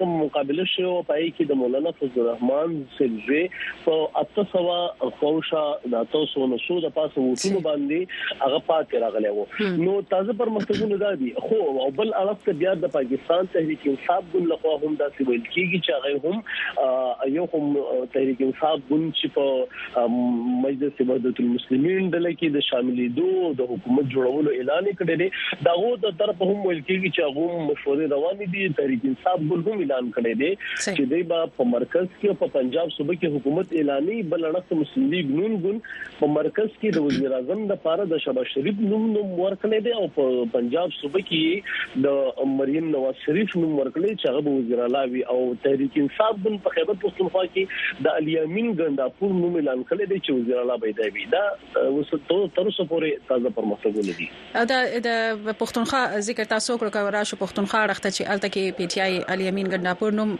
کوم مقابله شوې وه پای کې د مولانا فضل الرحمن سلزوی په 800 خوشا د 800 نو سود پاسه وټونو باندې هغه پاتې راغلی وو نو تازه پرمختګونه دا دي خو او بل اړخ ته بیا د پاکستان تحریک انصاف ګوند لخوا هم دا څه ویل کیږي چې هغه هم یو هم تحریک انصاف ګوند چې په مجلس وحدت المسلمین ډله کې د شاملېدو د حکومت جوړولو اعلان کړی دی دا غو د طرف هم ویل کېږي چې هغه مشورې روان دي تحریک انصاف ګل هم اعلان کړی دی چې دوی به په مرکز کې او په پنجاب صوبه کې حکومت اعلاني بل اړخ مسلم لیګ نون ګوند په مرکز کې د وزیر اعظم لپاره د شبا شریف نوم نوم ورکړی دی او په پنجاب صوبه کې د مریم نواز شریف نوم ورکړی چې هغه وزیر اعلی او تحریک انصاف ګل په خیبر پښتونخوا کې د الیامین ګنداپور نوم اعلان کړی دی چې وزیر اعلی به دی وي دا اوس تر اوسه پورې تازه پرمختګونه دي او دا د پښتونخوا ذکر تاسو کړو که راشو پښتونخوا اړخ ته چې الته کې پی ټی آی الیامین ګنداپور نوم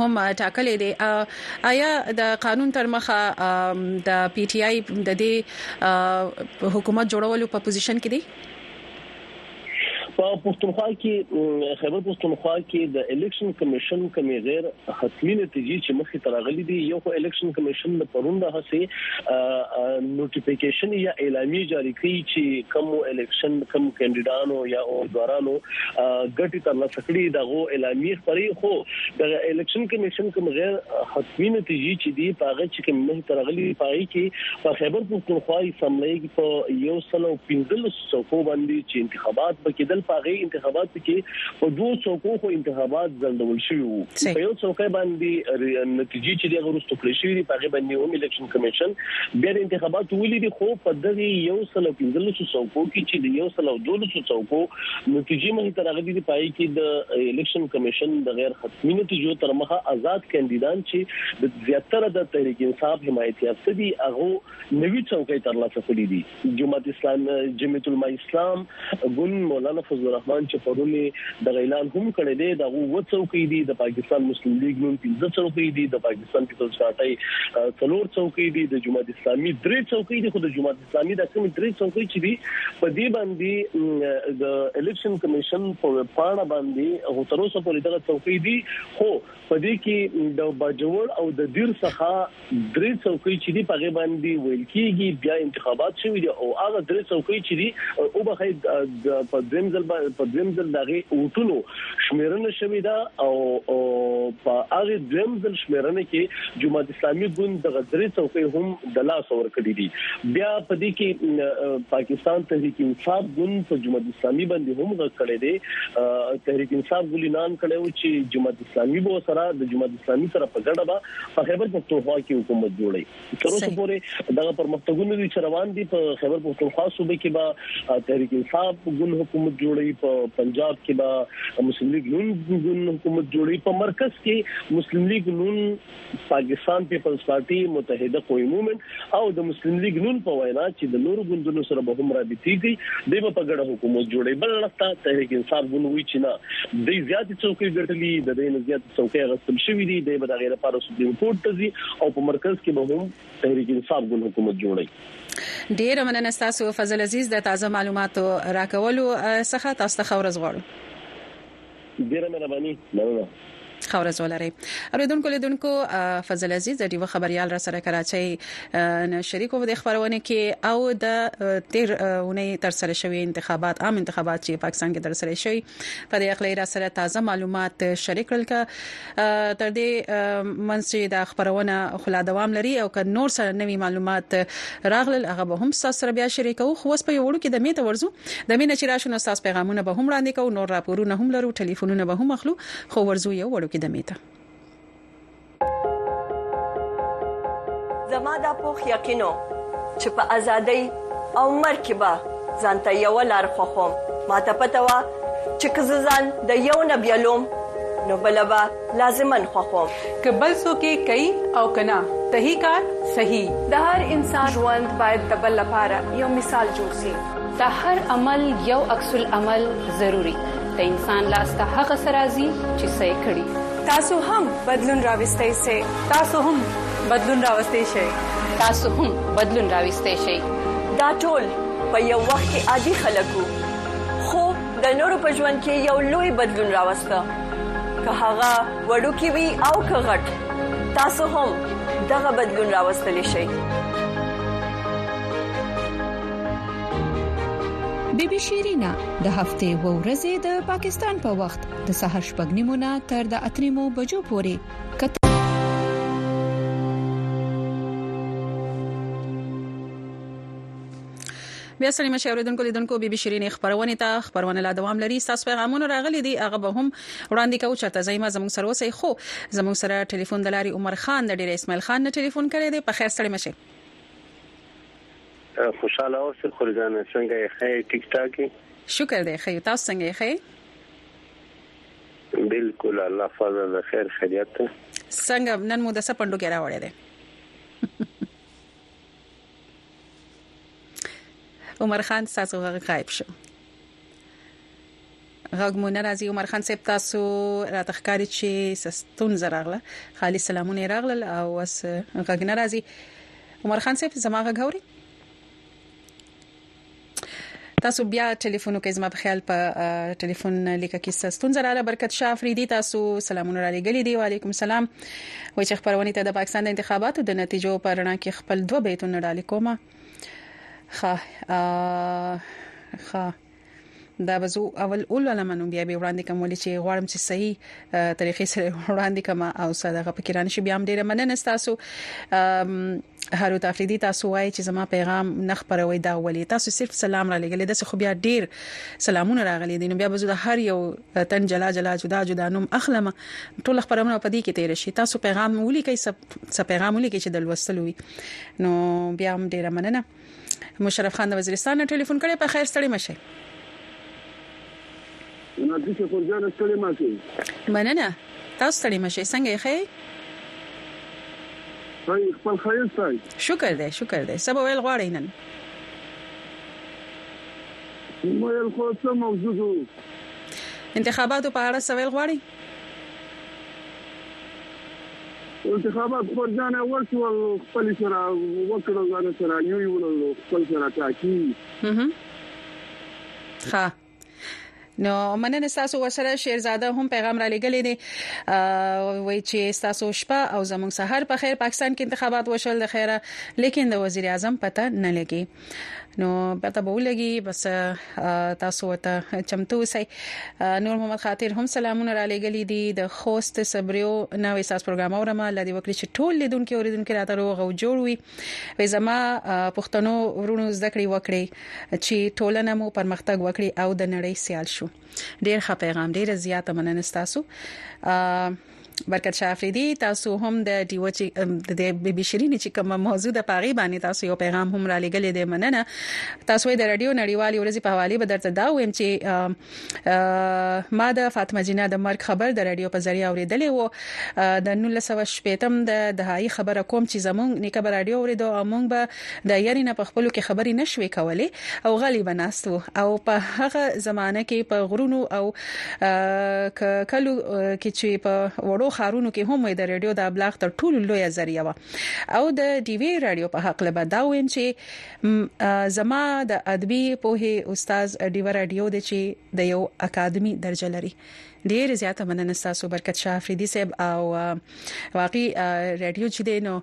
هم ټاکلې دی آیا د قانون تر مخه د پی ټی آی د دې حکومت جوړولو په پوزیشن کې دی په پښتونخوا کې خیبر پښتونخوا کې د الیکشن کمیشن کومې غیر حتمی نتیجې چې مخې ته راغلي دي یو خو الیکشن کمیشن د پرون د هڅې نوټیفیکیشن یا اعلامیه جاری کړې چې کوم الیکشن کوم کاندیدانو یا امیدوارانو ګټي تر لاسه کړي دغه اعلامیه خبرې خو د الیکشن کمیشن کوم غیر حتمی نتیجې چې دي په هغه چې کوم مخې ته راغلي پای کې په خیبر پښتونخوا اسمبلی کې په یو سلو 15 څوکو باندې چې انتخابات به کېدل په هغه انتخاباتو کې په دوه څوکو خو انتخابات ځنډول شوي وو په یو څوکۍ باندې نتیجې چې دغه وروسته کړې شوې دي په هغه باندې هم الیکشن کمیشن بیا د انتخاباتو ولې دي خو په دغه یو سل او پنځلس څوکو کې چې د یو سل او دولس څوکو نتیجې مې تر هغه دي پای کې د الیکشن کمیشن د غیر حتمي نتیجو تر مخه آزاد کاندیدان چې د زیاتره د تحریک انصاف حمایت یافته دي هغه نوي څوکۍ ترلاسه کړې دي جماعت اسلام جمعیت علماء اسلام ګوند مولانا فضل الرحمن چې پرونی د اعلان هم کړی دی دا و څوکۍ دی د پاکستان مسلم لیګ نوم پنځه څوکۍ دی د پاکستان پیپلز پارټي څلور څوکۍ دی د جماعت اسلامي درې څوکۍ دی خو د جماعت اسلامي د کوم درې څوکۍ چې دی په دې باندې د الیکشن کمیشن په ویب پاڼه باندې هو تر اوسه پورې دغه څوکۍ دی خو په دې کې د باجوړ او د دیر څخه درې څوکۍ چې دی په غي باندې ویل کیږي بیا انتخابات شوی دی او هغه درې څوکۍ چې دی او به خې په دویم ځل په دویم ځل دغه اوټونو شمیرنه شوی دا او په هغه دویم ځل شمیرنه کې جماعت اسلامي ګوند دغه درې څوکۍ هم د لاس ور کړې دي بیا په دې کې پاکستان تحریک انصاف ګوند په جماعت اسلامي باندې هم غږ کړی دی تحریک انصاف ګلینان کړو چې جماعت اسلامي به سره د جماعت اسلامي سره په ګډه به په خیبر پښتونخوا کې حکومت جوړي تر اوسه پورې دغه پرمختګونه دي چې روان دي په خیبر پښتونخوا صوبې کې به تحریک انصاف ګوند حکومت جوړي په پنجاب کې به مسلم لیګ نون ګوند حکومت جوړي په مرکز کې مسلم لیګ نون پاکستان پیپلز پارټي، متحده قوي مومنټ او د مسلم لیګ نون په وینا چې د نورو ګوندونو سره به هم رابطې کوي، دوی به په ګډه حکومت جوړوي. بل اړخ ته تحریک انصاف ګوند وایي چې نه، دوی زیاتې څوکۍ ګټلي، د دوی نه زیاتې څوکۍ اخیستل شوې دي، دوی به د هغې لپاره سپریم کورټ ته ځي او په مرکز کې به هم تحریک انصاف ګوند حکومت جوړوي. ډیره مننه ستاسو فضل عزیز د تازه معلوماتو راکولو څخه تاسو ته ښه ورځ غواړو. ډیره مهرباني مننه. ښه ورځ ولرئ اوریدونکو لیدونکو فضل عزیز د ډیوه خبريال را سره کراچۍ نه شریک وو د خبرونه کې او د تیر اونۍ تر سره شوی انتخابات عام انتخابات چې پاکستان کې تر سره شوی په دې اړه را سره تازه معلومات شریک کړل تر دې منځ چې دا خبرونه خلا دوام لري او که نور سره نوي معلومات راغلل هغه به هم تاسو سره بیا شریکو خو اوس په یو وړو کې د میته ورزو د مینه چې راشو نو تاسو پیغامونه به هم وړاندې کوو نور راپورونه هم لرو ټلیفونونه به هم اخلو خو ورزو یو وړو کې د میته زما د پوخ یقینو چې په ازادۍ او مرګ کې به ځان ته یو لار خوښوم ما ته پته وه چې که زه ځان د یو نه بیلوم نو بل به لازمن خوښوم که بل څوک یې کوي او که نه تهی کار صحیح د هر انسان ژوند باید د بل لپاره یو مثال جوړ سي د هر عمل یو عکس العمل ضروري د انسان لاس ته هغه څه راځي چې څه یې کړي تاسو هم بدلون راوستی سئ تاسو هم بدلون راوستي شي تاسو هم بدلون راوستي شي دا ټول په یو وخت کې عادي خلک وو خو د نورو په ژوند کې یو لوی بدلون راوسته که هغه وړوکی وي او که غټ تاسو هم دغه بدلون راوستلی شئ بیبي شیرینا د هفته و ورځې د پاکستان په وخت د سهار شپږنیمو نه تر د اتریمو بجو پورې بیا سلیم شي اوریدونکو لیدونکو بي بي شيرین خبرونه ته خبرونه لا دوام لري تاسو پیغامونه راغلي دي هغه به هم وړاندې کوو چې تاسو زما زموږ سره اوسئ خو زموږ سره ټلیفون دلاري عمر خان د ډیر اسماعیل خان نه ټلیفون کړی دی په خیر سلیم شي خوشاله اوسئ خورجان څنګه یې خې ټیک ټاک شکر دی خې تاسو څنګه یې خې بالکل الله فضل ده خیر خیریت ده څنګه نن مو د څه پندو کې راوړی دی عمر خان تاسو غږ غایب شو غږ مو ناراضي عمر خان صاحب تاسو راتخکاری چې سستون زراغله خالي سلامونه راغلل او وس غږ ناراضي عمر خان صاحب زما غږ غوري تاسو بیا ټلیفون وکړئ زما په خیال په ټلیفون لیک کې څه ستونزه رااله برکت شاه افریدي تاسو سلامونه را لګلې دي وعليکم السلام وای چې خبرونه ته د پاکستان د انتخاباتو د نتیجو پر رڼا کې خپل دوه بیتونه ډالې کومه خا خا دا بزو اول اول علمانو بیا به وړاندې کوم ولې چې غواړم چې صحیح طریقې سره وړاندې کوم او ساده غو پکې رانه شي بیا هم ډیره مننه تاسو هاروت افریدی تاسو وایی چی زما پیغام نه خپروی دا ولی تاسو صرف سلام را لګلی داسی خو بیا ډیر سلامونه راغلی دی نو بیا به زه د هر یو تن جلا جلا جدا جدا نوم اخلم ټول خبرونه په دې کې تیر شي تاسو پیغام ولیکئ څه پیغام ولیکئ چې د لوستلو وي نو بیا هم ډیره مننه مشرف خان د وزیرستان نه ټلیفون کړی په خیر ستړی مشي نازي چې خورجان ستړی ماشي مننه تاسو ستړی مشي څنګه یې خیر هاي خپل خیس تای شکر دی شکر دی سبا ویل غواړی نن ویل خو څه موجودو انتخاباتو په اړه سوال غواړي انتخابات خپل ځانه وشول خپل سره وکړل ځانه سره یو یو ولل خپل سره ټاکی ها نو مننه تاسو ورسره شیرزاده هم پیغام را لګلې دي وای چې تاسو شپه او زموږ سحر په خیر پاکستان کې انتخابات وشول د خیره لیکن د وزیر اعظم پته نه لګي نو پته به ولګي بس تاسو ته چمتو اوسئ نور محمد خاطر هم سلامونه را لګلې دي د خوست صبريو نو احساس پروګرام اورم الله دې وکړي چې ټول لیدونکو اوریدونکو راته روغ او جوړ وي وې زما پښتنو ورونو زده کړې وکړي چې ټولنه مو پرمختګ وکړي او د نړۍ سیال شو ډیر ښه پیغام ډیر زیاته مننه تاسو برکت شاه افریدي تاسو هم د ډیو چې د بیبي شیرین چې کوم موضوع د پاغي باندې تاسو یو پیغام هم را لګلې دی مننه تاسو د رادیو نړیوالې ورځې په حواله به درته دا ویم چې ما د فاطمه جینا د مرګ خبر د رادیو په ذریعہ اوریدلې وو د 1918 د دهایي خبره کوم چې زمونږ نیکه رادیو اوریدو او مونږ به د یری نه په خپلو کې خبری نه شوی کولی او غلی به ناست وو او په هغه زمانه کې په غرونو او که کلو کې چې په وړو خارونو کې هم د رادیو د ابلاغ تر ټولو لوی ذریعہ و او د ډیوی رادیو په حق لبه دا ویم چې زما د ادبی پوهه استاد ډیوه رادیو د چې د یو اکادمی درجه لري ډیره زیاته مننه تاسو برکت شاه افریدي صاحب او واقعي رادیو چې دی نو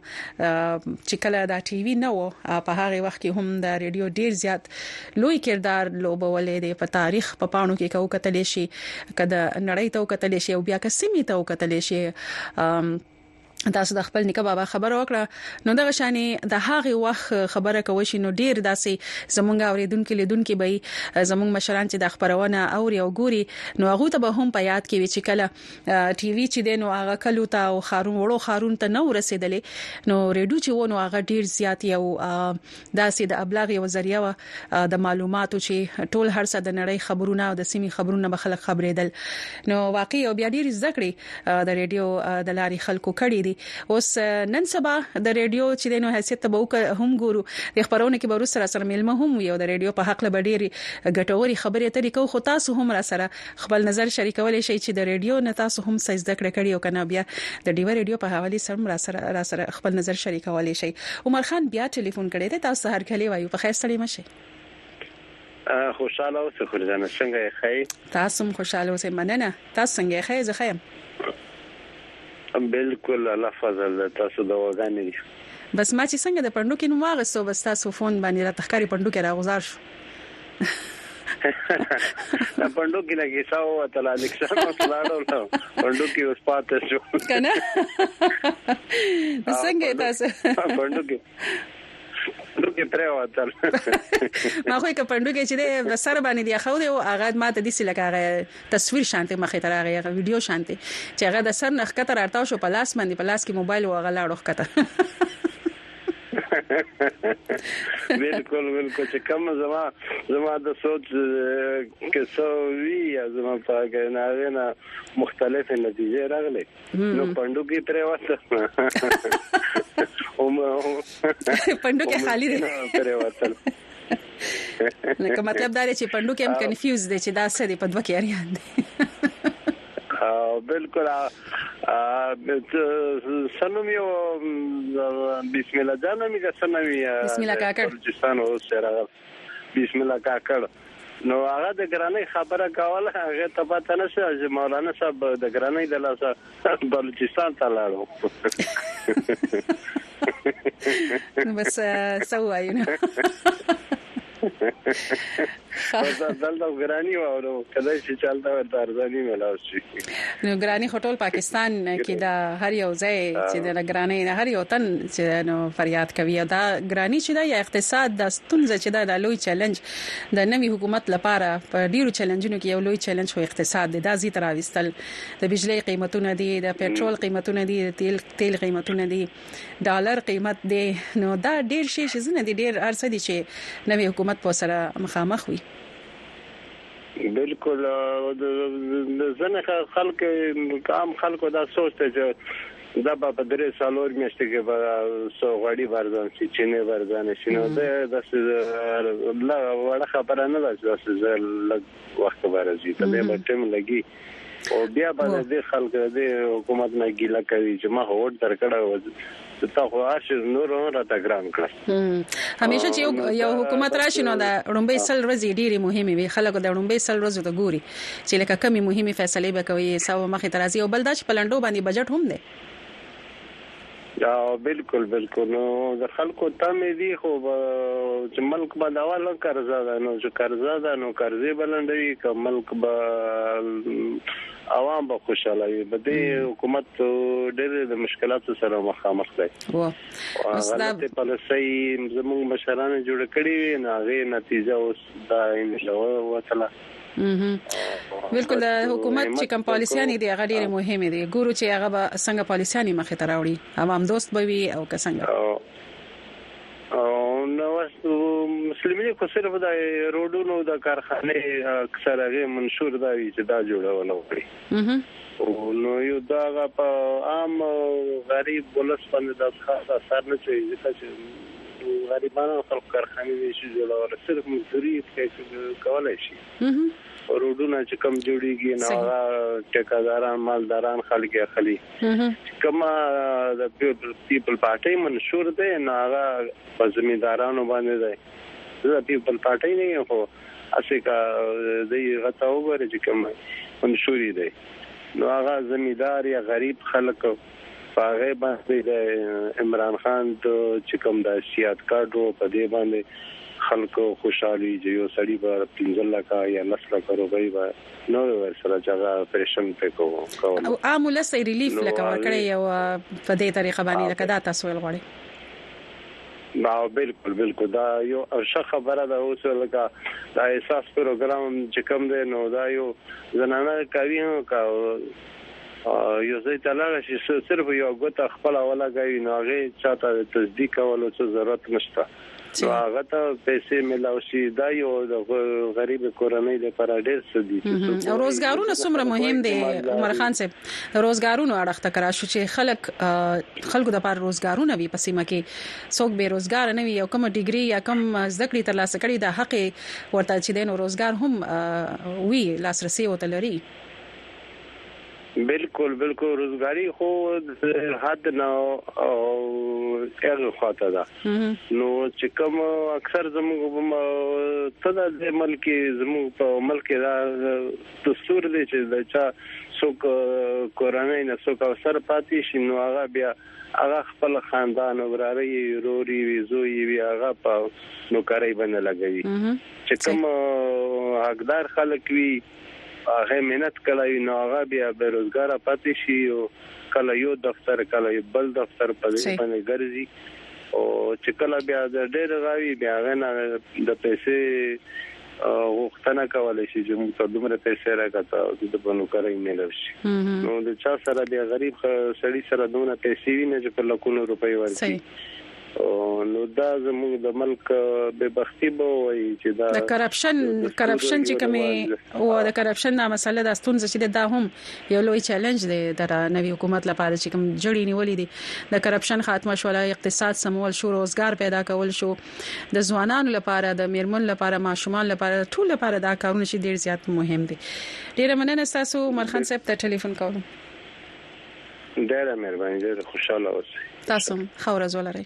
چې کله دا ټي وي نه و په هغه وخت کې هم دا رادیو ډیر زیات لوی کردار لوبولې دی په تاریخ په پاڼو کې کو کتل شي کله نړۍ ته کتل شي او بیا که سیمه ته کتل شي تاسو د خپل نیکه بابا خبره وکړه نو دغه شانې د هغه وخت خبره کوي شي نو ډیر داسې زمونږ اوریدونکو لیدونکو به زمونږ مشران چې د خبرونه او یو ګوري نو هغه ته به هم په یاد کې وي چې کله ټي وي چې دین او هغه کلو ته او خارون وړو خارون ته نو رسیدلې نو ریډو چې ونه هغه ډیر زیات یو دا سی د ابلاغ یوه ذریعه وه د معلوماتو چی ټول هر څه د نړی خبرونه او د سیمی خبرونه نه به خلک خبریدل نو واقعی او بیا ډیری زده کړی د ریډیو د لاری خلکو کړی دی اوس نن سبا د ریډیو چی دی نو حیثیت ته به هم ګورو دی خپرونه کی به وروسته راسره میلمه هم وی او د ریډیو په حقله به ډیری ګټوری خبری اتری کوو خو تاسو هم راسره خپل نظر شریکولی شی چی د ریډیو نه تاسو هم څه زده کړه کړی او کنه بیا د ډیوه ریډیو په حوالی سره هم راسره خپل نظر شریکولی شی عمر خان بیا ټلیفون کړی دی تاسو ته هرکلی وایو په خیر ستړی مه شی. خوشحاله اوسې خور جانه څنګه یې ښه یې تاسو هم خوشحاله اوسې مننه تاسو څنګه یې ښه یې زه ښه یم بالکل الله فضل ده تاسو دواګانې دي بس ما چې څنګه د پندو کې نو واغستو بس تاسو فون باندې را تخکاری پندو کې راغزار شو دا پندو کې لګي ساو ته لا لیکسان او سلاړو نو پندو کې اوس پاتې شو کنه څنګه تاسو پندو کې پندو کې پرې واتل ما خو کې پندو کې چې د سر باندې دی خو دی او هغه ما ته د سې لکه تصویر شانته مخې ته راغی هغه ویډیو شانته چې هغه د سر نخ کته راټاو شو په لاس باندې په لاس کې موبایل و هغه لاړو کته بالکل بالکل چې کوم زما زما د سوچ کې سوي یا زما په غناوې نه مختلفه نتیجې راغلي نو پندو کې ترې واسه او پندو کې خالی دي ترې واسه لکه مطلب دا دی چې پندو کې هم کنفیوز دي چې دا څه دی په دوه کې اړیان دي بالکل سنم یو بسم الله جان می د سنوي بسم الله کاکړ بلوچستان او سره بسم الله کاکړ نو هغه د ګرانې خبره کوله هغه ته پته نشه چې مولانا صاحب د ګرانې د لاسه بلوچستان ته لاړو نو بس سو وایو نه دلته ګرانی و او کله چې چلته ورته ارزانی ملاو شي نو ګرانی هټول پاکستان کې دا هر یو ځای چې د ګرانی نه هر یو تن چې نو فریاد کوي دا ګرانی چې دا یا اقتصاد د ستونزې چې دا د لوی چیلنج د نوي حکومت لپاره په ډیرو چیلنجونو کې یو لوی چیلنج خو اقتصاد دی دا زی تراويستل د بجلۍ قيمتونه دي د پټرول قيمتونه دي د تيل تيل قيمتونه دي ډالر قيمت دي نو دا ډير شي چې زنه دي ډير ارڅ دي چې نوي حکومت په سره مخامخ وي بالکل د زنه خلک عام خلکو دا سوچ ته چې دا په درې سالور میشته کې به سو غړي برځان شي چې نه برځان شي نو دا د لږ وړه خبره نه ده چې دا زه لږ وخت به راځي ته به ټیم لګي او بیا به د خلک د حکومت نه ګیله کوي چې ما هوټ درکړه و تا خو ارش نور را ته ګران کړ همیشه چې یو حکومت راشي نو د رومبي سل ورځې ډېری مهمه وي خلک د رومبي سل ورځې ته ګوري چې لکه کمی مهمه فیصله به کوي ساو مخې ترازي او بل دا چې پلندو باندې بجټ هم دی بلکل بلکل نو د خلکو تمې دي خو چې ملک به دا ولا قرضه ده نو چې قرضه ده نو قرضې بلندوي که ملک به عوام به خوشاله وي به د حکومت ډېر د مشکلاتو سره مخامخ دی او غلطه پالیسي زموږ مشرانو جوړ کړی نه غي نتیجه اوس دا انګلیسي وتله بالکل د حکومت چې کوم پالیسيانې دي هغه ډېرې مهمه دي ګورو چې هغه به څنګه پالیسيانې مخې ته راوړي عوام دوست به وي او که څنګه نو مسلمانې خو صرف د روډونو د کارخانه اکثر هغه منشور دا وی چې دا جوړول وکړي نو یو دا په عام غریب ولس باندې د خاص اثر نه چي ځکه چې غریبانو خلک کارخانه دي چې جوړول صرف مزدوري کولای شي روډونه چې کم جوړیږي نو هغه ټیکاداران مالداران خلک یې خلی کما د پیپل پارټي منشور دی نو هغه په زمیندارانو باندې دی زه پیپل پارټي نه یم خو اسی کا د غته وګوره چې کوم منشوري دی نو هغه زمیندار یا غریب خلک په هغه باندې د عمران خان د چې کوم د سیاد کارت وو په دې باندې خلکو خوشحالي چې یو سړی به 15 لک یا 10 لک روپۍ به نو ور سره جګه پرېشن پکو کوله او عام ولس ریلیف لکه ورکړی یو په دې طریقه باندې لکه دا تاسو ول غواړي دا بالکل بالکل دا یو ارشه خبره ده اوس لکه دا احساس پروګرام چې کوم دی نو دا یو زنانه کوي او یو ځای ته لاړ شي څو صرف یو ګوته خپل ولګوي نو هغه چاته تصدیق کولو څه ضرورت نشته نو هغه ته پیسې ملاو شي دا یو د غریب کورنۍ لپاره ډیر څه دي روزګارونه څومره مهم دي عمر خان صاحب روزګارونه اړه ته کرا شو چې خلک خلکو د لپاره روزګارونه وي په سیمه کې څوک به روزګار نه وي او کوم ډیګري یا کوم زده کړې ترلاسه کړي د حق ورته چې دین روزګار هم وی لاسرسي او تلري بالکل بالکل روزګاری خو حد نه او هغه خواته ده نو چې کوم اکثر زموږ ته د ملک زموږ په ملک دا دستور دی چې دا چا څوک کورنۍ نه څوک او سر پاتې شي نو هغه بیا هغه خپل خاندان وراري روري ویزوي وی هغه په نوکرۍ باندې لګوي چې کوم حقدار خلک وي هغه محنت کړی وي نو هغه بیا بې روزګاره پاتې شي او کله یو دفتر کله یو بل دفتر په دې باندې ګرځي او چې کله بیا د ډېر راوي بیا غنه د پیسې غوښتنه کولای شي چې موږ ته دومره پیسې راکړه د بنوکرۍ ملو شي نو د چا سره بیا غریب سړی سره دومره پیسې ویني چې په لکونو روپۍ ورکړي نو دا زموږ د ملک به بختی به وایي چې دا د کرپشن کرپشن چې کومه او د کرپشن دا مسله د استون چې دا هم یو لوی چیلنج دی د نوي حکومت لپاره چې کوم جړی نیولې دي د کرپشن خاتمه شول اقتصاد سمول شو روزګار پیدا کول شو د ځوانانو لپاره د میرمن لپاره ماشومان لپاره ټول لپاره دا کارونه چې ډیر زیات مهم دي ډیره مننه تاسو مرخان صاحب ته ټلیفون کوم ډیره مهرباني ډیر خوشاله اوسئ تاسو هم ښه ورځ ولرئ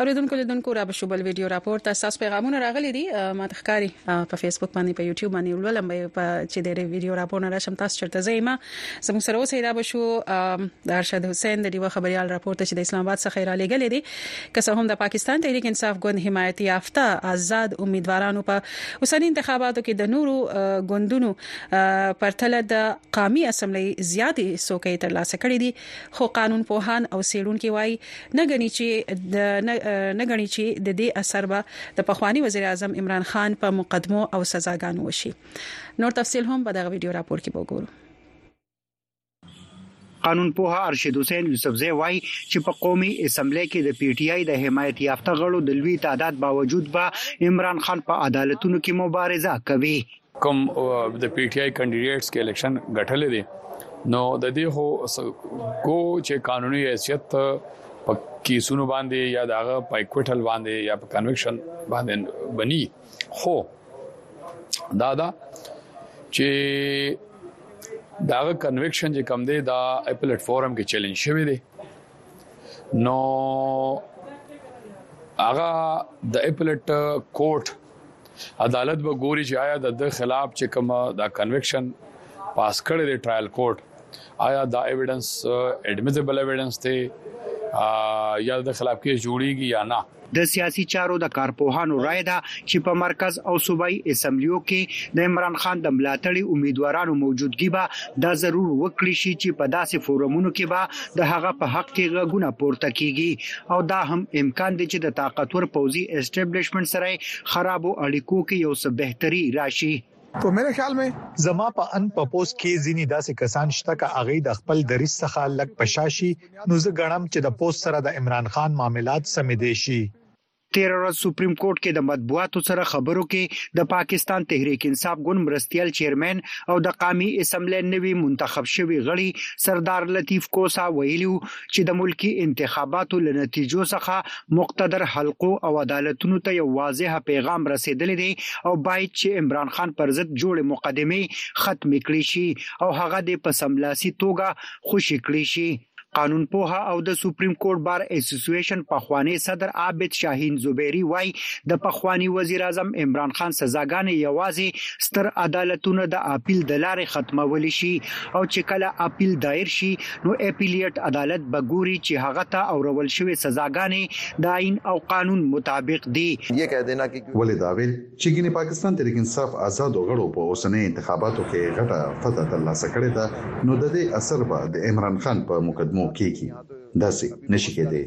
اوریدونکو لیدونکو را بشو بل ویډیو راپور ته تاسو پیغامونه راغلي دي ما تخکاری په فیسبوک باندې په یوټیوب باندې ولولم په چې د ویډیو راپور نه راشم تاسو چرته زېما زموږ سره اوسې را بشو د ارشد حسین د دیو خبريال راپور ته چې د اسلام آباد څخه را لېګل دي که څه هم د پاکستان تحریک انصاف ګوند حمایت یافته آزاد امیدوارانو په اوسنی انتخاباتو کې د نورو ګوندونو پرتله د قامي اسمبلۍ زیاتې څوکۍ ترلاسه کړې دي خو قانون پوهان او سیړونکو وایي نه غني چې نه غني چې د دې اثر به د پخوانی وزیر اعظم عمران خان په مقدمو او سزاګانو وشي نور تفصيل هم په دغه ویډیو راپور کې وګورئ قانون پوه ارشد حسین یوسفزی وایي چې په قومي اسمبلی کې د پی ټی آی د حمایت یافته غړو د لوی تعداد باوجود به عمران خان په عدالتونو کې مبارزه کوي کوم د پی ټی آی کاندیدټس کې الیکشن غټلې دي نو د دې هو کو چې قانوني حیثیت په کیسونو باندې یا دغه په اکوټل باندې یا په کنویکشن باندې بني خو دا دا چې داغه کنویکشن چې کم دی دا پلیټ فارم کې چیلنج شوی دی نو هغه د اپلیټ کورټ عدالت به ګوري چې آیا د خلاف چې کوم دا کنویکشن پاس کړی دی ټرایل کورټ آیا دا ایویډنس اډمیټیبل ایویډنس دی یا د خلاف کې جوړیږي یا نه د سیاسي چارو د کارپوهانو رایه ده چې په مرکز او صوبايي اسمبلیو کې د عمران خان د ملاتړي امیدوارانو موجودګي به دا ضرور وکړي شي چې په داسې فورمونو کې به د هغه په حق کې غږونه پورته کیږي او دا هم امکان دی چې د طاقتور پوځي اسټبلشمنټ سره یې خرابو اړیکو کې یو څه بهتري راشي. تو میرے خیال میں زما په ان په پوس کې ځینی داسې کسان شته که هغه د خپل دریس څخه لګ په شا شي نو زه ګڼم چې د پوس سره د عمران خان معاملات سمیدی شي. تېره ورځ سپریم کورټ کې د مطبوعاتو سره خبرو کې د پاکستان تحریک انصاف ګوند مرستیال چیرمین او د قامي اسمبلۍ نوي منتخب شوي غړي سردار لطیف کوسا ویلي وو چې د ملکي انتخاباتو له نتیجو څخه مقتدر حلقو او عدالتونو ته یو واضح پیغام رسېدلی دی او باید چې عمران خان پر ضد جوړې مقدمې ختمې کړې شي او هغه دې په سملاسي توګه خوشې کړې شي. قانون پوه او د سپریم کورټ بار اسوسیویشن پخوانی صدر عابد شاهین زبیري وايي، د پخواني وزیراعظم عمران خان سزاګانې یوازې ستر عدالتونه د اپیل د لارې ختمولی شي او چې کله اپیل دایر شي، نو اپیلیټ عدالت به ګوري چې هغه ته اورول شوې سزاګانې د آئین او قانون مطابق دي. ولې دا ویل چې ګینې پاکستان تحریک انصاف آزادو غړو په اوسنیو انتخاباتو کې غټه فتح ترلاسه کړې ده نو د دې اثر به د عمران خان په مقدمو کېږي؟ داسې نه شي کېدی.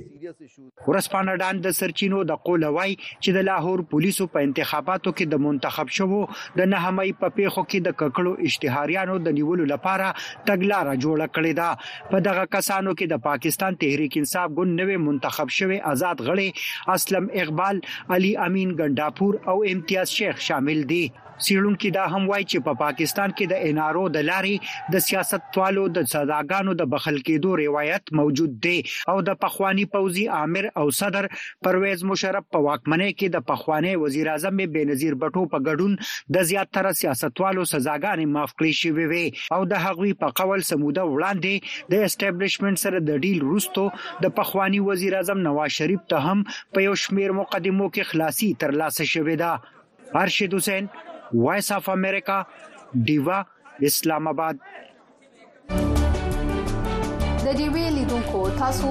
ورځپاڼه ډان د سرچینو د قوله وایي چې د لاهور پولیسو په انتخاباتو کې د منتخب شوو د نهه مۍ په پیښو کې د ککړو اشتهاریانو د نیولو لپاره تګلاره جوړه کړې ده په دغه کسانو کې د پاکستان تحریک انصاف ګوند نوې منتخب شوی آزاد غړی اسلم اقبال علي امین ګنډاپور او امتیاز شیخ شامل دي څېړونکي دا هم وايي چې په پاکستان کې د اېن ار او د لارې د سیاستوالو د سزاګانو د بخښل کېدو روایت موجود دی او د پخواني پوځي آمر او صدر پرویز مشرف په واکمنۍ کې د پخواني وزیراعظم مې بېنظیر بټو په ګډون د زیاتره سیاستوالو سزاګانې معاف کړې شوې وې او د هغوی په قول څه موده وړاندې د اسټبلشمنټ سره د ډیل وروسته د پخواني وزیراعظم نواز شریف ته هم په یو شمېر مقدمو کې خلاصي ترلاسه شوې ده. ارشد حسین وایس اف امریکا دیوا اسلام آباد د ډي وی لیدونکو تاسو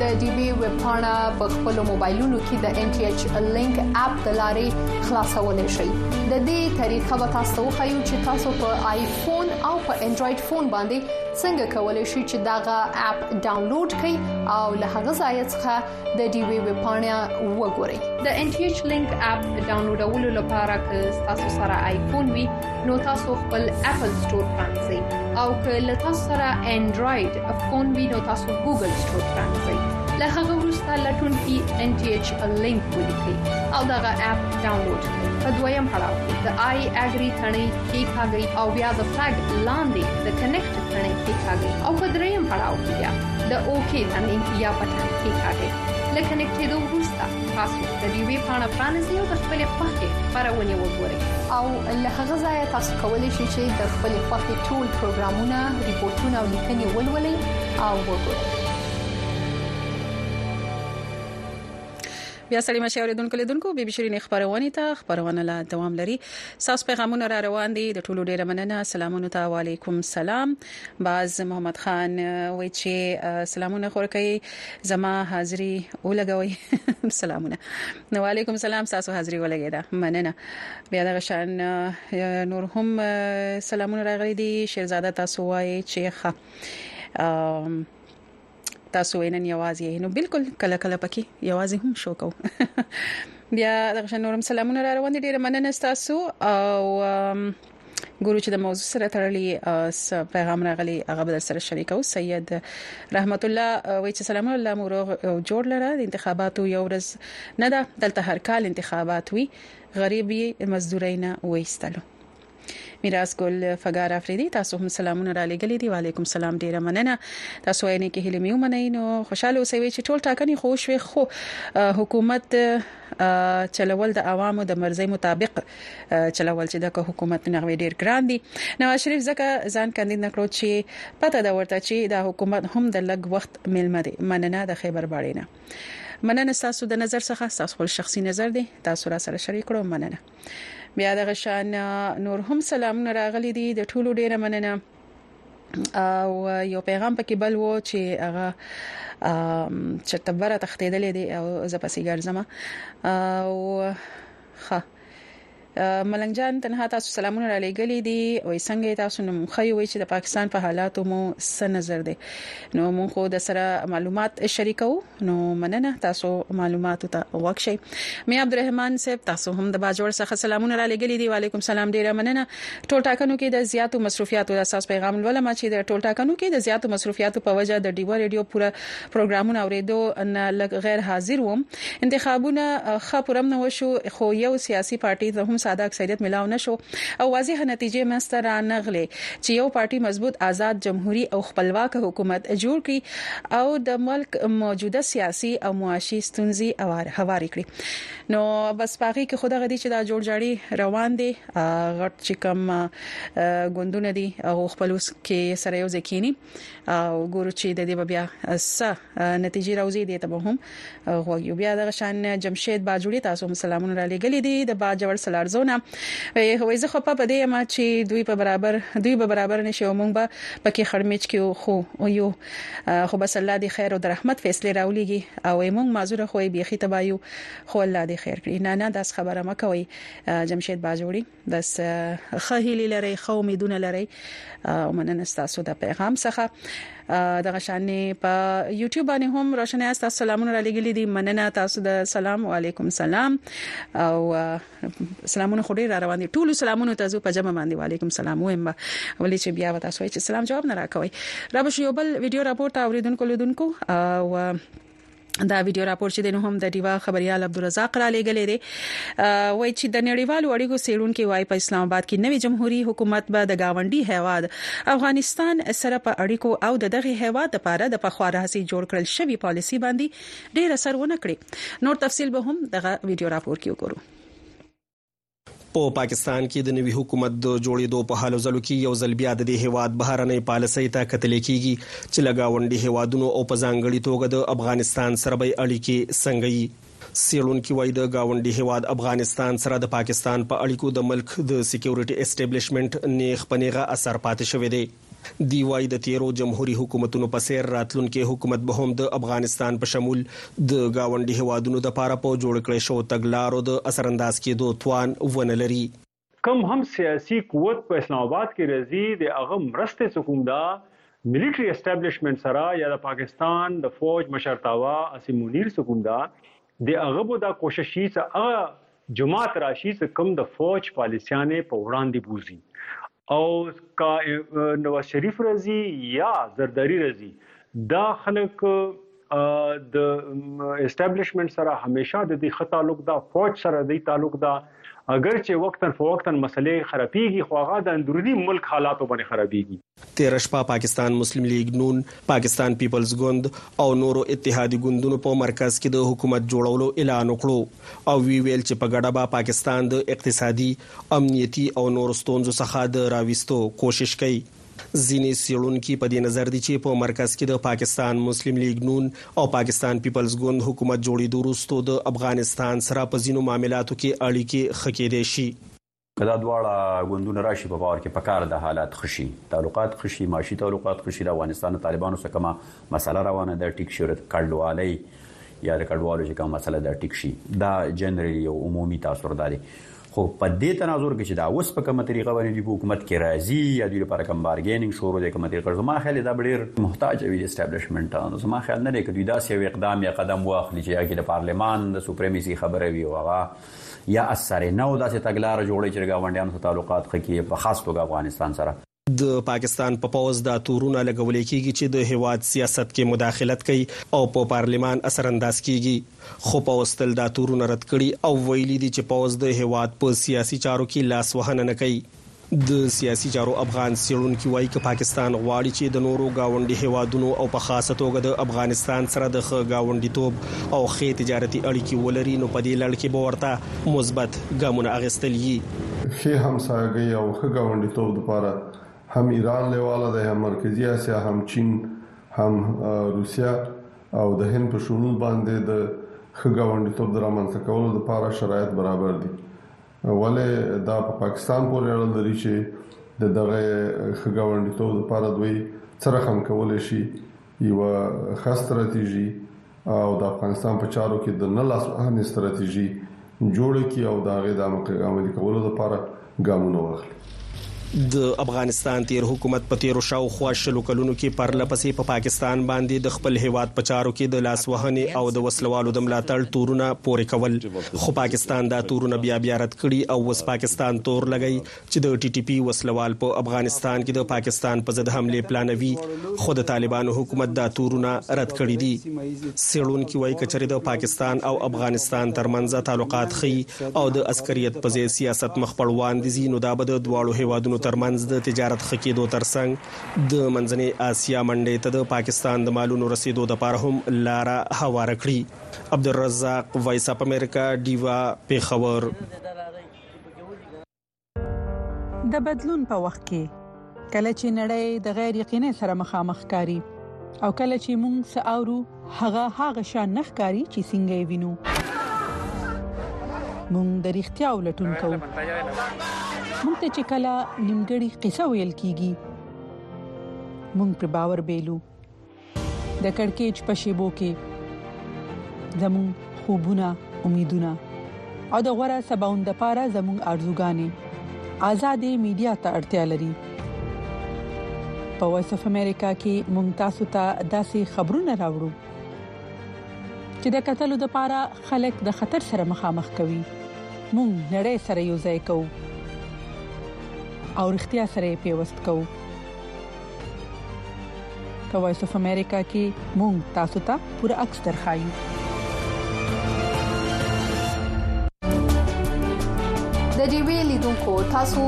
د ډي وی ویب پاڼه په خپل موبایلونو کې د ان ټي ایچ لینک اپ د لارې خلاصولای شئ د دې طریقه به تاسو خو یو چې تاسو په آیفون او په انډراید فون باندې څنګه کولای شئ چې داغه اپ ډاونلوډ کړئ او له هغه ځای څخه د ډیوې ویب پاڼه وګورئ د ان ټي ایچ لینک اپ ډاونلوډولو لپاره که تاسو سره آیفون وي نو تاسو خپل اپل سٹور پرانځئ او که له تاسو سره انډراید فون وي نو تاسو ګوګل سٹور پرانځئ له هغه وروسته لټون کې ان ټي ایچ لینک ولیکئ او دغه اپ ډاونلوډ کړئ په دویم پړاو کې د آی اګری تڼۍ کې کاږئ او بیا د فلګ لاندې د کنیکټ تڼۍ کې کاږئ او په دریم پړاو کې بیا د اوکی تڼۍ یا بټن کېکاږئ. له کنیکټ کېدو وروسته تاسو د دې ویب پاڼه پرانیزئ او د خپلې خوښې خپرونې وګورئ او له هغه ځایه تاسو کولی شئ چې د خپلې خوښې ټول پروګرامونه، ریپورتونه او لیکنې ولولئ او وګورئ. بیا سړی مشه اوریدونکو لیدونکو بي بي شيرین خبرونه ته خبرونه لا دوام لري ساس پیغامونه را روان دي د ټولو ډیره مننه سلامونه ته وعلیکم سلام باز محمد خان وای چې سلامونه خورکې زما حاضری ولګوي سلامونه نو علیکم سلام تاسو حاضری ولګی دا مننه بیا د شان نور هم سلامونه راغلي دي شیرزاده تاسو وای چې ښه تاسو وینن یوازې نو بالکل کله کله پکې یوازې هم شو کو بیا د شان نورم سلامونه را روان دي ډیره مننه تاسو او ګورو چې د موضوع سره تړلې پیغام راغلی هغه به سره شریکو سید رحمت الله وای چې سلام الله مور جوړ لره د انتخاباتو یو ورځ نه ده دلته هر کال انتخابات وي غریب یې مزدوري نه وېستلو میراث ګل فګار افریدي تاسو هم سلامونه را لګلې دي وعليكم سلام ډیره مننه تاسو یې نه کې هلي میو منئ نو خوشاله اوسئ چې ټول ټاکنې خو شوي خو حکومت چلول د عوامو د مرزي مطابق چلول چې د حکومت نغوي ډیر ګران دي نواز شریف ځکه ځان کاندید نکړو چې پته دا ورته چې دا حکومت هم د لګ وخت ملمه دي مننه د خیبر باړې نه مننه تاسو د نظر څخه تاسو خپل شخصي نظر دی تاسو را سره شریک کړو مننه بیا د غشان نور هم سلامونه راغلي دي د ټولو ډیره مننه او یو پیغام پکې بل وو چې هغه چتبره تختیدلې دي او زپسې ګرځم او ښه ملنګ جان تنها تاسو سلامونه را لېګلې دي او څنګه تاسو نو مخه وي چې د پاکستان په حالاتو مو څه نظر دي نو مونږ خو د سره معلومات شریکو نو مننه تاسو معلوماتو ته وک شي مې عبدالرحمن صاحب تاسو هم د باجوړ څخه سلامونه را لګلې دي وعليکم سلام ډیره مننه ټول ټاکنو کې د زیاتو مصروفیاتو د اساس پیغام ولما چې د ټول ټاکنو کې د زیاتو مصروفیاتو په وجه د ډیوه ریډیو پوره پروګرامونه اوریدو نه لګ غیر حاضر وم انتخابونه ښه پرم نه وشو خو یو سیاسي پارټي ته هم ساده اکثریت ملاو نشو او واضح نتیجې مستر نه غلې چې یو پارټي مضبوط آزاد جمهوریت او خپلواک حکومت جوړ کړي او د ملک موجوده سیاسي او معاشي ستونزې هوارې کړي نو بس پاغي کې خدغه دي چې دا جوړ جاړي روان دي غټ چې کم ګوندونه دي او خپل اوس کې سره یو ځکینی او ګورو چې د دې بیا س نتیجې راوځي دي ته به هم غوږ یو بیا دغه شان جمشید باجوړي تاسو هم سلامونه را لېګلې دي د باجوړ سلارزونه وې هوې زه خو په دې ما چې دوی په برابر دوی به برابر نشي او مونږ به پکې خړمیچ کې خو یو خو بس الله دې خیر او د رحمت فیصله راولېږي او مونږ معذور خو یې بيخي تبایو خو الله دې خیر کړي نه نه داس خبره مکوي جمشید باجوړي بس ښه هیلې لري ښه امیدونه لري او مننه تاسو د پیغام څخه د غشانې په یوټیوب باندې هم روشنه تاسو سلامونه را لګیلي دي مننه تاسو د سلام علیکم سلام او سلامونه خو ډیر را روان دي ټول سلامونه تاسو په جمع باندې وعلیکم سلام وایم ولې چې بیا وتا سوې چې سلام جواب نه راکوي را بش یو بل ویډیو راپورته اوریدونکو لودونکو او دا ویډیو راپور چې د نو هم د دیوا خبريال عبدالرزاق را لېګلې دی وایي چې د نړیوالو اړیکو سیړونکو وایي په اسلام آباد کې نوې جمهوریت حکومت به د گاونډي هیواد افغانستان سره په اړیکو او د دغه هیواد لپاره د پخوا راهسي جوړ کړل شوی پالیسی باندې ډیر اثر ونه کړي نور تفصيل به هم دغه ویډیو راپور کې وګورو په پاکستان کې د نوي حکومت د جوړېدو په هلو ځلو کې یو ځل بیا د دې هیواد بهرنۍ پالیسۍ ته کتل کېږي چې له ګاونډي هیوادونو او په ځانګړي توګه د افغانستان سره به اړیکې څنګه وي سیړونکي وایي د گاونډي هیواد افغانستان سره د پاکستان په اړیکو د ملک د سکیورټي اسټابلیشمنټ نیغ په نیغه اثر پاتې شوی دی دی وايي د تېرو جمهوري حکومتونو په څېر راتلونکی حکومت به هم د افغانستان په شمول د ګاونډي هېوادونو لپاره په جوړو کړی شوو تګلارو د اثرانداز کېدو توان ونه لري. کوم هم سیاسي قوت په اسلام اباد کې راځي د هغه مرستې څه کوم ده ملټري اسټبلشمنټ سره یا د پاکستان د فوج مشرتابه عاصم منیر څه کوم ده د هغه به دا کوشش وي څه هغه جماعت راشي څه کوم د فوج پالیسیانې په وړاندې بوزي او کا نواز شریف رضی یا زرداری رضی دا خلک د اسټابلیشمنت سره همیشه د دې خطا لوک دا فوج سره د تعلق دا اگر چې وقتن فوقتن مسلې خرابېږي خو هغه د اندرونی ملک حالاتو باندې خرابېږي تېره شپه پاکستان مسلم لیګ نون، پاکستان پیپلز ګوند او نورو اتحادي ګوندونو په مرکز کې د حکومت جوړولو اعلان وکړو او ویې ویل چې په ګډه به پاکستان د اقتصادي، امنیتي او نورو ستونزو څخه د راویستو کوشش کوي. ځینې څېړونکي په دې نظر دي چې په مرکز کې د پاکستان مسلم لیګ نون او پاکستان پیپلز ګوند حکومت جوړېدو وروسته د افغانستان سره په ځینو معاملاتو کې اړیکې ښه کېدای شي. کدا دواړه غوندونه راشي په باور کې پکار د حالات خشي تعلقات خشي معاشي تعلقات خشي د افغانستان د طالبانو سره کومه مسله روانه ده ټیک شورت کډوالۍ یا د کډوالو چې کومه مسله ده ټیک شي دا جنرالي یو عمومي تاثیر دی خو په دې تناظر کې چې دا اوس په کومه طریقه باندې د حکومت کې راځي یا د لپاره کوم بارګینینګ شروع دی کومه طریقه زما خیال دا ډیر محتاج وي اسټابلیشمنت نو زما خیال نه دی چې دا سیو اقدام یا قدم واخلي چې یا کې د پارلمان د سپریمیسي خبره وي او هغه یا السره نو داسې تګلاره جوړوي چې د ګاونډیانو سره تعلقات ښه کړي، په خاص توګه افغانستان سره. د پاکستان په پوځ دا تورونه لګولې کېږي چې د هېواد سیاست کې مداخلت کوي او په پارلمان اثرانداز کېږي، خو پوځ تل دا تورونه رد کړي او ویلي دي چې پوځ د هېواد په سیاسي چارو کې لاس وهنه نه کوي. د سیاسي چارو افغان څېړونکي وايي، که پاکستان غواړي چې د نورو ګاونډي هېوادونو او په خاصه توګه د افغانستان سره د ښه ګاونډیتوب او ښې تجارتي اړیکې ولري، نو په دې لړ کې به ورته مثبت ګامونه اخیستل يي. ښې همسایګۍ او ښه ګاونډیتوب لپاره هم ایران لېواله دی، هم مرکزي اسیا، هم چین، هم روسیه او د هند په شمول باندې د ښه ګاونډیتوب د رامنځته کولو لپاره شرایط برابر دي. ولې دا په پاکستان پورې اړه لري چې د دغه خګاونډیتوب لپاره دوی څه رقم کولای شي یو ښه ستراتیژي او د افغانستان په چارو کې د نه لاس وهنې ستراتیژي جوړه کی او دا غي د عملي کولو لپاره ګامونه واخلي د افغانستان تیر حکومت په تیرو شاوخوا شلو کلونو کې پرله پسې په پاکستان باندې د خپل هیواد په چارو کې د لاسوهنې او د وسلوالو د ملاتړ تورونه پورې کول خو پاکستان دا تورونه بیا بیا رد کړي او اوس پاکستان تور لګوي چې د ټي ټي پي وسلوال په افغانستان کې د پاکستان په ضد حملې پلانوي خو د طالبانو حکومت دا تورونه رد کړي دي. څېړونکي وايي، که چېرې د پاکستان او افغانستان ترمنځ تعلقات ښه او د عسکریت په ځای سیاست مخ پر وړاندې ځي، نو دا به د دواړو هېوادونو ترمنځ د تجارت ښه کېدو ترڅنګ د منځنۍ اسیا منډۍ ته د پاکستان د مالونو رسېدو لپاره هم لاره هواره کړي. عبدالرزاق، وایس اف امریکا، ډیوه، پېښور. د بدلون په وخت کې کله چې نړۍ د غیر یقیني سره مخامخ کاری او کله چې موږ ساورو هغه هغه شان نخ کاری چې څنګه وینو موږ د اړتیا ولټون کوو موږ ته چې کله نیمګړی قصه ویل کیږي موږ پر باور بیلو د کڑکېچ په شیبو کې زموږ خوبونه امیدونه او د غوړه سباوند لپاره زموږ ارزوګانې آزادې میډیا ته اړتیا لري په وایس اف امریکا کې مونږ تاسو ته داسې خبرونه راوړو چې د قتل لپاره خلک د خطر سره مخامخ کوي مونږ نړۍ سره یو ځای کوو او اړتیا سره پیوست کوو په وایس اف امریکا کې مونږ تاسو ته پوره عکس درخایو د ډي وی لیدونکو تاسو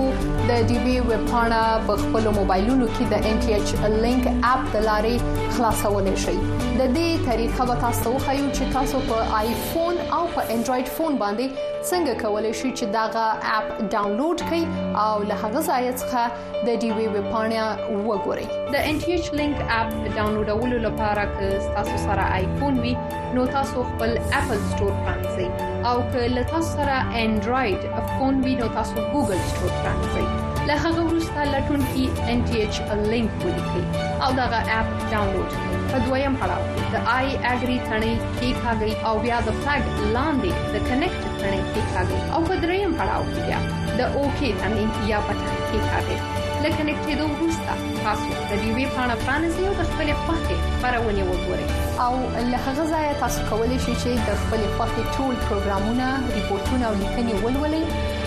د ډي وی ویب پاڼه په خپل موبایلونو کې د ان ټي ایچ لینک اپ د لارې خلاصولای شئ د دې طریقه به تاسو خو چې تاسو په آیفون او په انډراید فون باندې څنګه کولای شئ چې داغه اپ ډاونلوډ کړئ او له هغه ځای څخه د ډیوې ویب پاڼه وګورئ د ان ټي ایچ لینک اپ ډاونلوډولو لپاره که تاسو سره آیفون وي نو تاسو خپل اپل سٹور پرانځئ او که له تاسو سره انډراید فون وي نو تاسو ګوګل سٹور پرانځئ له هغه وروسته لټون کې ان ټي ایچ لینک ولیکئ او دغه اپ ډاونلوډ کړئ په دویم پړاو کې د آی اګری تڼۍ کې کاږئ او بیا د فلګ لاندې د کنیکټ تڼۍ کې کاږئ او په دریم پړاو کې بیا د اوکی تڼۍ یا په کېکاږئ. له کنېکټېدو وروسته تاسو د ډیوې پاڼه پرانیزئ او د خپلې خوښې خپرونې وګورئ. او له هغه ځایه تاسو کولی شئ چې د خپلې خوښې ټول پروګرامونه، ریپورټونه او لیکنې ولولئ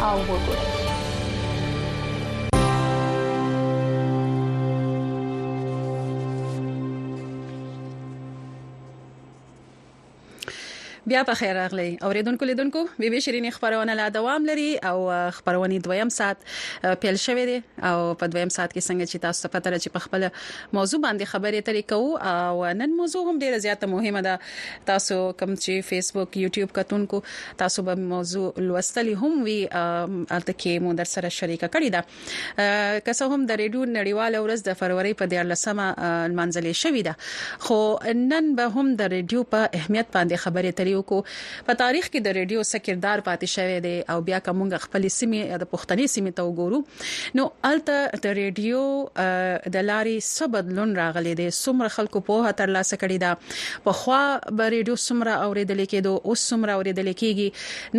او وګورئ. بیا په خیر راغلی اوریدونکو لیدونکو بي بي شيرینې خبرونه لا دوام لري او خبرونه دویم سات پیل شوې دي او په دویم سات کې څنګه چې تاسو ته پته چې په خپل موضوع باندې خبرې ترې کوو او نن موضوع هم ډیره زیاته مهمه ده تاسو کوم چې فیسبوک یوټیوب کتونکو تاسو به موضوع لوستلی هم وي البته کې مو در سره شریک کړی ده که څه هم د ریډیو نړیواله ورځ د فروری په 14مه منځلې شوې ده خو نن به هم د ریډیو په اهمیت باندې خبرې ترې وکړو په تاریخ کې د ریډیو سکردار پاتې شوی دی او بیا کومه خپل سیمه د پښتنې سیمه ته وګورو نو الته د ریډیو د لارې څه بدلون راغلی دی څومره خلکو په هه تر لاسه کړی دا په خوا به ریډیو څومره اوریدل کېدو اوس څومره اوریدل کېږي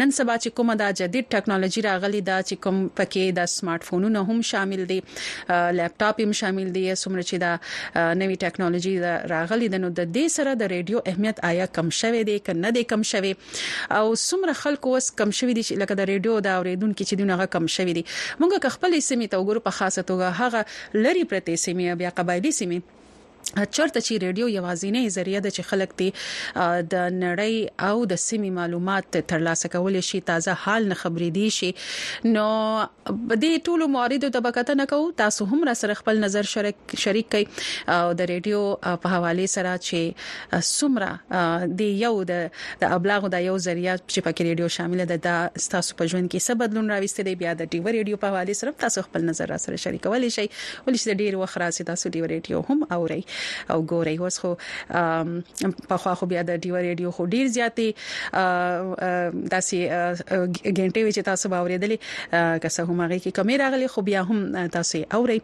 نن سبا چې کومه دا جدید ټکنالوژي راغلي ده چې کوم پکې د سمارټ فونونه هم شامل دي لپ ټاپ هم شامل دي سمره چې دا نوې ټکنالوژي راغلي ده نو د دې سره د ریډیو اهمیت آیا کم شوی دی که نه دی کم شوی او سمره خلک اوس کم شوی دي لکه د ریډیو د اوریدونکو چې دغه کم شوی دي موږ خپل سیمه ته وګورو په خاصه توګه هغه لری پرتې سیمه بیا قبایلی سیمه چرته چې رادیو یوازینی ذریعہ ده چې خلک ته د نړۍ او د سیمې معلومات ترلاسه کول شي تازه حال نه خبرې دي شي نو د دې ټولو مواردو د بکتنه کو تاسو هم را سره خپل نظر شریک شریک کړئ او د رادیو په حواله سره چې سمره د یو د ابلاغ د یو ذریعہ چې پکې رادیو شامل ده دا تاسو په ژوند کې څه بدلون راوستي دی بیا د ټي وی رادیو په حواله سره تاسو خپل نظر را سره شریکولی شئ ولې چې ډیر وخت راځي تاسو ډیو ریډیو هم اوري او ګوري اوس خو په خو خو بیا د ډیو ریډیو خو ډیر زیاتې داسې ګنټه وی چې تاسو باورېدلې که څه هم هغه کې کمی راغلی خو بیا هم تاسو اوري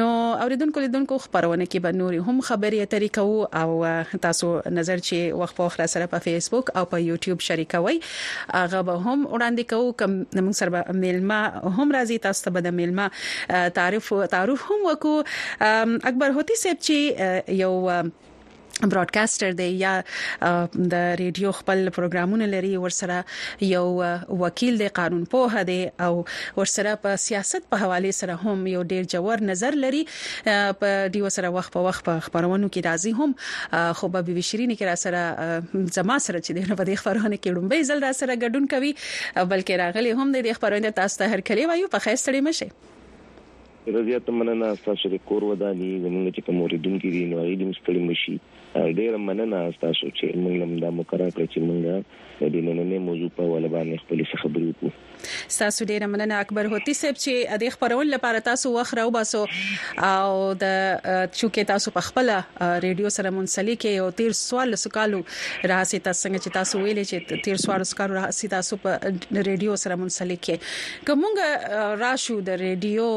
نو اوریدونکو لیدونکو خبرونه کې به نور هم خبرې اترې کوو او تاسو نظر چې وخت په وخت سره په فیسبوک او په یوټیوب شریکوي هغه به هم وړاندې کوو کوم موږ سره به میلمه هم راځي تاسو ته به د میلمه تعریف تعارف هم وکړو اکبر هوتی صاحب چې یو براډکاسټر دی یا د ریډیو خپل پروګرامونه لري ورسره یو وکیل دی قانون پوه دی او ورسره په سیاست په حواله سره هم یو ډیر جوړ نظر لري په ډیوه سره وخت په وخت په خبرونو کې راځي هم خو به بي شيرين کې را سره زما سره چې دغه په دې خبرونه کې ډومبه ځل را سره ګډون کوي بلکې راغلي هم د دې خبرونه تاسو ته هر کلی وایو په خیر سره مشه رضیات مننه تاسو د کور ودانی زمونږ چې کوم اوریدونکو دي نو هغه دې مستړي مشي ډیر مننه تاسو چې موږ لم دا مقرره کړ چې موږ د نننې موضوع په ولبانې خپل څه خبرې وکړو ستاسو ډیره مننه اکبر هوتی صاحب چې د خبرون لپاره تاسو وخت راو باسو او د چونکه تاسو په خپل ریډیو سره منسلک یو تیر سوال سکالو راهسي تاسو څنګه چې تاسو ویلې چې تیر سوال سکالو راهسي تاسو په ریډیو سره منسلک یې کومګه راشو د ریډیو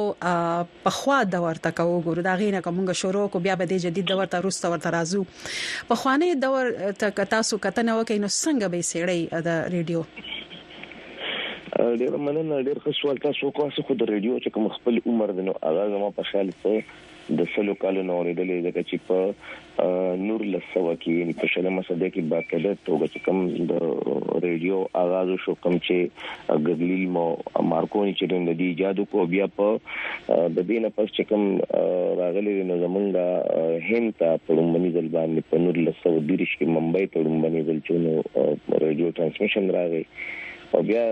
په خوا د ورته کوو ګورو دا غینه کومګه شروع کو بیا به د جدید دور ته روسته ورته راځو په خوانې دور ته تاسو کتنه وکړئ نو څنګه به سیړی د ریډیو ډیر مننه ډیر ښه سوال تاسو کوه څه خو د ریډیو چې کوم خپل عمر دنو هغه زما په خیال څه د سلو کالو نو اوریدلې ځکه چې په نور لسو کې یعنی په شلمه صده کې با کده توګه چې کوم د ریډیو آغاز شو کوم چې غګلیل مو مارکونی چې د دې ایجاد کو بیا په د دې نه پس چې کوم راغلي نو زمونږ هند ته پړمبني ځل باندې په 1913 کې ممبئی پړمبني ځل چونو رادیو ترانسمیشن راغی او بیا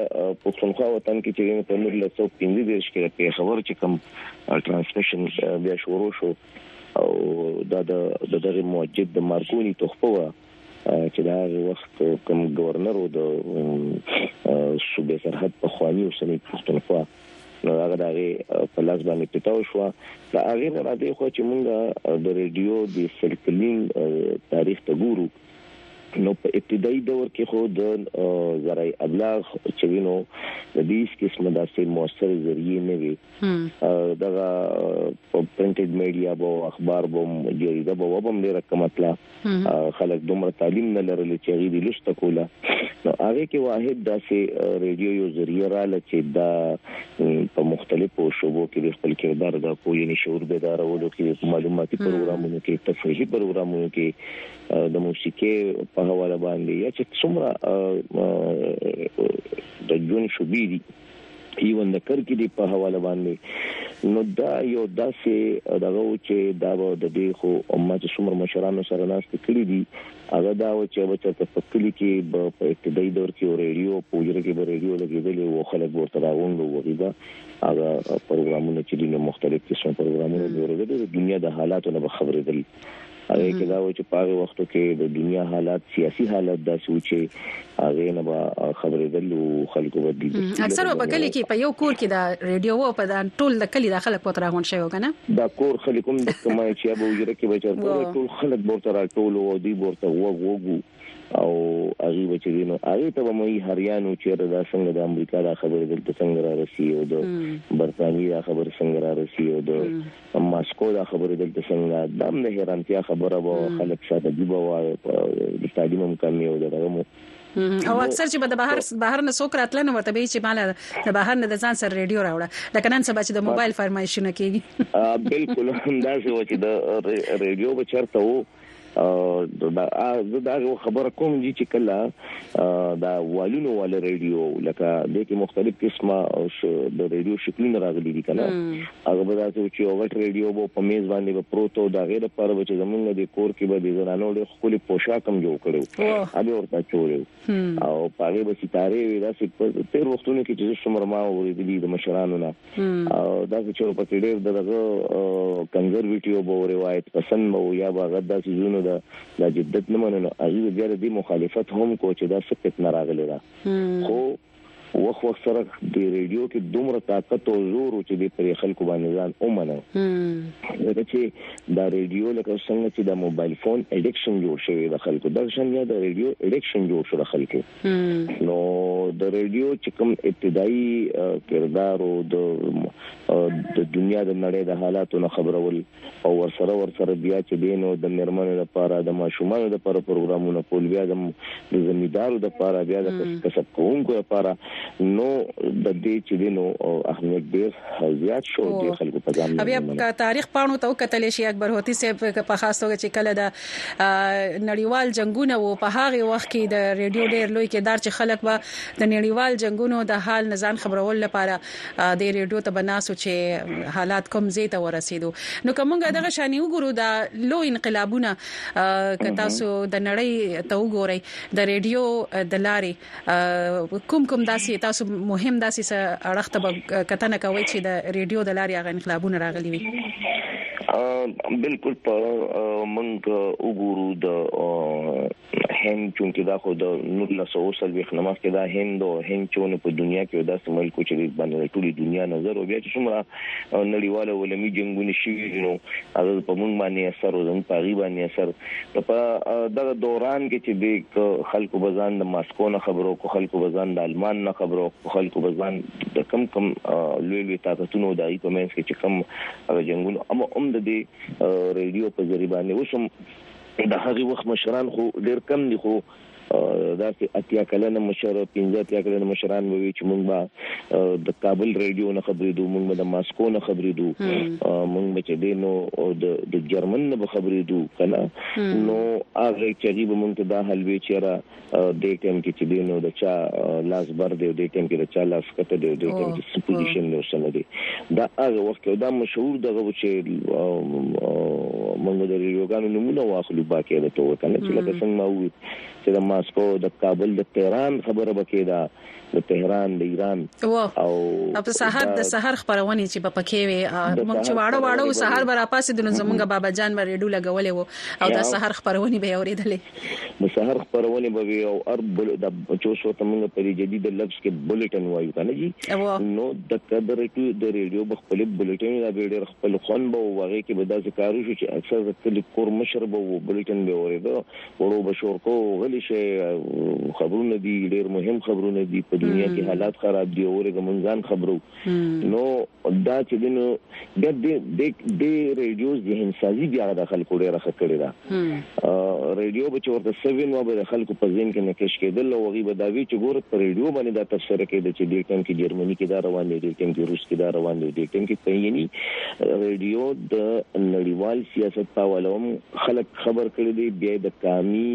پښتونخوا وطن کې چې په 1915 کې په خبر چې کوم ترانسمیشن بیا شروع شو او دا د دغه موجد د مارکونی تخپوه چې دا هغه وخت کوم گورنر و د صوبې سرحد په خواني اوسنۍ پښتونخوا نو هغه دغه په لاس باندې پټاو شو دا هغه نه راځي خو چې مونږ د ریډیو د سرکلین تاریخ ته ګورو نو په ابتدایي دور کې خو د زرای ابلاغ چې وینو د دې قسمه داسې موثر ذریعہ نه وي دا پرنټډ میډیا بو اخبار بو جریده بو وبم ډیره کمتله خلک دومره تعلیم نه لرل چې هغه دې لسته کوله نو هغه کې واحد داسې ریډیو یو ذریعہ را لچې دا په مختلفو شوبو کې د خپل کردار دا کو یعنی شعور بیدارولو کې معلوماتي پروګرامونو کې تفریحي پروګرامونو کې د موسیقي په حواله باندې یا چې څومره د جون شوبې دي ایون د کرکې دې په حواله باندې نو دا یو داسې دغه و چې دا به د دې خو ما چې څومره مشرانو سره ناشته کړې دي هغه دا و چې به چرته په کلی کې به په ابتدایي دور کې ریډیو په وجره کې به ریډیو لګېدلې وو خلک ورته راغونډو وغیبه هغه پروګرامونه چې دي نو مختلف قسم پروګرامونه جوړېدل د دنیا د حالاتو نه خبرېدل هغه کې دا و چې په هغه وخت کې د دنیا حالات سیاسي حالات داسې و چې هغه نه به خبرې دلو خلکو به دي اکثر په کلی کې په یو کور کې دا ریډیو و په دا ټول د کلی د خلک پوتره غون شوی کنه دا کور خلک هم د کمه چې ابو جره کې بچر ټول خلک ورته راټول و دی ورته وګو او هغه بچی نو هغه ته به مې هریانو چیرې دا څنګه د امریکا دا خبره دلته څنګه را رسی او د برتانیې دا خبره څنګه را رسی او د ماسکو دا خبرې دلته څنګه دا هم د حیرانتیا خبره وه خلک شاته دی به وایي په تعلیم هم کمی او دغه مو او اکثر چې د بهر بهر نه څوک راتل نو ورته به چې مال د بهر نه د ځان سره ریډیو راوړه د کنن سبا چې د موبایل فرمایشونه کیږي بالکل همداسې و چې د ریډیو به چرته وو زه دا خبره کوم دي چې کله دا والونو ول رادیو لکه د کې مختلف قسمه د رادیو شکلونه راغلي دي کنه هغه به تاسو چې اوټ رادیو وو په میز باندې به پروت او دا غیر پر به چې زمونږ د کور کې به د زنانو له خپل پوشاک هم جوړ کړو هغه ورته چولیو او پاره به ستاره وي دا چې په تیر وختونو کې چې څومره ما اوریدلې د مشرانو نه او دا چې چور په ډیر دغه کنزرویټیو بو روایت پسند مو یا به غدا چې زونه د د جدت نه مننه هغه بیا د مخالفت هم کو چې دا سکت نه راغلی دا خو وخت وخت سره د ریډیو کې دومره طاقت او زور و چې د پرې خلکو باندې ځان اومنه لکه چې دا ریډیو لکه څنګه چې د موبایل فون اډیکشن جوړ شوی د خلکو د شان یا د ریډیو اډیکشن جوړ شو د خلکو نو د ریډیو چې کوم ابتدایي کردار او د د دنیا د نړۍ د حالاتو نه خبرول او ورسره ورسره بیا چې دی نو د میرمنو لپاره د ماشومانو لپاره پروګرامونه کول بیا د زمیدارو لپاره بیا د کسب کوونکو لپاره نو د دې چې دی نو اهمیت ډیر زیات شو د خلکو په ځان بیا که تاریخ پاڼو ته وکتل شي اکبر هوتی صاحب په خاص توګه چې کله د نړیوال جنگونه وو په هغه وخت کې د ریډیو ډیر لوی کردار چې خلک به د نړیوال جنگونو د حال نزان خبرول لپاره دی ریډیو ته بناسو چې حالات کوم زی ته ورسېدو نو کومګه دغه شانی وګورو دا لو انقلابونه که تاسو د نړۍ ته وګورئ د ریډیو د لارې کوم کوم داسې تاسو مهم داسې اړخ ته کتنه کوي چې د ریډیو د لارې هغه انقلابونه راغلي وي بالکل په منګ وګورو د هند چونکه دا خو د نولس سوه او څلوېښت نه مخکې دا هند او هند چونه په دنیا کې یو داسې ملک و چې د باندې د ټولې دنیا نظر و بیا چې څومره نړیواله علمي جنګونه شوي دي نو هغه په موږ باندې اثر او زموږ په هغې باندې اثر نو په دغه دوران کې چې د خلکو به ځان د ماسکو نه خبرو کو خلکو به ځان د آلمان نه خبرو کو خلکو به ځان د کم کم لوی لوی طاقتونو د هغې په منځ کې چې کم هغه جنګونه هم هم د دې ریډیو په ذریعه باندې اوس هم د هغه وخت مشران خو ډېر کم دي خو داسې اتیا کلنه مشر پنځه اتیا کلنه مشران وي چې موږ به د کابل رادیو نه خبرېدو موږ به د ماسکو نه خبرېدو موږ به چې دینو د د جرمن نه خبرېدو کنه نو هغه چې به موږ ته دا حل وی چې را دې ټیم کې چې دینو د چا لاس بر دی دې ټیم کې د چا لاس کته دی دې ټیم کې څه پوزیشن دی وسنه دی دا هغه وخت دا مشهور دغه چې موږ د یوګانو نمونه واخلو باکې د توه کنه چې لکه څنګه ما وی چې د ماسکو د کابل د تهران خبره بکې دا د تهران د ایران او په سحر د سحر خبرونه چې په پکې وي موږ چې واړه واړه او سحر برا پاسې د زمونږ بابا جان بر ریډو لګولې وو او د سحر خبرونه به اوریدلې د سحر خبرونه به وي او ار بل د چوشو ته موږ په جدید لفظ کې بولټن وایو کنه جی نو د قدر ټو د ریډیو بخپل بولټن را به ډېر خپل خون به وغه کې به داسې کارو شو چې اکثر د کلی کور مشر به بولټن به اوریدو وړو بشور کو غلی شي خبرونه دي ډیر مهم خبرونه دي په دنیا کې حالات خراب دي اورې ګمنځان خبرو نو دا چې دنو د دې د ریډیو ذهن سازي بیا د خلکو ډیره خکړې ده ریډیو به چورته سوین و به خلکو په ذهن کې نکش کېدل او غي به دا وی چې ګور په ریډیو باندې دا تفسیر کېده چې ډیر ټیم کې جرمني کې دا روان دي ډیر ټیم کې روس کې دا روان دي ډیر ټیم کې په یعنی ریډیو د نړیوال سیاست په ولوم خلک خبر کړي دي بیا د کامي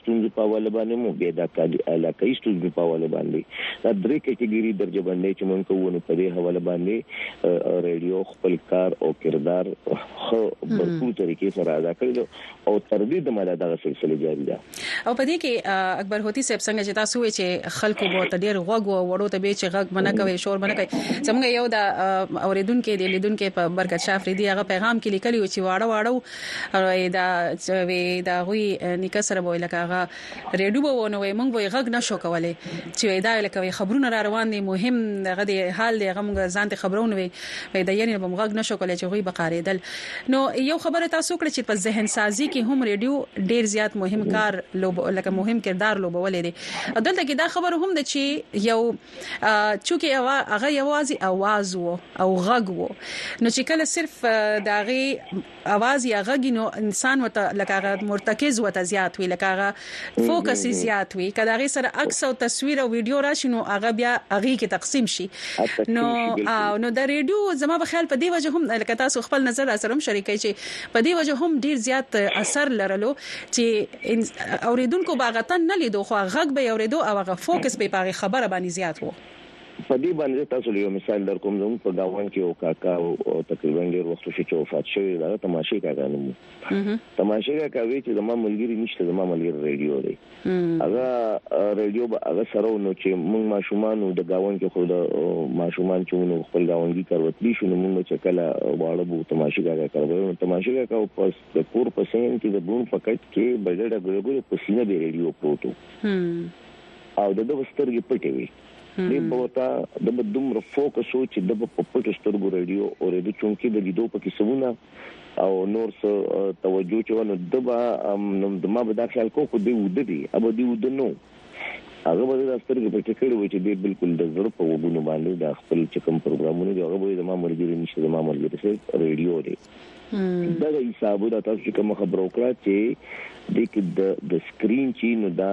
ستونزو په حواله باندې مو بیا د کالي علاقې ستونزو په حواله باندې دا درې کټګوري درجه باندې چې مونږ کوو نو په دې حواله باندې رادیو خپل کار او کردار خو برپور طریقې سره ادا کړی او تر دې د مله دغه سلسله جاری ده او په دې کې اکبر هوتی صاحب څنګه چې تاسو وی چې خلکو به ته ډیر غوګ وړو ته به چې غږ منه کوي شور منه کوي زموږ یو د اوریدونکو د لیدونکو په برکت شافری دی هغه پیغام کې لیکلی و چې واړه واړه هغه دا چې وي دا غوي نیکه سره وای لکه هغه ریډو به ونه وای مونږ وای غږ نشو کولای چې دا لکه وي خبرونه را روان دي مهم دغه دی حال دی هغه مونږ ځان ته خبرونه وي وای دا یعنی به مونږ غږ نشو کولای چې غوي بقاریدل نو یو خبره تاسو کړ چې په ذهن سازي کې هم ریډیو ډیر زیات مهم کار لوب لکه مهم کردار لوبولې دي دلته کې دا خبره هم ده چې یو چونکه هغه یوازې اواز وو او غږ وو نو چې کله صرف د هغه اواز یا غږ نو انسان وته لکه هغه مرتکز وته زیات وي لکه هغه فوکس زیات وي کله هغه سره عکس او تصویر او ویډیو راشي نو هغه بیا هغه کې تقسیم شي نو نو د ریډیو زما په خیال په دی وجه هم لکه تاسو خپل نظر سره هم شریکای چې په دی وجه هم ډیر زیات اثر لرلو چي اورېدونکو به هغه تن نه ليدو خو غږ به يې اورېدو او هغه فوکس به يې په هغې خبره باندي زيات وو. په دې باندي زه تاسو له يو مثال در کوم، زموږ په ګاونډ کي يو کاکا وو او تقريباً ډېر وخت وشو چي وفات شوی، د هغه تماشې کاکا نوم وو. تماشې کاکا وې چي زما ملګري نشته، زما ملګری رېډيو دی. هغه رېډيو به هغه سره وو، نو چي موږ ماشومان وو، د ګاونډ کي خو د ماشومان چي وو نو خپل ګاونډي کروتلي شو، نو موږ به چي کله واړه بو تماشې کاکا کره به يو، نو تماشې کاکا به په د کور په صحن کې د بون په کټ کې بډډه ګلګل په سینه به ریډیو پروت و او د ده سترګې پټې وي دی په وتا د دومره فوکس و چې د په پټو سترګو رادیو او رادیو چونکی د لیدو په کیسونه او نور څه توجه چې ونه د با نو د ما به دا خیال کو خو دی ود دی ابو دی ود نو هغه به د سترګې په ټکړ و چې دی بالکل د زړه په وګونو باندې د خپل چې کوم پروګرامونه دی هغه به د ما مرګري نشه د ما مرګري سره رادیو دی دغه حسابونه تاسو چې کوم خبرو کړه چې د کې د د سکرین چې نو دا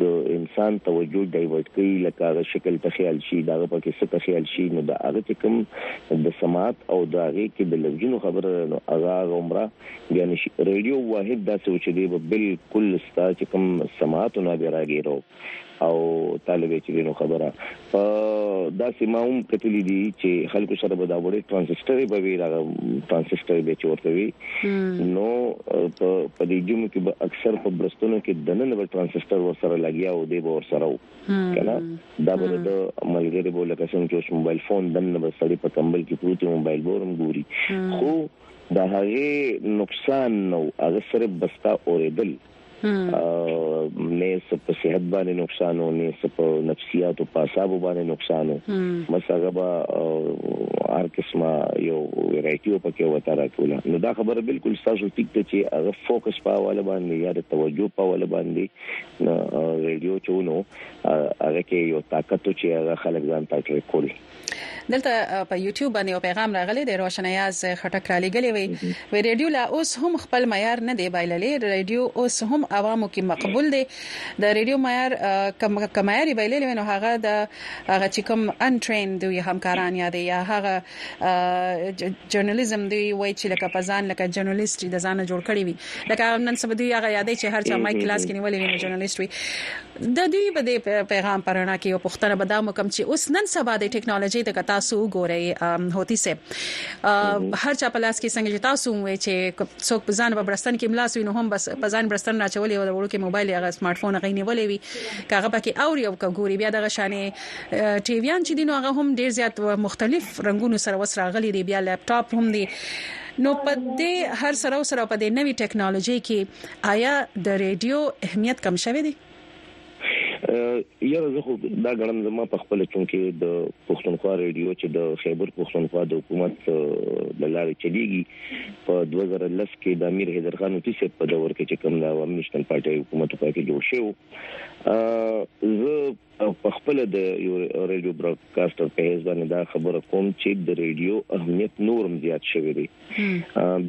د انسان توجه ډایورټ کوي لکه هغه شکل ته خیال شي دا په کې څه ته خیال شي نو دا هغه چې کوم د سماعت او دا هغه کې د لفظونو خبره نو هغه عمره یعنی رادیو واحد دا څه چې دی بالکل ستا چې کوم سماعت نه به راګیرو او طالب چرینو خبره په داسې ما هم کتلی دي چې خلکو سره به دا وړي ترانزیسټر به وی راغ ترانزیسټر به چورته وی نو په دې جمع کې به اکثر په برستونو کې دنن به ترانزیسټر ور سره لګیا او دی به ور سره کنه دا به د ملګری بوله کسان چې موبایل فون دنن به سړی په کمبل کې پروت موبایل بورم ګوري خو د هغه نقصان نو هغه سره بستا اوریدل نه څه په صحت باندې نقصان او نه څه په نفسیات او پاسابو باندې نقصان او مسغه به هر قسمه یو ویرایټي په کې وته راټوله نو دا خبره بالکل تاسو ټیک ته چې هغه فوکس په حواله باندې یا د توجه په حواله باندې رادیو چونو هغه کې یو طاقت چې هغه خلک ځان ته ټریکول دلته په یوټیوب باندې یو پیغام راغلی دی روشن ایاز خټک را لګلې وي وی ریډیو لا اوس هم خپل معیار نه دی بایللی ریډیو اوس هم عوامو کې مقبول دی د ریډیو معیار کم کمایري بایللی وي نو هغه د هغه چې کوم ان ټرین دوی همکاران یا دی یا هغه جرنالیزم دوی وای چې لکه په ځان لکه جرنالیست د ځان جوړ کړی وي لکه نن سبا دوی هغه یادې چې هر چا مایک کلاس کې نیولې وي جرنالیست وي د دوی به دې پيغام په رڼا کې يوه پوښتنه به دام وکړم چې اوس نن سبا د ټيکنالوژي ته که تاسو وګورئ هوتي صاحب هر چا په لاس کې څنګه چې تاسو وې چې څوک په ځان په برستن کې ملاس وي نو هم بس په ځان برستن راچولې او د وړو کې موبایل یا سمارټ فون غي نیولې وي کاغه پکې او یو کګوري بیا دغه شانې ټي ویان چې دین هغه هم ډیر زیات مختلف رنگونو سره وسراغلي دي بیا لپټاپ هم دي نو په دې هر سره سره په دې نوي ټکنالوژي کې ایا د ریډیو اهمیت کم شوی دی؟ یاره زه خو دا ګڼم زما په خپل چونکې د پښتونخوا ریډیو چې د خیبر پښتونخوا د حکومت د لارې چلیږي په 2010 کې د امیر حیدر خان اوتی سیب په دور کې چې کوم د عوامي نشنل پارټي حکومت په کې جوړ شو زه او په خپل د یو ریډیو براډکاسټر په حیث باندې دا خبره کوم چې د ریډیو اهمیت نورم زیات شوی دی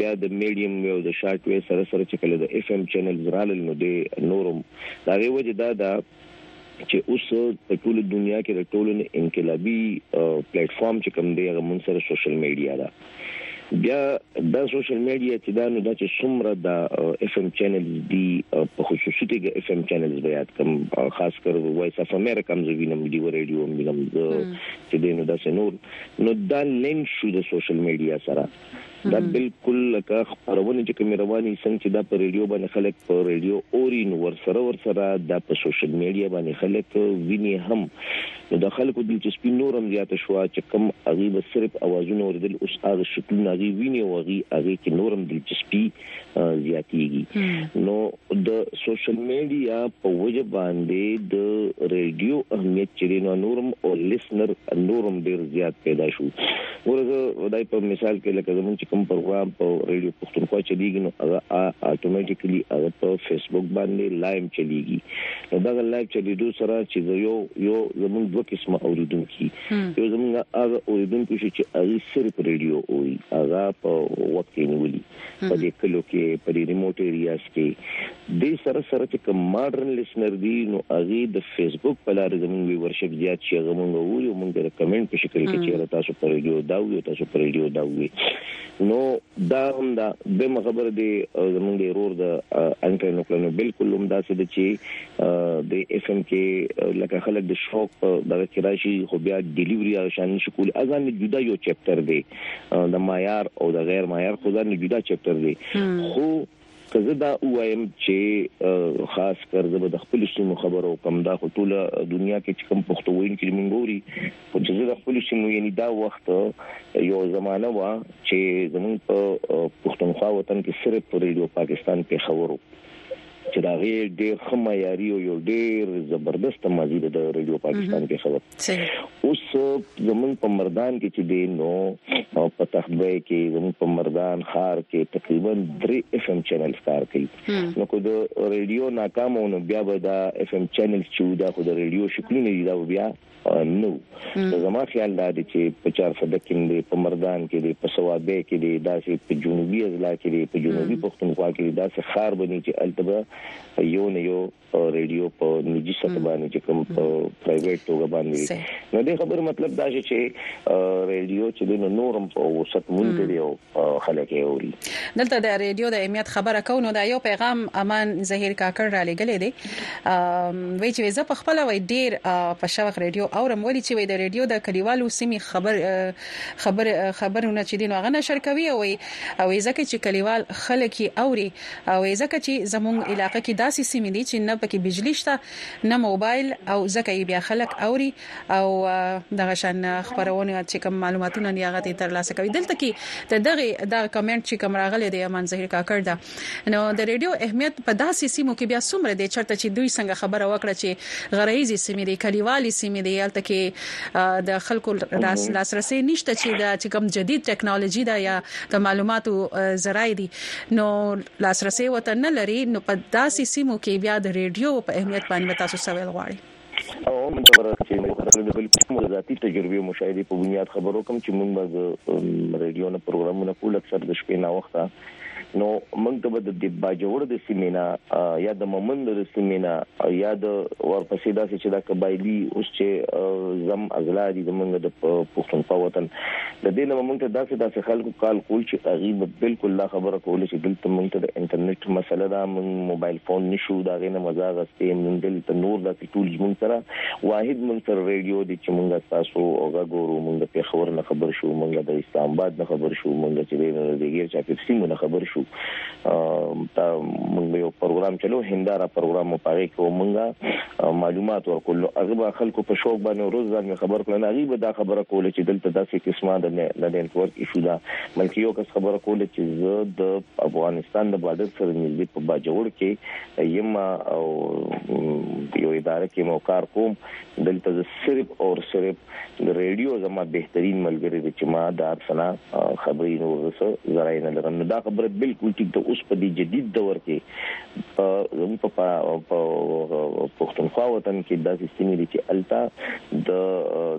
بیا د میډیم ویو د شارټ ویو سره سره چې کله د اف ام چینلز رالل نو د نورم دا غي وجه دا ده چې اوس په ټوله دنیا کې د ټولو انقلابي پلیټ فارم چې کوم دی هغه مون سره سوشل میډیا ده بیا دا سوشل میډیا چې دا نو دا چې څومره د اف ام چینلز دی په خصوصي توګه اف ام چینلز به یاد کوم خاص کر وایس اف امریکا هم زوینم دی ریډیو هم وینم چې دینو دا سنور نو دا لین شو د سوشل میډیا سره دا بالکل لکه خبرونه چې کوم رواني څنګه چې دا په ریډیو باندې خلک په ریډیو اورین ور سره ور سره دا په سوشل میډیا باندې خلک ویني هم نو د خلکو دلچسپي نور هم زیاته شوه چې کوم هغوی به صرف اوازونه اوریدل اوس هغه شکلونه هغوی ویني او هغوی هغه کې نور هم دلچسپي زیاتیږي نو د سوشل میډیا په وجه باندې د ریډیو اهمیت چې نو نورم او لسنر نورم ډیر زیات پیدا شو ورته دای په مثال کې لکه زمونږ چې کوم پروګرام په ریډیو پښتونخوا چلیږي نو هغه اتوماتیکلی هغه په فیسبوک باندې لایم چلیږي په دغه لایف چلیدو سره چې زه یو یو زمون دوه قسمه اوریدونکو یو زمون هغه اوریدونکو چې هغه صرف ریډیو اوري هغه په وخت کې نیولي په دې کلو کې په دې ریموټ ایریاز کې د سره سره چې کوم ماډرن لسنر دي نو هغه د فیسبوک په لار زمون ویورشپ زیات شي هغه مونږ وو یو مونږ د کمنټ په شکل کې چې تاسو پر ریډیو دا وي تاسو پر ریډیو دا وي نو دا هم دا دمه خبر دی زمونږ دی رور د انټر نوکلنو بالکل هم دا څه د چی د اف ام کې لکه خلک د شوق په دغه کې راشي خو بیا ډیلیوري او شان نشي کولی اذان جدا یو چپټر دی د معیار او د غیر معیار خو ځان جدا چپټر دی خو که زه دا ووایم چې خاص کر زه به د خپل سیمو خبرو کوم دا خو ټوله دنیا کې چې کوم پښتو ویونکي مونږ ګوري خو چې زه د خپل سیمو یعنی دا وخت یو زمانہ و چې زمونږ په پښتونخوا وطن کې صرف په ریډیو پاکستان کې خبرو چې دا غیر ډیر خمه یاري او یو ډیر زبردست مازی د ریډیو پاکستان کې خبر اوس زمونږ په مردان کې چې دی نو په تخبه کې زمونږ په مردان خار کې تقریبا 3 اف ام چینل کار کوي نو کو د رادیو ناکامونه بیا به دا اف ام چینل چې دا خو د رادیو شکل نه دی دا بیا نو زما خیال دا دی چې په 400 کې دی په مردان کې دی په سوابه کې دی داسې په جنوبي اضلاع کې دی په جنوبي پښتونخوا کې داسې خار بني چې التبه یو نه یو په رادیو په نجی سطح باندې چې کوم په پرایویټ توګه باندې نو د خبر مطلب دا چې رادیو چې د نورم په وسط مونږ دی او خلک یې اوري دلته د رادیو د اهمیت خبره کو نو دا یو پیغام امان زهیر کاکړ را لګلې دی وی چې زه په خپل وای ډیر په شوق رادیو اورم ولې چې وی د رادیو د کلیوالو سیمې خبر خبر خبرونه چې دین هغه نشر کوي او وی ځکه چې کلیوال خلک یې اوري او ځکه چی زمونږ علاقه کی داسی سیمی دی چی نه پکی بجلی شته نه موبایل او ځکه یی بیا خلک اوری او دغه شان خپرونو چی کوم معلوماتونه دی هغه ته تر لاسه کوی دلته کی د دغی دغه کمینټ چی کوم راغلی دی امان ظهیر کاکړ ده نو د ریډیو اهمیت په داسی سیمو کی بیا څومره دی چرته چی دوی څنګه خبره وکړه چی غره یزی سیمی دی کلیوالی سیمی دی هلته کی د خلکو لاس لاسرسی نشته چی دا چی کوم جدید ټیکنالوژی ده یا د معلوماتو ذرای دی نو لاسرسي وته نه لري نو په داسې سیمو کې بیا د ریډیو په اهمیت باندې به تاسو څه ویل غواړي او هم دا ورځ چې موږ خپل د بلکې کوم ذاتي تجربه او مشاهده په بنیاد خبرو کوم چې موږ به ریډیو نه پروګرامونه کول اکثر د شپې نه وخته نو موږ ته به د باجوړ د سیمینا یا د مومند د سیمینا یا د ورپسې داسې چې د قبایلی اوس چې زم ازلا دي زمونږ د پښتونخوا وطن د دې نه به موږ ته داسې داسې خلکو کال کول چې هغوی به بلکل دا خبره کوله چې دلته موږ ته د انټرنېټ مسله ده، موږ موبایل فون نه شو د هغې نه مزه اخیستی، موږ دلته نور داسې ټول زموږ سره واحد موږ سره رېډیو دی چې موږ ستاسو غږ اورو، موږ د پېښور نه خبر شو، موږ د اسلام اباد نه خبر شو، موږ چې دی نو د دې غېر چاپېر سیمو نه خبر شو. دا موږ یو پروګرام چلو هندارا پروګرام مو پاره کې ومنګا معلومات ورکول نو هغه به خلکو په شوق باندې روز ځان خبر کړل نه غیب دا خبره کوله چې دلته داسې قسمه د نتورک ایشو دا بلکې یو کس خبره کوله چې زه د افغانستان د بارډر سره نږدې په باجوړ کې یم او یو اداره کې مو کار کوم دلته صرف او صرف ریډیو زما بهترین ملګری دی چې ما د ارسنا خبرې نور رسو زراي نه لرم دا خبره بالکل ټیک ده اوس په دې جدید دور کې زموږ په پښتونخوا وطن کې دا سیستم دی چې التا د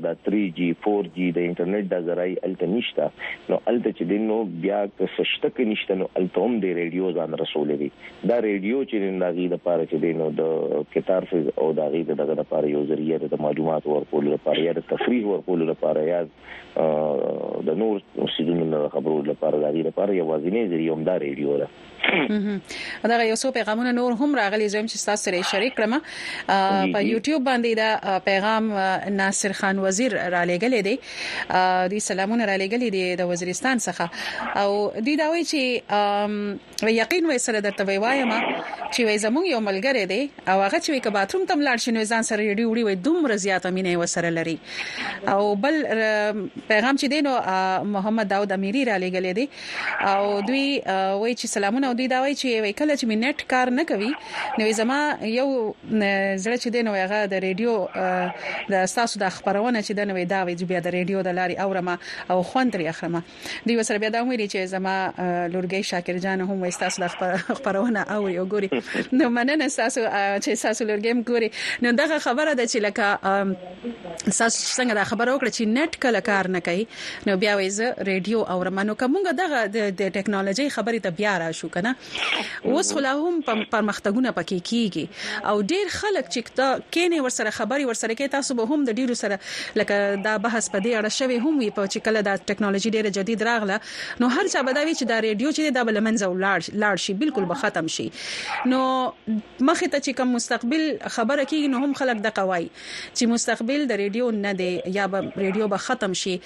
د 3G 4G د انټرنیټ د زراي الته نشته نو الته چې دینو بیا که سشته کې نشته نو الته هم د ریډیو ځان رسولې دي دا ريډيو چې د هغې لپاره چې دی نو د کتارسز او د هغې د دغه لپاره یو ذریعه ده د معلوماتو ورکولو لپاره یا د تفریح ورکولو لپاره یا د نور سیدونو نه خبرو لپاره د هغې لپاره یوازینی ذریعه هم دا ريډيو ده دا یو څو پیغامونه نور هم راغلي زم چې تاسو سره شریک کړم په یوټیوب باندې دا پیغام ناصر خان وزیر را لېګلې دي د سلامونه را لېګلې دي د وزیرستان څخه او دی دا وایي چې وای یقین وای سره درته وای وایم چې وای زمونږ یو ملګری دی او هغه چې وای که باتروم تم لاړ شي نو ځان سره ریډي وړي وای دومره زیاته مینه و سره لري او بل پیغام چې دینو محمد داوود امیری را لګلې دی او دوی وای چې سلامونه او دوی دا وای چې وای کله چې می نت کار نه کوي نو زما یو زړه چې دینو هغه د ریډیو د تاسو د خبرونه چې دنوې دا وای چې بیا د ریډیو د لاري اورم او خوند لري اخرمه دی وسره بیا دا ویلي چې زما لورګي شاکر جان هم وایي تاسو د خبرونه اوري او ګوري نو مننه تاسو چې تاسو لورګي هم ګوري نو دغه خبره ده چې لکه تاسو څنګه دا خبره وکړه چې نت کله کار نه کوي نو بیا وایي زه ریډیو اورم نو کومګه دغه د ټکنالوژي خبرې ته بیا راشو کنه اوس خو لا هم پرمختګونه پکې کیږي او ډیر خلک چې ته کینې ورسره خبرې ورسره کې تاسو به هم د ډیرو سره لکه دا بحث په دې اړه شوی هم وي په چې کله دا ټیکنالوژي ډیره جدید راغله نو هر چا به دا وی چې دا ریډیو چې دا بلمنځه ولاړ لاړ شي بالکل به ختم شي نو مخه ته چې کوم مستقبل خبره کیږي نو هم خلک د قوای چې مستقبل د ریډیو نه دی یا به ریډیو به ختم شي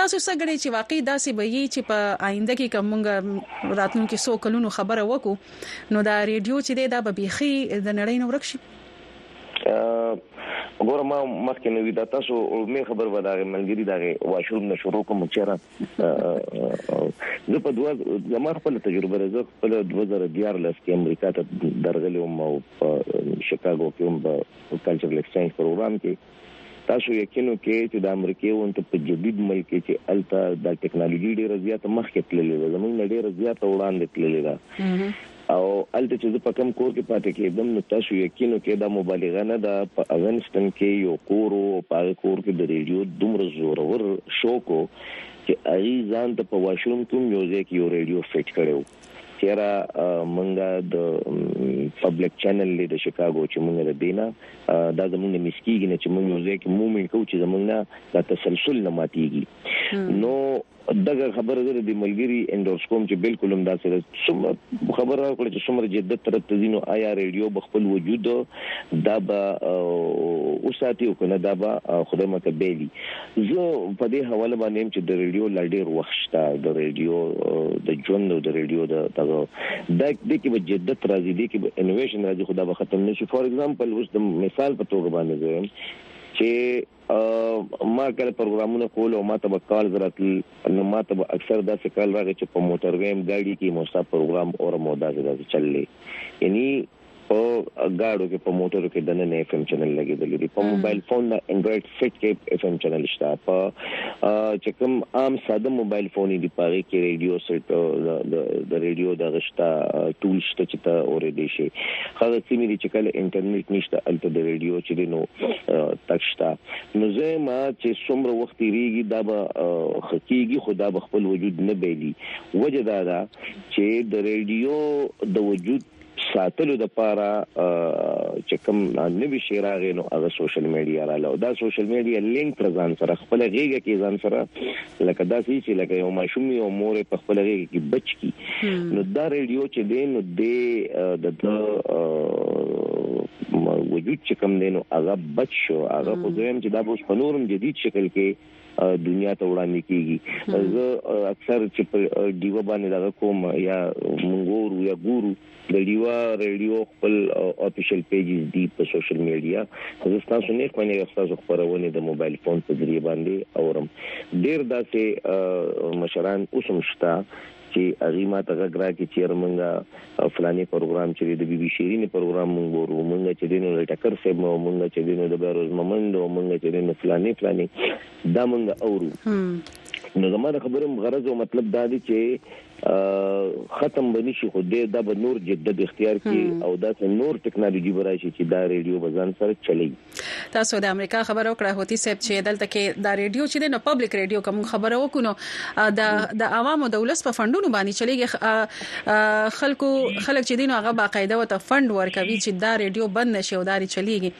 تاسو څه ګڼی چی واقعی داسی به یی چی په آینده کی که موږ راتلونکی څو کلونو خبره وکړو نو دا ریډیو چی دی دا به بیخی د نړی نه ورک شی؟ ګوره ما مخکې نه وي دا تاسو مې خبر به دا ملګری دا واشروم نه شروع کوم چیرې زه په دوه زما خپل تجربه ده زه خپل 2014 کې امریکا ته درغلی وم او په شیکاګو کې هم په کلچرل ایکسچینج پروګرام کې تاسو یقین وکړئ چې د امریکې غونته په جدید ملک کې چې الته د ټکنالوژي ډیره زیاته مخکې تللې ده زموږ نه ډیره زیاته وړاندې تللې ده او الته چې زه په کم کور کې پاتې کېدم نو تاسو یقین وکړئ دا مبالغه نه ده په افغانستان کې یو کور او په هغه کور کې د ریډیو دومره زورور شوکو چې هغه ځان ته په واشروم کې یو ځای کې یو ریډیو فټ کړو تیرا مونږه د پبلک چینل لري د شکاګو چې مونږه د دینه دا زمونږ مسکیږي نه چې مونږ یو ځای کې مومنټ کوو چې زمونږ نه د تسلسل نه ماتيږي نو دغه خبره زره د ملګری انډورس کوم چې بالکل هم دا سره څومره خبره کړ چې څومره جدت تر تزینو آیا ریډیو بخپل وجود دا به اوساتي او کنه دا به خدای مکه بیلی زه په دې حواله باندې يم چې د ریډیو لا ډیر وخت شته د ریډیو د ژوند او د ریډیو د دغه د دې کې به جدت راځي دې کې به انوویشن راځي خو دا به ختم نشي فار ایگزامپل اوس د مثال په توګه باندې زم چې ما کله پروګرامونه کول او ما ته به کال زراتل نو ما ته به اکثر داسې کال راغی چې په موټر ویم ګاډي کې مو ستا پروګرام اور مودا زده چللې یعنی په ګاډو کې په موټرو کې د نن اف ام چینل لګیدلې دي په موبایل فون د انډراید سیټ کې اف ام چینل شته په چې کوم عام ساده موبایل فون دی په هغه کې ریډیو سیټ د ریډیو د غشتا ټول شته چې ته اورې دي شي هغه چې مې چې کله انټرنیټ نشته الته د ریډیو چې دی نو تکشتا نو زه ما چې څومره وخت ریږي دا به خکېږي خدا به خپل وجود نه بیلی وجه دا ده چې د ریډیو د وجود ساتلو د پاره چې کوم نوی شی راغی نو هغه سوشل میډیا رااله او دا سوشل میډیا لینک تر ځان سره خپل غیګه کې ځان سره لکه داسې چې لکه یو ماشوم یو مور په خپل غیګه کې بچ کی نو دا ریډیو چې دی نو د د وجود چې کوم دی نو هغه بچ شو هغه خو دویم چې دا اوس په نورم جدید شکل کې دنیا ته وړاندې کیږي زه اکثر چې په دیو باندې دغه کوم یا منګور یا ګورو د دیو ریډیو خپل افیشل پیجز دی په سوشل میډیا زه تاسو نه کوم نه تاسو خبرونه د موبایل فون په ذریعہ باندې اورم ډیر داسې مشران اوسم شته چې هغه ما ته غږ راکې چې یاره مونږه فلاني پروګرام چې د بي بي شيرين پروګرام مونږ ورو مونږ چې دینو لټکر سه مو مونږ چې دینو د بیروز ممند او مونږ چې دینو فلاني فلاني دا مونږ اورو نو زما د خبرو غرض او مطلب دا دی چې ختم بنی شي خو دې دا به نور جدت اختیار کړي او دا نور ټکنالوژي براشي چې دا ریډیو بزن سره چلی تاسو د امریکا خبره وکړه هوتی صاحب چې دلته کې دا ریډیو چې نو پبلک ریډیو کوم خبره وکونو د د عوامو د ولس په فندونو باندې چلیږي خلکو خلک چې دین هغه باقاعده وته فند ورکوي چې دا ریډیو بند نشي او دا چلیږي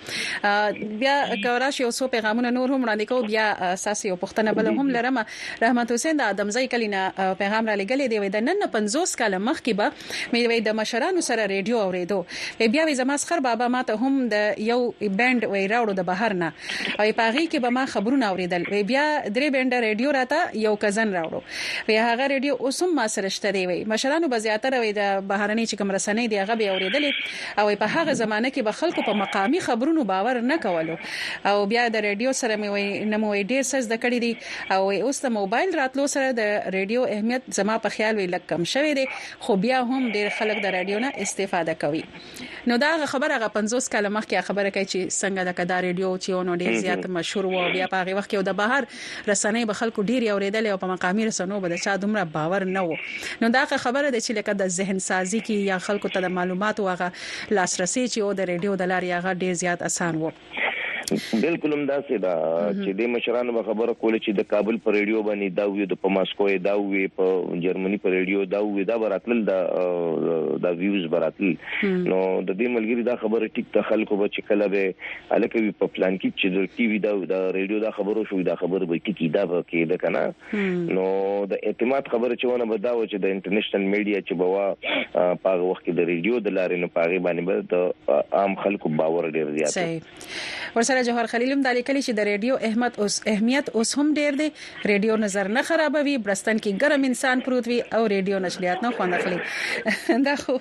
بیا کورا شي اوسو پیغامونه نور هم وړاندې کو بیا اساسي او پښتنه بل هم لرم رحمت حسین د ادمزای کلینا پیغام را لګلې دی د نن 50 کال مخکې به مې وې د مشرانو سره ريډيو اوريدو وې بيا وې زما سخر بابا ماته هم د يو بينډ وې راوړو د بهر نه وې په هغې کې به ما خبرونه اوريدل وې بيا درې بينډه ريډيو راته يو کزن راوړو وې هغه ريډيو اوس هم ما سره شته دې وې مشرانو به زياتره وې د بهرنې چې کوم رسنۍ دې هغه به اوريدلې او وې په هغه زمانه کې به خلکو په مقامي خبرونو باور نه کولو او بيا د ريډيو سره مې وې نه مو وې ډير څه زده کړي دي. او وې اوس د موبایل راتلو سره د رېډیو اهمیت زما په خیال وې لږ کم شوې دې خو بیا هم ډېر خلک د رېډیو نه استفاده کوي نو دا هغه خبره هغه 50 کاله مخکې خبره کوي چې څنګه لکه دا رېډیو چې ونو ډېر زیات مشهور وو بیا په هغه وخت کې د بهر رسنۍ به خلکو ډېر اوریدل او په مقامي رسنو به د چا دومره باور نه وو نو دا هغه خبره ده چې لکه د ذهن سازي کې یا خلکو ته د معلوماتو هغه لاسرسي چې او د رېډیو د لارې هغه ډېر زیات اسان وو بالکل هم داسې ده چې د مشرانو به خبره کوله چې د کابل پر ریډیو باندې دا وی د پماسکو دا وی په جرمني پر ریډیو دا وی دا براتل دا دا ویوز براتل نو د دې ملګری دا خبره ټیک ته خلکو به چې کله به الکه وی په پلان کې چې د ټي وي دا د ریډیو دا خبرو شو دا خبره به ټیک دا به کې ده کنه نو د اعتماد خبره چې ونه بدا و چې د انټرنیشنل میډیا چې بوا په هغه وخت کې د ریډیو د لارې نه پاغي باندې به د عام خلکو باور ډیر زیات صحیح ورسره جوهر خلیل هم د لیکلي چې د ریډیو اهمیت اوس اهمیت اوس هم ډیر دی ریډیو نظر نه خرابوي برستن کې ګرم انسان پروت وي او ریډیو نشریات نه خوند اخلي دا خو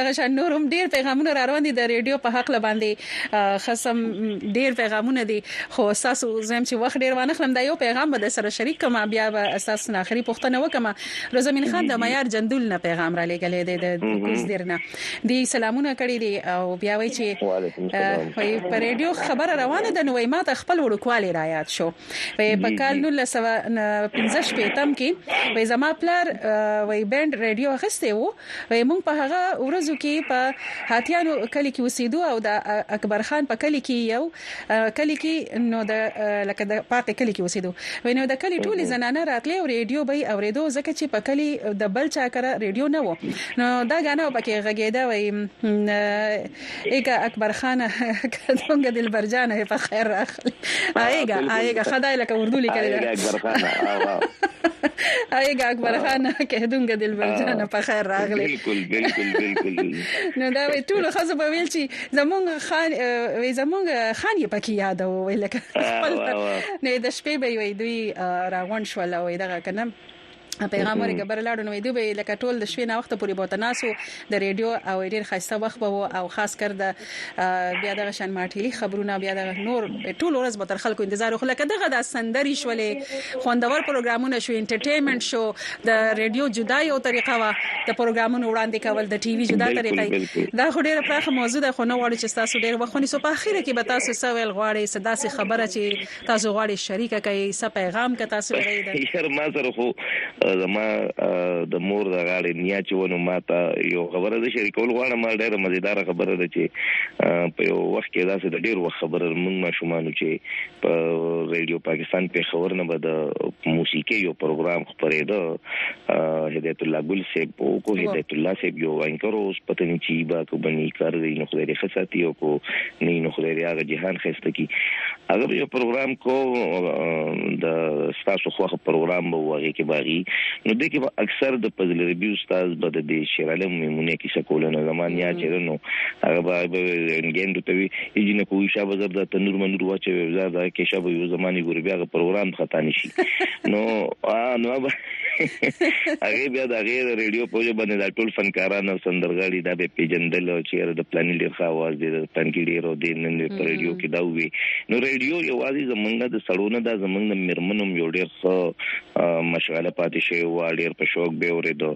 دغه شان نور هم ډیر پیغامونه را روان دي د ریډیو په حق لباندې خصم ډیر پیغامونه دي خو تاسو زم چې وخت ډیر وانه خلم دا یو پیغام به سره شریک کوم بیا به اساس نه اخري پښتنه وکم روزمین خان د معیار جندول نه پیغام را لګلې دی د کوز درنه دی سلامونه کړی دی او بیا وای چې وعلیکم السلام وای پر رادیو خبر روانه ده نو ما ته خپل وړوکواله را یاد شو وای په کال 1915 پېتم کې وای زما پلار وای بند رادیو غسته وو موږ په هغه ورځو کې په هاتیانو کلي کې اوسیدو او د اکبر خان په کلي کې یو کلي کې نو د لکه د پاقې کلي کې اوسیدو نو د کلي ټولې زنانه راتلې او ریډیو به یې اوریدو ځکه چې په کلي د بل چا کره ریډیو نه وو نو دا ګانه به پکې غږیده وایي ایګه اکبر خان کدونګه دلبر جان په خیر راخلی ایګه ایګه خدای لکه اردو لیکل ایګه اکبر خان ایګه اکبر خان کدونګه دلبر جان په خیر راغلی بالکل بالکل بالکل نو دا وی ټول خزه په ویل چی زمونږ خان وی زمونږ خان یې پکې یاد و وی لکه نه د شپې به وی دوی راغون شول او دغه کنه پیغام ورګه بر لاړو نو دی به لکه ټول د شپې نه وخت پورې بوته ناسو د ریډیو او ډیر خاصه وخت به او خاص کر د بیا د شان ماټیلی خبرونه بیا د نور ټول ورځ به تر خلکو انتظار خو لکه دغه د سندري شولې خوندور پروګرامونه شو انټرټینمنت شو د ریډیو جدا یو طریقه وا د پروګرامونو وړاندې کول د ټي وي جدا طریقه دا خو ډیره پراخه موضوع ده خو نه وړو چې تاسو ډیر وخت ونیسو په اخر کې به تاسو سوال غواړي صدا سي خبره چې تاسو غواړي شریک کړئ څه پیغام که تاسو لرئ د یار ما سره خو زما د مور د غاړې نیا چې ونه ما ته یو خبره ده شریکول غواړم ما ډیره مزیدار خبره ده چې په یو وخت کې داسې د ډیر وخت خبره مونږ ماشومان چې په رادیو پاکستان په خبر نه بده موسیقي یو پروګرام خبرې ده هدایت الله ګل سیب او کو هدایت الله سیب یو وانکر اوس پته نه چی با کو بنی کار دی نو خدای دې خساتی او کو نه نو خدای دې هغه جهان خسته کی هغه به یو پروګرام کو د ستاسو خوخه پروګرام به وغه کې باغی نو د کې به اکثر د فضل ربی استاد به د شیر عالم میمونه کې سکول نه زمان یا چې نو هغه به انګند ته وی یجنه کوی شابه زر د تنور منور واچو زر د کې شابه یو زمانی ګور بیا پروګرام خطا نشي نو نو هغه بیا د غیر ریډیو په جو باندې د ټول فنکاران او سندرغاړي د به پیجندل او چې د پلاني ډیر ښه आवाज دی د پنګی ډیر او د نن په ریډیو کې دا وی نو ریډیو یوازې زمونږ د سړونه د زمونږ د مرمنوم یو ډیر ښه مشغله پاتې شوی و ډیر په شوق به اوریدو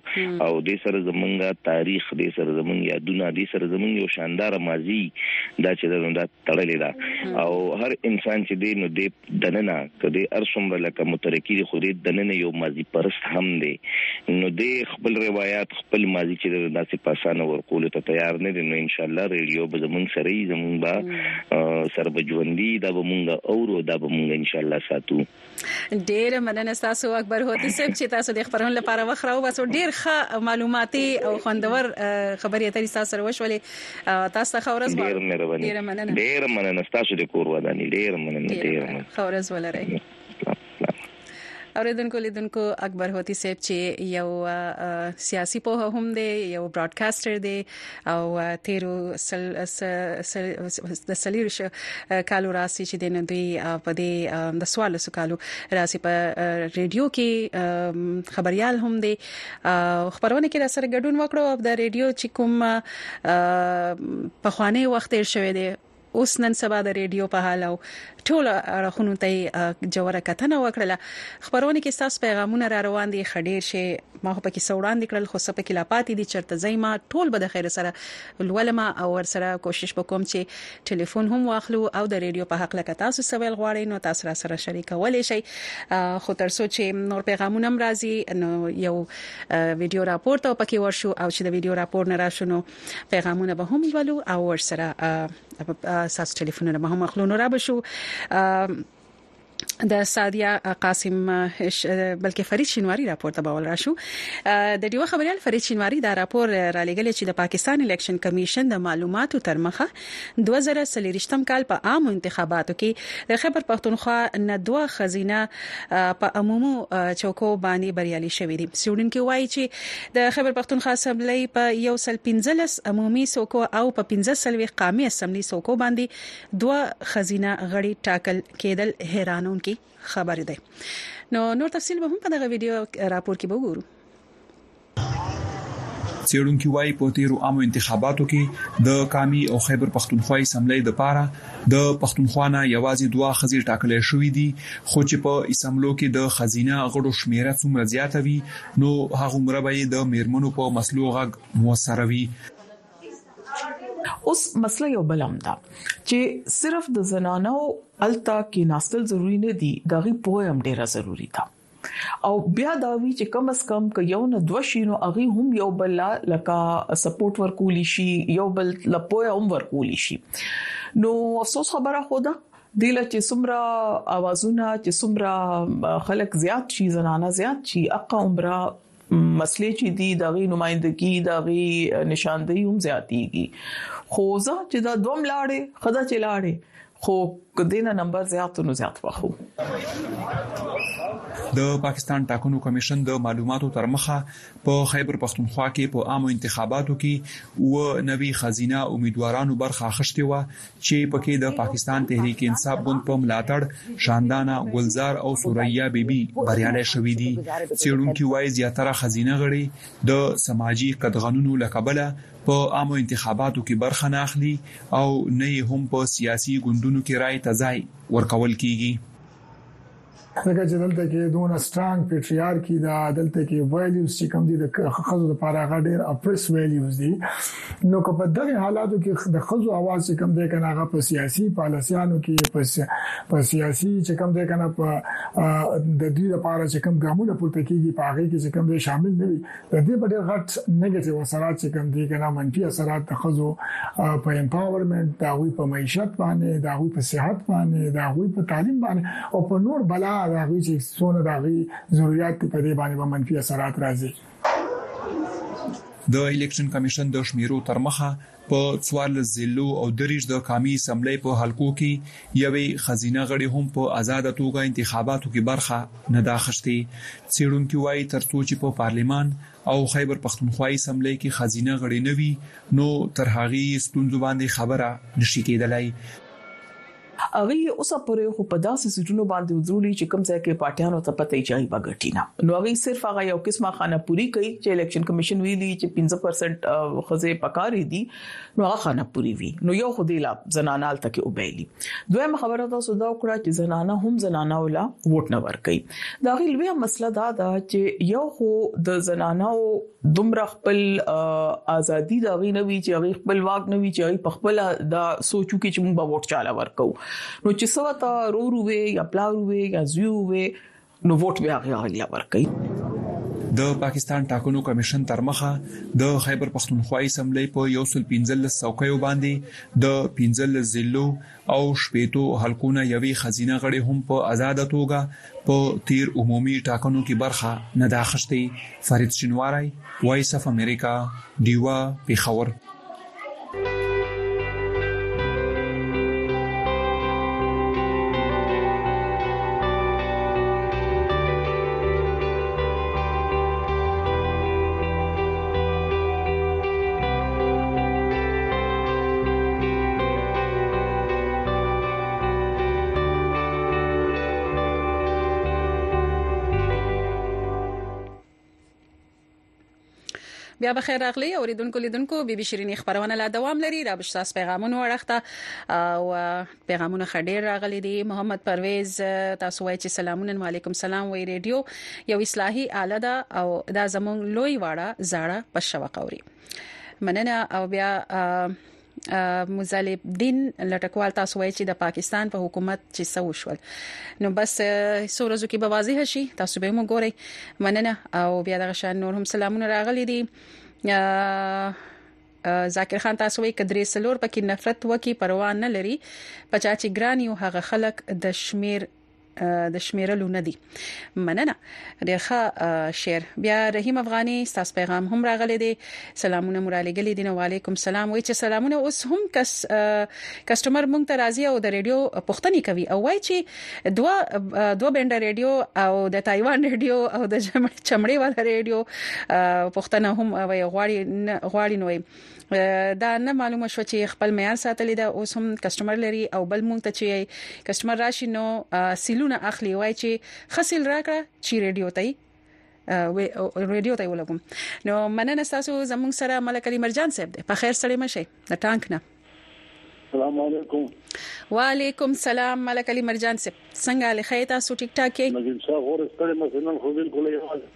او د سره زمونږ تاریخ د سره زمونږ یادونه د سره زمونږ یو شاندار ماضی دا چې دا تړلې ده او هر انسان چې دی نو د دننه که دی هر څومره لکه مترقي دی خو دی دننه یو ماضي پرست هم دی نو دی خپل روایات خپل ماضي چې دی داسې په اسانه ورکولو ته تیار نه دی نو ان شاءالله ریډیو به زمونږ سره وي زمونږ به سره به ژوندي دا به مونږ اورو دا به مونږ ان شاءالله ساتو ډیر مننه تاسو اکبر هوتی صاحب چې تاسو د خبرونو لپاره وخت راو باسو ډیر ښه معلوماتي او خوندور خبرې اترې تاسو سره وشولې تاسو ته خورز غواړم ډیر مهرباني ډیر مننه ډیر مننه تاسو د کور ودانی ډیر مننه ډیر مننه خورز ولرئ اوریدونکو لیدونکو اکبر هوتی صاحب چې یو سیاسي په هم دی یو براډکاسټر دی او تیرو سل سل د سلیرش کالو راسي چې د ندوی په دې د سوال سکالو راسي په ریډیو کې خبريال هم دی خبرونه کې را سره ګډون وکړو او د ریډیو چې کوم په خواني وخت تیر شوی دی اوس نن سبا د ریډیو په حال او ټول اړخونو ته جوړه کتنه وکړه خبرونه کې تاسو پیغامونه را روان دي خډیر شي ما په کې سوړان دکړل خو سپ کې لا پاتې دي چرته زېما ټول به د خیر سره لولما او ور سره کوشش وکوم چې ټلیفون هم واخلو او د ریډیو په حق لکه تاسو سویل غواړئ نو تاسو را سره شریکولی شئ خو تر څو چې نور پیغامونه هم راځي نو یو ویډیو راپور ته پکې ورشو او چې د ویډیو راپور نه راشونو پیغامونه به هم ولو او ورسره ساس ټلیفونونه به هم اخلو نو را بشو د سعدیه قاسم بلکې فرید شینواری راپور ته باور راشو د ډیو خبريال فرید شینواری دا راپور را لګل چې د پاکستان الیکشن کمیشن د معلوماتو تر مخه 2023م کال په عام انتخاباتو کې د خبر پښتونخوا نه دوه خزینه په عمومو چوکو باندې بریالي شوې دي سیوډونکو وایي چې د خبر پښتونخوا اسمبلی په 115 عمومي سوکو او په 15 قامي اسمبلی سوکو باندې دوه خزینه غړي ټاکل کېدل حیرانونکي خبر دی نو نور تفصیل به هم په دغه ویډیو راپور کې به وګورو څېړونکي وایي په تیرو عامو انتخاباتو کې د کامي او خیبر پښتونخوا اسمبلۍ د پاره د پښتونخوا نه یوازې دوه خزې ټاکل شوې دي خو چې په اسمبلو کې د خزینه غړو شمیره څومره زیاته وي نو هغه مربع د میرمنو په مسلو غږ موثر وي اوس مسله یو بل هم ده چې صرف د زنانو الته کې ناستل ضروری نه دي د غي پوهه هم ډیره ضروری ده او بیا دا وی چې کم اس کم ک یو نه دوه شینو اغي هم یو بل لکه سپورټ ورکول شي یو بل لپوه هم ورکول شي نو افسوس خبره خو ده دله چې څومره اوازونه چې څومره خلک زیات شي زنانه زیات شي اقا عمره مسلې چې دي د غي نمائندګي د غي نشاندهي هم زیاتېږي خو زه چې دا دوم لاړې خدا چې لاړې خو کدینه نمبر زیات نو زیات وخو د پاکستان ټاکنو کمیشن د معلوماتو تر مخه په خیبر پښتونخوا کې په عامو انتخاباتو کې و نوي خزینه امیدوارانو برخه اخیستې و چې په کې د پاکستان تحریک انصاف ګوند په ملاتړ شاندانا ګلزار او سوریا بیبي بریالي شوې دي چېړونکو وايي زیاتره خزینه غړي د سماجی قدغنونو لکبله په عامو انتخاباتو کې برخه نه اخلي او نه هم په سیاسي ګوندونو کې رائے ته ځای ورکول کیږي ځکه چې دلته کې دونه سترانګ پیټریارکی دا دلته کې ویلیوز چې کوم دي د خزو لپاره هغه ډیر اپریس ویلیوز دي نو که په دغه حالاتو کې د خزو आवाज چې کوم دی کنه هغه په سیاسي پالیسیانو کې په سیاسي چې کوم دی کنه په د دې لپاره چې کوم ګامونه پورته کیږي په هغه کې چې کوم دی شامل نه وي د دې په ډېر غټ نیگیټیو اثرات چې کوم دي کنه منفي اثرات د خزو په امپاورمنت د غوي په معیشت باندې د غوي په صحت باندې د غوي په تعلیم باندې او په نور بلا د غوي چې څونه د غوي ضرورت په دې باندې به منفي اثرات راځي د الیکشن کمیشن د شمیرو تر مخه په څوارلس ضلعو او دریش د قامي اسمبلۍ په حلقو کې یوې ښځینه غړې هم په ازاده توګه انتخاباتو کې برخه نه ده اخیستې. څېړونکي وايي، تر څو چې په پارلمان او خیبر پښتونخوا اسمبلۍ کې ښځینه غړې نه وي، نو تر هغې یې ستونزو باندې خبره نه شي کېدلای. هغه یې اوسه پورې خو په داسې سیټونو باندې وزرولي چې کوم ځای کې پارټیانو ته پته ایجای بغټی نه نو هغه صرف هغه یو قسمه خانه پوری کوي چې الیکشن کمیشن ویلي چې 15% خزه پکارې دي نو هغه خانه پوری وي نو یو خو دی لا زنانال تک وبېلي دویم خبره دا سودا وکړه چې زنانه هم زنانه ولا ووټ نه ور کوي دا غي لوی مسله دا ده چې یو خو د زنانه او دومره خپل ازادي دا غي نه وی چې غي خپل واک نه وی چې غي په خپل دا سوچو کې چې موږ به ووټ چاله ورکو نو چې سو تا رو رو وي یا پلا رو وي یا زیو وي نو ووټ بیا غیاغلیا ورکړي د پاکستان ټاکنو کمیشن تر مخه د خیبر پښتونخوا اسمبلی په 115 څوکیو باندې د 15 ضلعو او شپېتو حلقو نه یوې ښځینه غړې هم په ازاده توګه په تیر عمومي ټاکنو کې برخه نه ده اخیستې فرید شینواری وایس اف امریکا ډیوه پېښور بیا به خیر راغلی اوریدونکو لیدونکو بیبي شيرینی خبرونه لا دوام لري را بشاس پیغامونه ورخته او پیغامونه خډیر راغلي دي محمد پرویز تاسو وایي چې سلامونه وعلیکم سلام وی ریډیو یو اصلاحي آله ده او دا زموږ لوی واړه زاړه پښوقوري مننه او بیا مزالب دین لټکوال تاسو وایي چې د پاکستان په حکومت چې سو شول نو بس سورزو کې به واضح شي تاسو به مو ګوري مننه او بیا دغه شان نور هم سلامونه راغلي دي ذاکر خان تاسو یې کدرې سلور پکې نفرت وکي پروا نه لري پچا چې ګران یو هغه خلک د شمیر د شمیرلو نه دي مننه ډیر ښه شعر بیا رحیم افغاني تاسو پیغام هم راغلی دی سلامونه مورالي ګلې دین وعلیکم سلام وای چې سلامونه اوس هم کس کسٹمر مونږ ته راځي او د ریډیو پښتني کوي او وای چې دوا دوا بند ریډیو او د تایوان ریډیو او د چمړې والا ریډیو پښتنه هم وای غواړي غواړي نوې دا نه معلومه شو چې خپل معیار ساتلی دا اوس هم کسٹمر لري او بل مونږ ته چې کسٹمر راشي نو سیلونه اخلي وای چې خسل راکړه چې ریډیو ته ریډیو ته ولګم نو مننه تاسو زموږ سره ملک علي مرجان صاحب دی په خیر سره مشه د ټانک نه السلام علیکم وعلیکم سلام ملک علي مرجان صاحب څنګه لخی تاسو ټیک ټاک کې مګر څه غوړ ستړي مخینه خو بالکل یې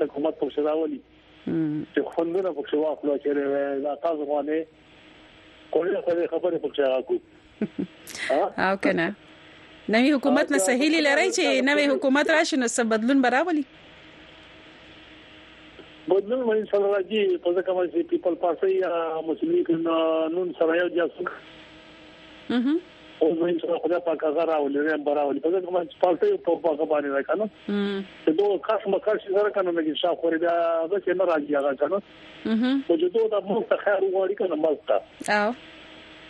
حکومت په څه راولي چې خوندونه په څه واخلو چې دا تاسو باندې کوله خبره خبره په څه راکو او کنه نوې حکومت نه سهیلی لري چې نوې حکومت راشي نو څه بدلون براولي بدلون مې سره راځي په ځکه چې پیپل پارټي یا مسلمان نون سره یو ځای او زه ان شاء الله خدای پاک هغه راولي رحم براولي په دې کومه چې پالته یو په هغه باندې نه کنه چې دوه کاش مکه شي سره کنه نه شاو خوري دا هغه چې نه راځي هغه کنه او چې دوه د مخ ته خیر وغواړي کنه ملته او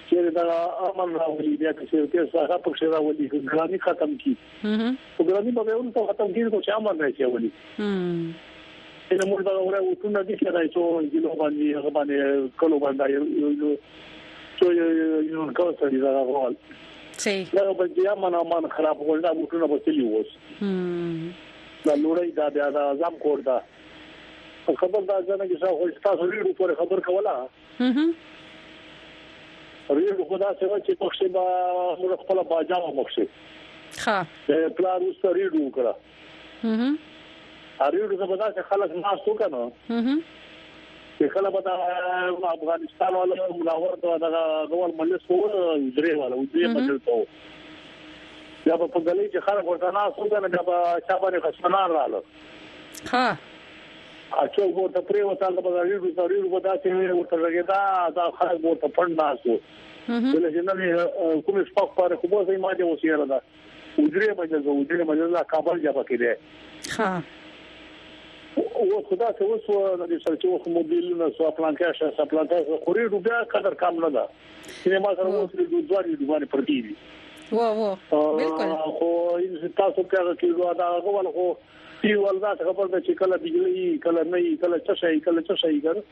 چې دا امن راولي بیا چې سرته سره په شي راولي ګرامي ختم کی او ګرامي به ورته ته ختم کی کو چې امن راځي ولي چې موږ دا وره وټونه دي چې راځو ګلو باندې هغه باندې کلو باندې تو یو یو یو کار سړي دا غوال صحیح دا به بیا من امان خراب ول دا وټونه به تلی ووس دا لوړی دا بیا دا ځم کور دا خبر دا ځنه چې خو تاسو ریډو پر خبر کولا ریډو خو دا څه چې پخشه با موږ خپل باجا مخشه ها پلار اوس ریډو کړه هر یو څه به دا خلک ناس وکنه چې کله به د افغانستان ول منور ته دا ډول مجلس وو درې والا و دې مجلس وو یا په ګلې چې خلک ورته نه سوګ نه دا شابه خسمنان رااله ها اچو ورته پرې وته د بازاري د سړي په داسې ورته لګیدا دا خلک ورته پړ نه سو بل چې نه کوم شپږ پر خو به زما دې وسیره ده وجره مجلس وجره مجلس لا کابل جبه کې دی ها او خدا ته اوس و د سرچو خو موبایلونه سو پلان کې شه سپلان ته خوري روپیا قدر کم نه ده چې ما سره اوس د دوه دوه باندې پرتی دي وا وا بالکل خو تاسو کله کې دوه دا غوول خو یو ولدا خبر ده چې کله بجلی کله نه کله څه شي کله څه شي ګر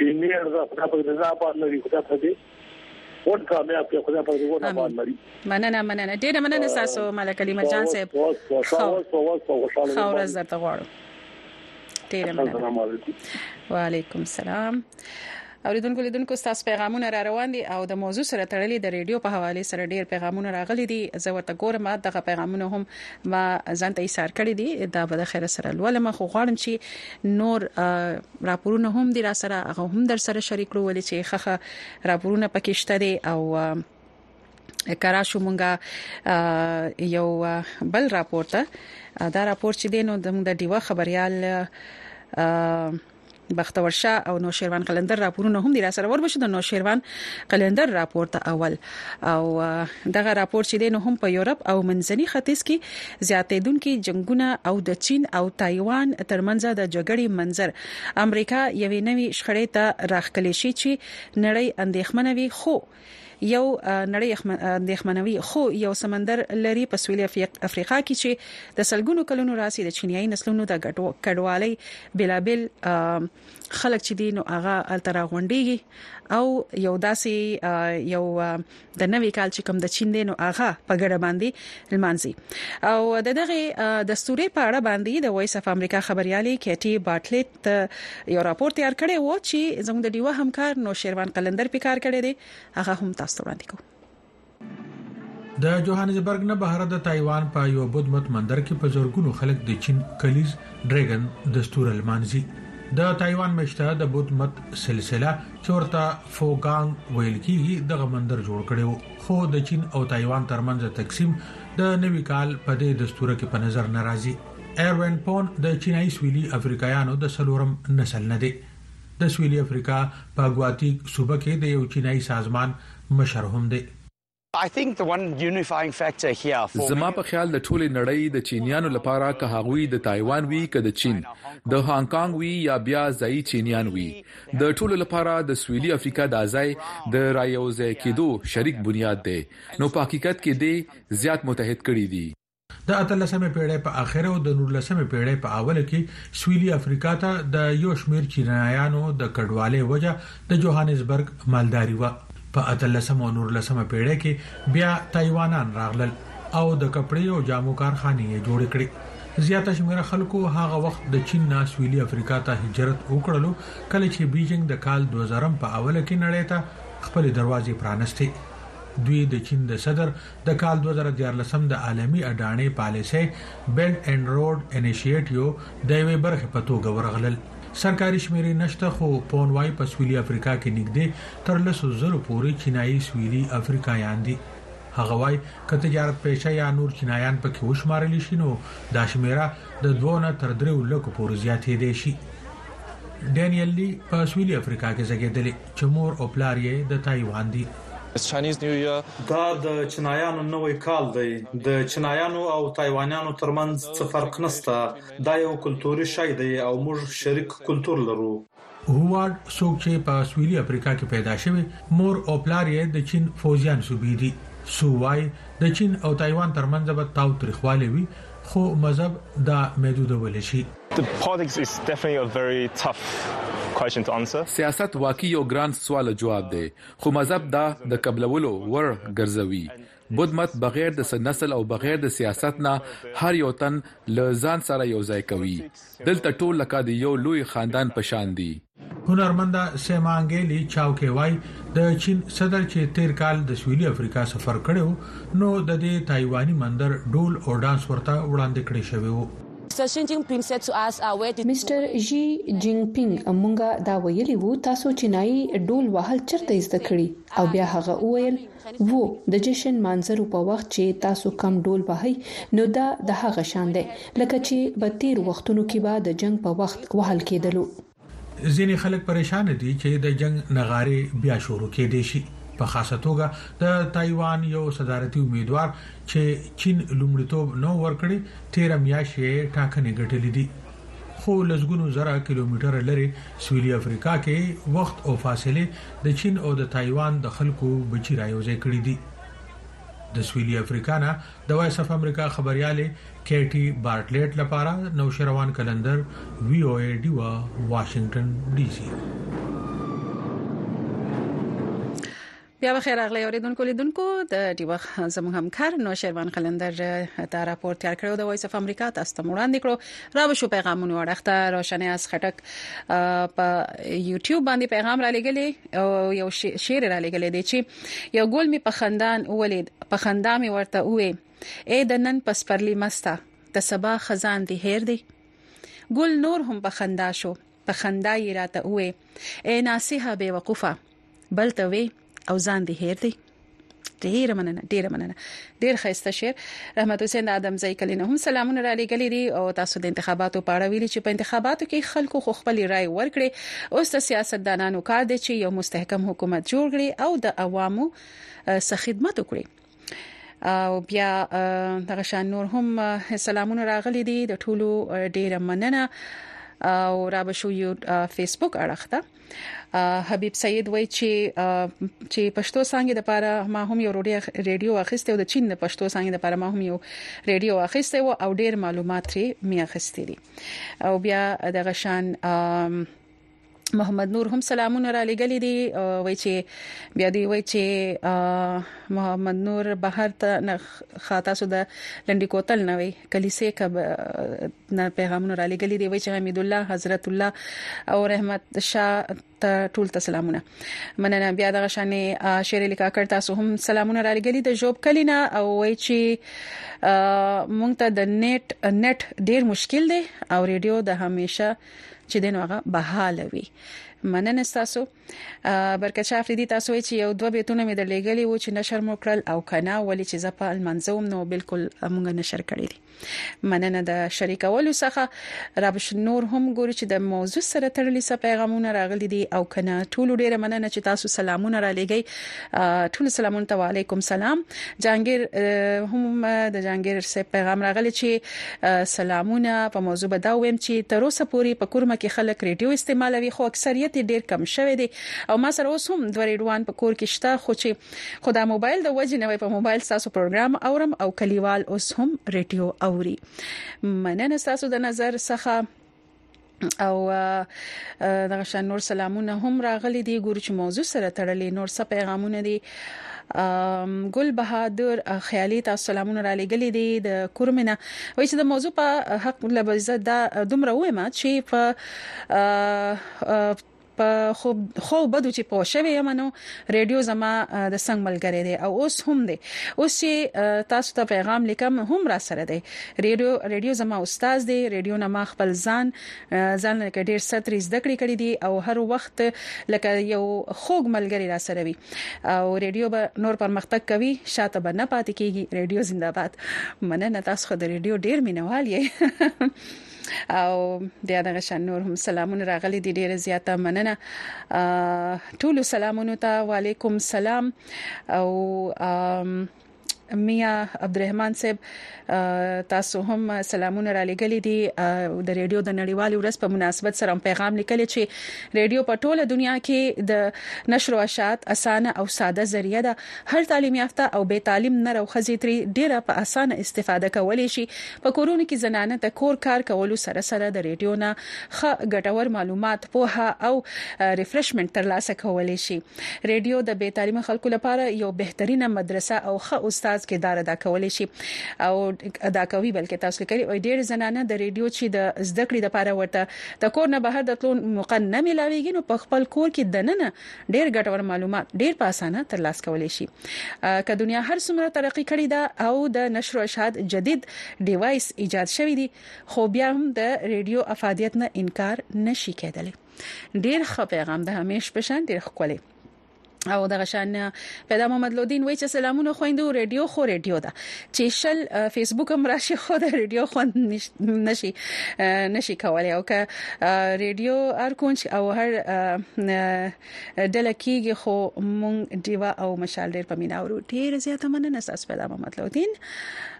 علمي اړخ دا خدای په رضا باندې لري خدای په دې ون کامیاب کې خدای په دې ونه باندې لري مننه مننه ډېر مننه تاسو ملک کلیم جان صاحب خو خو خو خو خوشاله درته غواړم ډېر مننه السلام علیکم وعلیکم السلام اوریدونکو لیدونکو تاسو پیغامونه را روان دي او د موضوع سره تړلې د ریډیو په حواله سره ډیر پیغامونه راغلي دي زه ورته ګورم دغه پیغامونه هم ما ځان ته ایثار کړی دي دا به د خیر سره لولم خو غواړم چې نور راپورونه هم دي را سره هغه هم در سره شریک کړو ولې چې خخه راپورونه پکې شته دي او کرا شو مونږه یو بل راپور ته دا راپور چې دینو د ډیوه خبريال بختور شاه او نوشیروان قلندر راپورونه هم دي را سره وربشه د نوشیروان قلندر راپور ته اول او دغه راپور چې دینو هم په یورپ او منځني ختیځ کې زیاتېدونکو جنگونه او د چین او تایوان ترمنځ د جګړې منظر امریکا یوې نوې شخړې ته راخکلې شي چې نړۍ اندېښمنه وي خو یو نړۍ اندېښمنوي خو یو سمندر لري په سویلي افریقا کې چې د سلګونو کلونو راسي د چینایي نسلونو د کډوالۍ بلابل خلک چې دي نو هغه الته راغونډيږي او یو داسې یو د نوي کال چې کوم د چین دی نو هغه په ګډه باندې لمانځي او د دغه دستوري په اړه باندې د وایس اف امریکا خبريالي کیټي بارټلیت یو راپور تیار کړی و چې زموږ د ډیوه همکار نو شیروان قلندر په کار کړی دی هغه هم تاسو وړاندې کوم د جوهانسبرګ نه بهر د تایوان په یو بود مت مندر کې په زورګونو خلک د چین کلیز ډریګن د ستور المانزي د تایوان مشته د بود مت سلسله چې ورته فوګانګ ویل کیږي دغه مندر جوړ کړي خو د چین او تایوان ترمنځ تقسیم د نوي کال په دې دستوره کې په نظر ناراضي ایروین پون د چینایي سویلي افریقایانو د سلورم نسل نه دی د سویلي افریقا په ګواتیک صوبه کې د یو چینايي سازمان مشر هم دی. زما په خیال د ټولې نړۍ د چینیانو لپاره که هغوی د تایوان وي که د چین، د هانګ کانګ وي یا بیا ځايي چینیان وي، د ټولو لپاره د سویلي افریقا دا ځای د رایوځای کیدو شریک بنیاد دی نو په حقیقت کې دې زیات متحد کړي دي. د اتلسمې پیړۍ په اخر او د نولسمې پیړۍ په اوله کې سویلي افریقا ته د یو شمیر چینایانو د کډوالۍ وجه د جوهانسبرګ مالداري وه. په اتلسمه او نولسمه پیړۍ کې بیا تایوانان راغلل او د کپړې او جامو کارخانې یې جوړې کړې. زیاته شمېره خلکو هغه وخت د چین نه سویلي افریقا ته هجرت وکړلو کله چې بیجینګ د کال دوه زرم په اوله کې نړۍ ته خپلې دروازې پرانستې. دوی د چین د صدر د کال دوه زره دیارلسم د عالمي اډاڼې پالیسۍ Belt and Road Initiative د یوې برخې په توګه ورغلل. سرکاري شمېرې نشته خو پون وايي په سویلي افریقا کې نږدې تر لسو زرو پورې چینايي سویلي افریقایان دي. هغه وايي که تجارت پیشه یا نور چینایان پکې وشمارل شي نو دا شمېره د دوو نه تر دریو لکو پورې زیاتېدای شي. ډینیل لي په سویلي افریقا کې زېږېدلی. چې مور او پلار یې د تایوان دي. دا د چنایانو نوی کال دی. د چنایانو او تایوانیانو ترمنځ څه فرق نشته. دا یو کلتوري شی دی او موږ شریک کلتور لرو. هوارډ، څوک چې په سویلي افریقا کې پیدا شوی، مور او پلار یې د چین فوځیان صوبې دي. سو وايي، د چین او تایوان ترمنځ به تاوتریخوالی وي، خو مذهب دا محدودولی شي. سیاست واقعی یو ګران سوال جواب دی خو مذهب دا د قبلولو وړ ګرځوي. بت مت بغیر د څه نسل او بغیر د سیاست نه هر یو تن له ځان سره یو ځای کوي. دلته ټول لکه د یو لوی خاندان په شان دي. هنرمند سیمانګې لی چاو کې وای د چین صدر چې تیر کال د سویلي افریقا سفر کړو نو د دې تایوانی مندر ډول او ډانس ورته وړاندې کړی شوی وو مستر ژي جینګ پینګ مونږه دا ویلی وو تاسو چینایي ډول وهل چرته زده کړي او بیا هغه وویل وو د جشن مانځرو په وخت چې تاسو کم ډول وهئ نو دا د هغه شان دی لکه چې به تیر وختونو کې به د جنګ په وخت وهل کیدلو. ځینې خلک پریشانه دي چې د جنګ نغارې بیا شروع کیدی شي په خاصه توګه د تایوان یو صدارتي امیدوار چې چین لومړیتوب نه و ورکړی تیره میاشت یې ټاکنې ګټلې دي. خو لسګونو زره کیلومتره لرې سویلي افریقا کې وخت او فاصله د چین او د تایوان د خلکو بچی را یوځای کړی دی د سویلي افریقا نه د وایس اف امریکا خبرياله کیټي بارټلیټ لپاره نوشروان کلندر وی او ای ډیوا واشنگټن ډي سي بیا بخیر اغلی اوریدونکو لیدونکو د دی وخت زموږ همکار نو شیروان قلندر دا راپور تیار کړو د وایس اف امریکا تاسو ته وړاندې کړو را به شو پیغامونه وړخته روشنه اس خټک په یوټیوب باندې پیغام را لګلې او یو شعر را لګلې دی چې یو ګول می په خندان ولید په خندا می ورته وې اې د نن پس پرلی مستا د سبا خزان دی هیر دی ګل نور هم په خندا شو په خندا یې راته وې اې ناسه به وقفه بل ته وي او ځان دې هېر دی ډیره مننه ډیره مننه ډیر خسته شعر رحمت حسین ادم زئی کلی نه هم سلامونه را لګلې دي او تاسو د انتخاباتو په اړه ویلي چې په انتخاباتو کې خلکو خو خپل رائے ورکړي اوس د سیاستدانانو کار دی چې یو مستحکم حکومت جوړ کړي او د عوامو سره خدمت وکړي او بیا دغه شان نور هم سلامونه راغلي دي د ټولو ډیره مننه او را به شو یو فیسبوک اړخ ته حبیب سید وای چې چې پښتو څنګه د پاره ما هم یو ریډیو اخیسته او د چین د پښتو څنګه د پاره ما هم یو ریډیو اخیسته او ډیر معلومات یې می اخیستي دي او بیا د غشان محمد نور هم سلامونه را لګلې دي وای چې بیا دی وای چې محمد نور بهر ته خاطا سو د لنډي کوتل نه وي کلیسې کب نه پیغامونه را لګلې دي وای چې حمید الله حضرت الله او رحمت شاه ته ټول ته سلامونه مننه بیا دغه شانې شیر لیکا کړ تاسو هم سلامونه را لګلې د جوب کلینا او وای چې مونږ ته د نت نت ډیر مشکل دی او ریډیو د همیشه چې دین هغه بهاله وي مننه تاسو برکت شاه افریدي تاسو چې یو دوه بیتونه مې درلېګلې وو چې نشر مو کړل او کنه ولې چې زه په المنزوم نو بالکل مونږ نشر کړی دي مننه د شریکولو څخه رابش نور هم ګوري چې د موضوع سره تړلې څه پیغامونه راغلي دي او کنه ټول ډیره مننه چې تاسو سلامونه را لېږئ ټول سلامونه علیکم سلام جانګیر هم د جانګیر سه پیغام راغلی چې سلامونه په موضوع به دا ویم چې تر اوسه پورې په کورمه کې خلک ریډیو استعمالوي خو اکثریت ډیر کم شوی دی او ما سره اوس هم دوه ریډوان په کور کې شته خو چې خدا موبایل د وجې نه وي په موبایل تاسو پروګرام اورم او کلیوال اوس هم ریډیو اوري مننه تاسو د نظر څخه او دغه شان نور سلامونه هم راغلي دي ګور چې موضوع سره تړلې نور څه پیغامونه دي ګل بهادر خیالي تاسو سلامونه را لګلې دي د کورمنه وای چې د موضوع په حق لبزه دا دومره وایم چې په په خوب خو بدو چې پوه شوی یم نو ریډیو زما د څنګ ملګری دی او اوس هم دی اوس چې تاسو ته پیغام لیکم هم را سره دی ریډیو ریډیو زما استاد دی ریډیو نه ما خپل ځان ځان لکه ډیر ستري زده کړې کړې دي او هر وخت لکه یو خوګ ملګری را سره وي او ریډیو به نور پرمختګ کوي شاته به نه پاتې کیږي ریډیو زنده باد مننه تاسو خو د ریډیو ډیر مینوال یې او بیا دغه شان نور هم سلامونه راغلي دي ډیره زیاته مننه ټول سلامونه ته وعليکم سلام او میا عبدالرحمن صاحب تاسو هم سلامونه را لګلې دي د ریډیو د نړیوال ورځ په مناسبت سره پیغام لیکل چې ریډیو په ټوله دنیا کې د نشر او اشاعت اسانه او ساده ذریعہ ده هر تعلیم یافته او بې تعلیم نر او ښځې ترې ډېره په اسانه استفاده کولای شي. په کورونو کې زنانه د کور کار کولو سره سره د رېډیو نه ښه ګټور معلومات، پوهه او ریفرشمنټ ترلاسه کولای شي. رېډیو د بې تعلیمه خلکو لپاره یو بهترینه مدرسه او ښه استاد کردار ادا کولای شي او ادا کوي بلکې تاسو لیکلي وئ ډېرې زنانه د رېډیو چې د زده کړې لپاره ورته د کور نه بهر د تلو موقع نه مېلاوېږي نو په خپل کور کې دننه ډیر ګټور معلومات ډیر په اسانه تر لاس کولای شي که دنیا هر څومره ترقی کړی دا او د نشر او اشاعت جدید ډیوایس ایجاد شوی دی خو بیا هم د ریډیو افادیت نه انکار نشي کېدلی ډیر ښه پیغام د همیش پشان ډیر ښکلی او دغه شان پیدا محمد لودین وای چې سلامونه خويندو ریډیو خو ریډیو ده چې شل فیسبوک هم راشي خو د ریډیو خوند نشي نشي کولای او که ریډیو هر کونج او هر ډله کېږي خو مونږ دیوا او مشال ډیر پمینه ورو ډیر زیاته مننه تاسو پیدا محمد لودین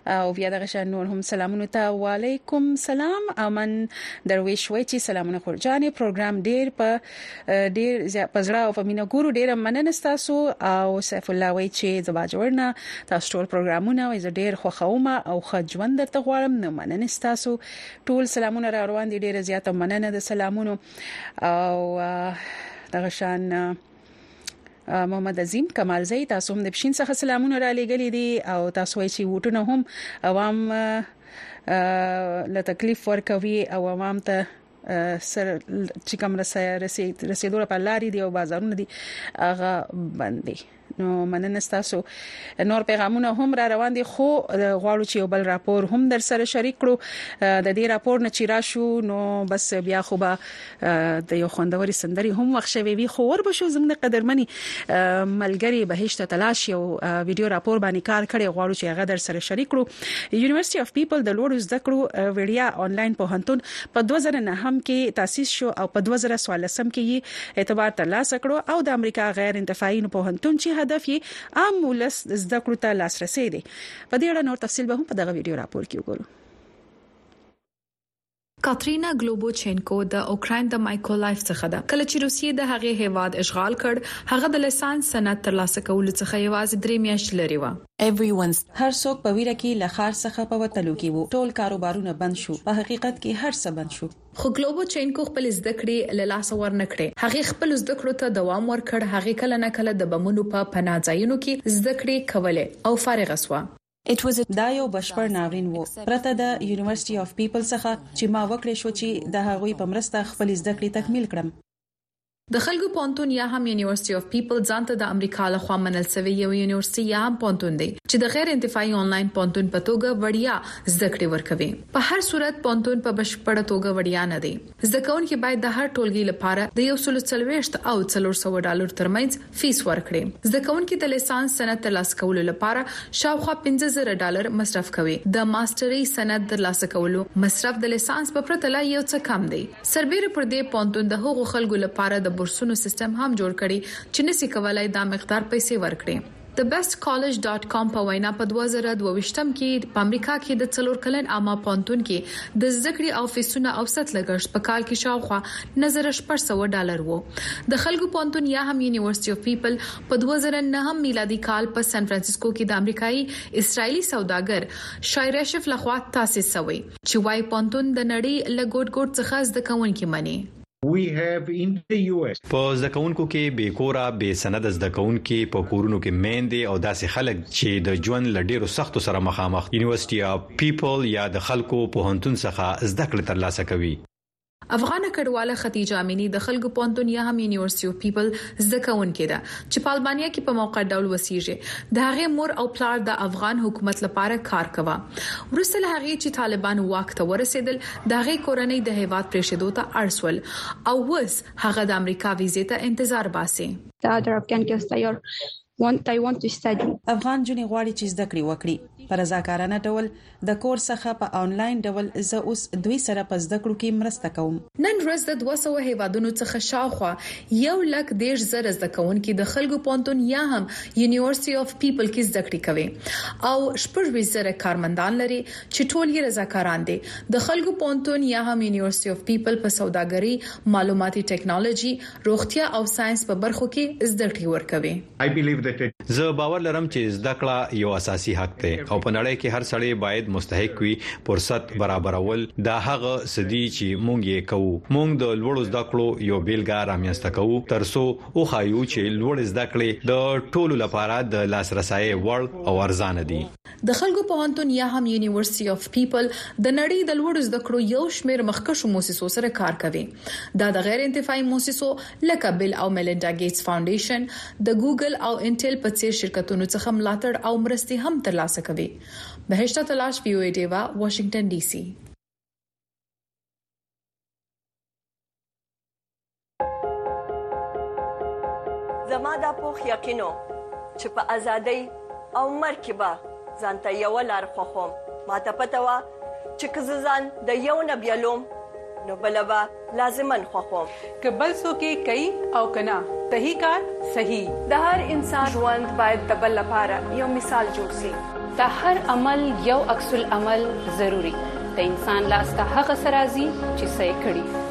او بیا دغه شان نور هم سلامونه ته وعليكم سلام امن درويش وای چې سلامونه خورجانې پروګرام ډیر په ډیر زیات پزړه او په مینه ګورو ډیره مننه تاسو او سیف الله وای چې زما جوړنه تاسو ټول پروګرامونه وای زه ډیر خوښوم او ښه ژوند درته غواړم نو مننه تاسو ټول سلامونه را روان دي ډیره زیات مننه د سلامونو او دغه شان محمد عظیم کمال زئی تاسو هم د بشین څخه سلامونه را لېګلې دي او تاسو یې چې ووټونه هم عوام له تکلیف ورکوي او عوام ته سر چې کوم رسید رسیدو لپاره لاري دی او بازارونه دي هغه بندي نو مننه تاسو نور پیغامونه هم را روان دي خو غواړو چې یو بل راپور هم در سره شریک کړو د دې راپور نه چې راشو نو بس بیا خو به د یو خوندوري سندري هم وخت شوي وي خو ور به شو زموږ قدرمني ملګری بهشت تلاش یو ویډیو راپور باندې کار کړي غواړو چې هغه در سره شریک کړو یونیورسيټي اف پیپل د لوړ زده کړو وړیا انلاین پوهنتون په دوه زره نهم کې تاسیس شو او په دوه زره څوارلسم کې یې اعتبار ترلاسه کړو او د امریکا غیر انتفاعي پوهنتون چې هدف یې عام ولس زده کړو ته لاسرسی دی په دې اړه نور تفصیل به هم په دغه ویډیو راپور کې وګورو. کاترینا ګلوبوچینکو د اوکراین د مایکولایف څخه ده. کله چې روسیې د هغې هیواد اشغال کړ، هغه د لسانس سند ترلاسه کولو څخه یوازې درې میاشتې لرې وه. Everyone's. هر څوک په ویره کې له ښار څخه په وتلو کې وو، ټول کاروبارونه بند شو، په حقیقت کې هر څه بند شو. خو کلوبوچینکو خپلې زده کړې له لاسه ورنه کړې، هغې خپلو زده کړو ته دوام ورکړ، هغې کله نا کله د بمونو په پناه ځایونو کې زده کړې کولې او فارغه شوه. It was a. دا یو بشپړ ناورین وو، پرته د یونیورسټي اف پیپل څخه، چې ما وکړای شو چې د هغوی په مرسته خپلې زده کړې تکمیل کړم. د خلګو پوهنتون یا هم یونیورسټي اف پیپل ځان ته د امریکا له خوا منل سوی یو یونیورسټي یا هم پوهنتون دی چي د غیر انتفاعي انلاین پوهنتون په توګه وړیا زده کړي ورکوي. په هر صورت پوهنتون په بشپړه توګه وړیا نه دی. زده کوونکي باید د هر ټولګي له پاره د یو سلو څلوېښت او څلور سوه ډالرو تر منځ فیس ورکړي. زده کوونکي د لیسانس سند ترلاسه کولو لپاره شاوخوا پنځه زره ډالر مصرف کوي. د ماسټرۍ سند ترلاسه کولو مصرف د لیسانس په پرته لا یو څه کم دی. سربیره پر دې، پوهنتون د هغو خلکو لپاره د بورسونو سیستم هم جوړ کړی چې نسي کولای دا مقدار پیسې ورکړي. د بست کالج ډاټ کام په وینا، په دوه زره دوه ویشت کې په امریکا کې د څلور کلن عامه پوهنتون کې د زده کړې او فیسونو اوسط لګښت په کال کې شاوخوا نه زره شپږ سوه ډالر وو. د خلکو پوهنتون یا هم یونیورسټي اف پیپل په دوه زره نهم میلادي کال په سان فرانسیسکو کې د امریکايي اسراییلي سوداګر شایراشف له خوا تاسیس شوی چې وایي پوهنتون د نړۍ له ګوټ ګوټ څخه زده کوونکي مني. په زده کوونکو کې بې کوره، بې سنده زده کوونکي، په کورونو کې میندې او داسې خلک چې د ژوند له ډېرو سختو سره مخامخ یونیورسټي اف پیپل یا د خلکو پوهنتون څخه زده کړې ترلاسه کوي. افغانه کډواله ختیجه امیني د خلکو پوهنتون یا هم یونیورسيټي اف پیپل زده کوونکې ده چې په البانیا کې په موقت ډول وسیږي د هغې مور او پلار د افغان حکومت لپاره کار کوه ورسته له هغې چې طالبان واک ته ورسېدل د هغې کورنۍ د هیواد پریشدو ته اړسول او وس هغه د امریکا ویزه ته انتظار باسي دا د رپټین کې استایور افغان نجونې غواړي چې زده کړې وکړي. په رضاکارانه ډول د کور څخه په انلاین ډول زه اوس دوی سره په زده کړو کې مرسته کوم. نن ورځ د دوه سوه هېوادونو څخه شاوخوا یو لک دېرش زره زده کوونکي د خلکو پوهنتون یا هم یونیورسټي اف پیپل کې زده کړې کوي او شپږ ویشت زره کارمندان لري چې ټول یې رضاکاران دي. د خلکو پوهنتون یا هم یونیورسټي اف پیپل په سوداګرۍ، معلوماتي ټکنالوژي، روغتیا او ساینس په برخو کې زده کړې ورکوي. زه باور لرم چې زده کړه یو اساسي حق دی او په نړۍ کې هر سړی باید مستحق وي، فرصت برابرول دا هغه څه دي چې موږ یې کوو، موږ د لوړو زده کړو یو بیلګه رامینځته کوو تر څو وښایو چې لوړې زده کړې د ټولو لپاره د لاسرسي وړ او ارزانه دي. د خلکو پوهنتون یا هم یونیورسټي اف پیپل د نړۍ د لوړو زده کړو یو شمېر مخکښو موسسو سره کار کوي. دا د غیر انتفاعي موسسو لکه بیل او میلینډا ګیټس فاونډیشن، د ګوګل او انټیل په څېر شرکتونو څخه ملاتړ او مرستې هم ترلاسه کوي. بهشته تلاش، وي او ای ډیوه، واشنګټن ډي سي. زما دا پوخ یقینو چې په ازادۍ او مرګ کې به ځانته یو لار خوخم ما ته پته و چې که ځان د یو نه بیلوم نو بلبا لازمن خوخم که بل څوک کوي او کنا صحیح کار صحیح د هر انسان ژوند باید د بل لپاره یو مثال جوړ شي د هر عمل یو عکس العمل ضروری د انسان لاس ته هغه سرازي چې سې کړی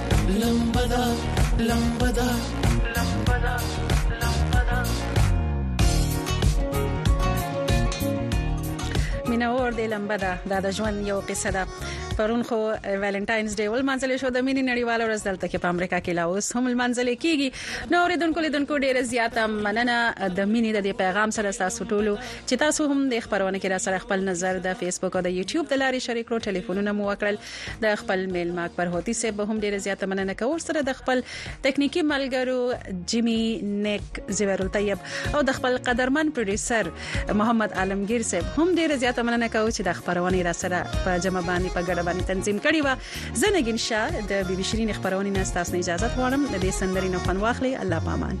لمبدا لمبدا لمبدا مینور دی لمبه ده دا د ژوند یو قصه ده پرون خو ویلنټاینز ډے ول منځلې شو د مینې نړیواله ورځ دلته کې په امریکا کې لا اوس هم منځلې کیږي نو اوریدونکو لیدونکو ډیر زیاته مننه د مینې د دې پیغام سره تاسو ټولو چې تاسو هم د خبرونه کې را سره خپل نظر د فیسبوک او د یوټیوب د لارې شریک کړو ټلیفونونه مو وکړل د خپل میلمه اکبر هوتی صاحب به هم ډیره زیاته مننه کوو سره د خپل تکنیکی ملګرو جیمی نیک زویر الطیب او د خپل قدرمن پروډوسر محمد عالمگیر صاحب هم ډیره زیاته مننه کوو چې د خبرونه را سره په جمع باندې په ګډه باندې تنظیم کړی و زنګین شاه د بیبي شيرین خبرونه نه تاسو اجازه غواړم د دې سندرې نه فن واخلي الله پامان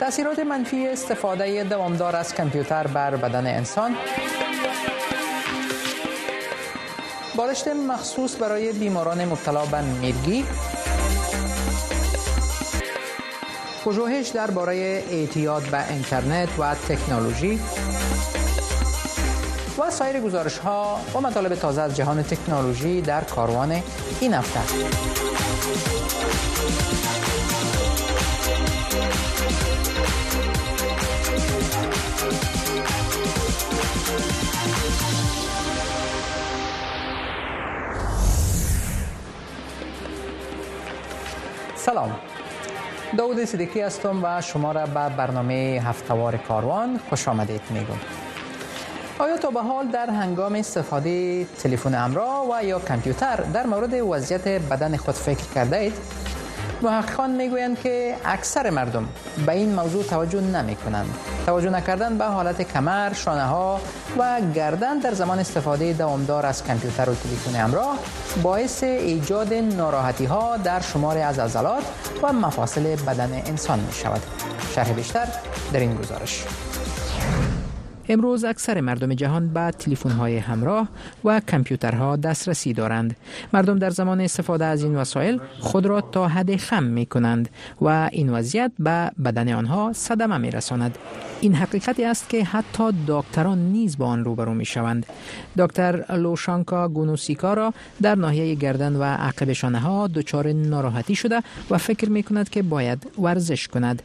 تاثیرات منفی استفاده دوامدار از کامپیوتر بر بدن انسان بالشت مخصوص برای بیماران مبتلا به میرگی پژوهش درباره اعتیاد به اینترنت و تکنولوژی و سایر گزارش ها و مطالب تازه از جهان تکنولوژی در کاروان این هفته سلام داود صدیقی هستم و شما را به برنامه هفتوار کاروان خوش آمدید میگم آیا تا به حال در هنگام استفاده تلفن امرا و یا کامپیوتر در مورد وضعیت بدن خود فکر کرده اید؟ محققان میگویند که اکثر مردم به این موضوع توجه نمی کنند توجه نکردن به حالت کمر، شانه ها و گردن در زمان استفاده دوامدار از کامپیوتر و تلفن همراه باعث ایجاد ناراحتی ها در شمار از عضلات و مفاصل بدن انسان می شود شرح بیشتر در این گزارش امروز اکثر مردم جهان به های همراه و کامپیوترها دسترسی دارند مردم در زمان استفاده از این وسایل خود را تا حد خم می کنند و این وضعیت به بدن آنها صدمه می رساند این حقیقتی است که حتی دکتران نیز با آن روبرو می شوند دکتر لوشانکا گونوسیکا را در ناحیه گردن و عقب ها دچار ناراحتی شده و فکر می کند که باید ورزش کند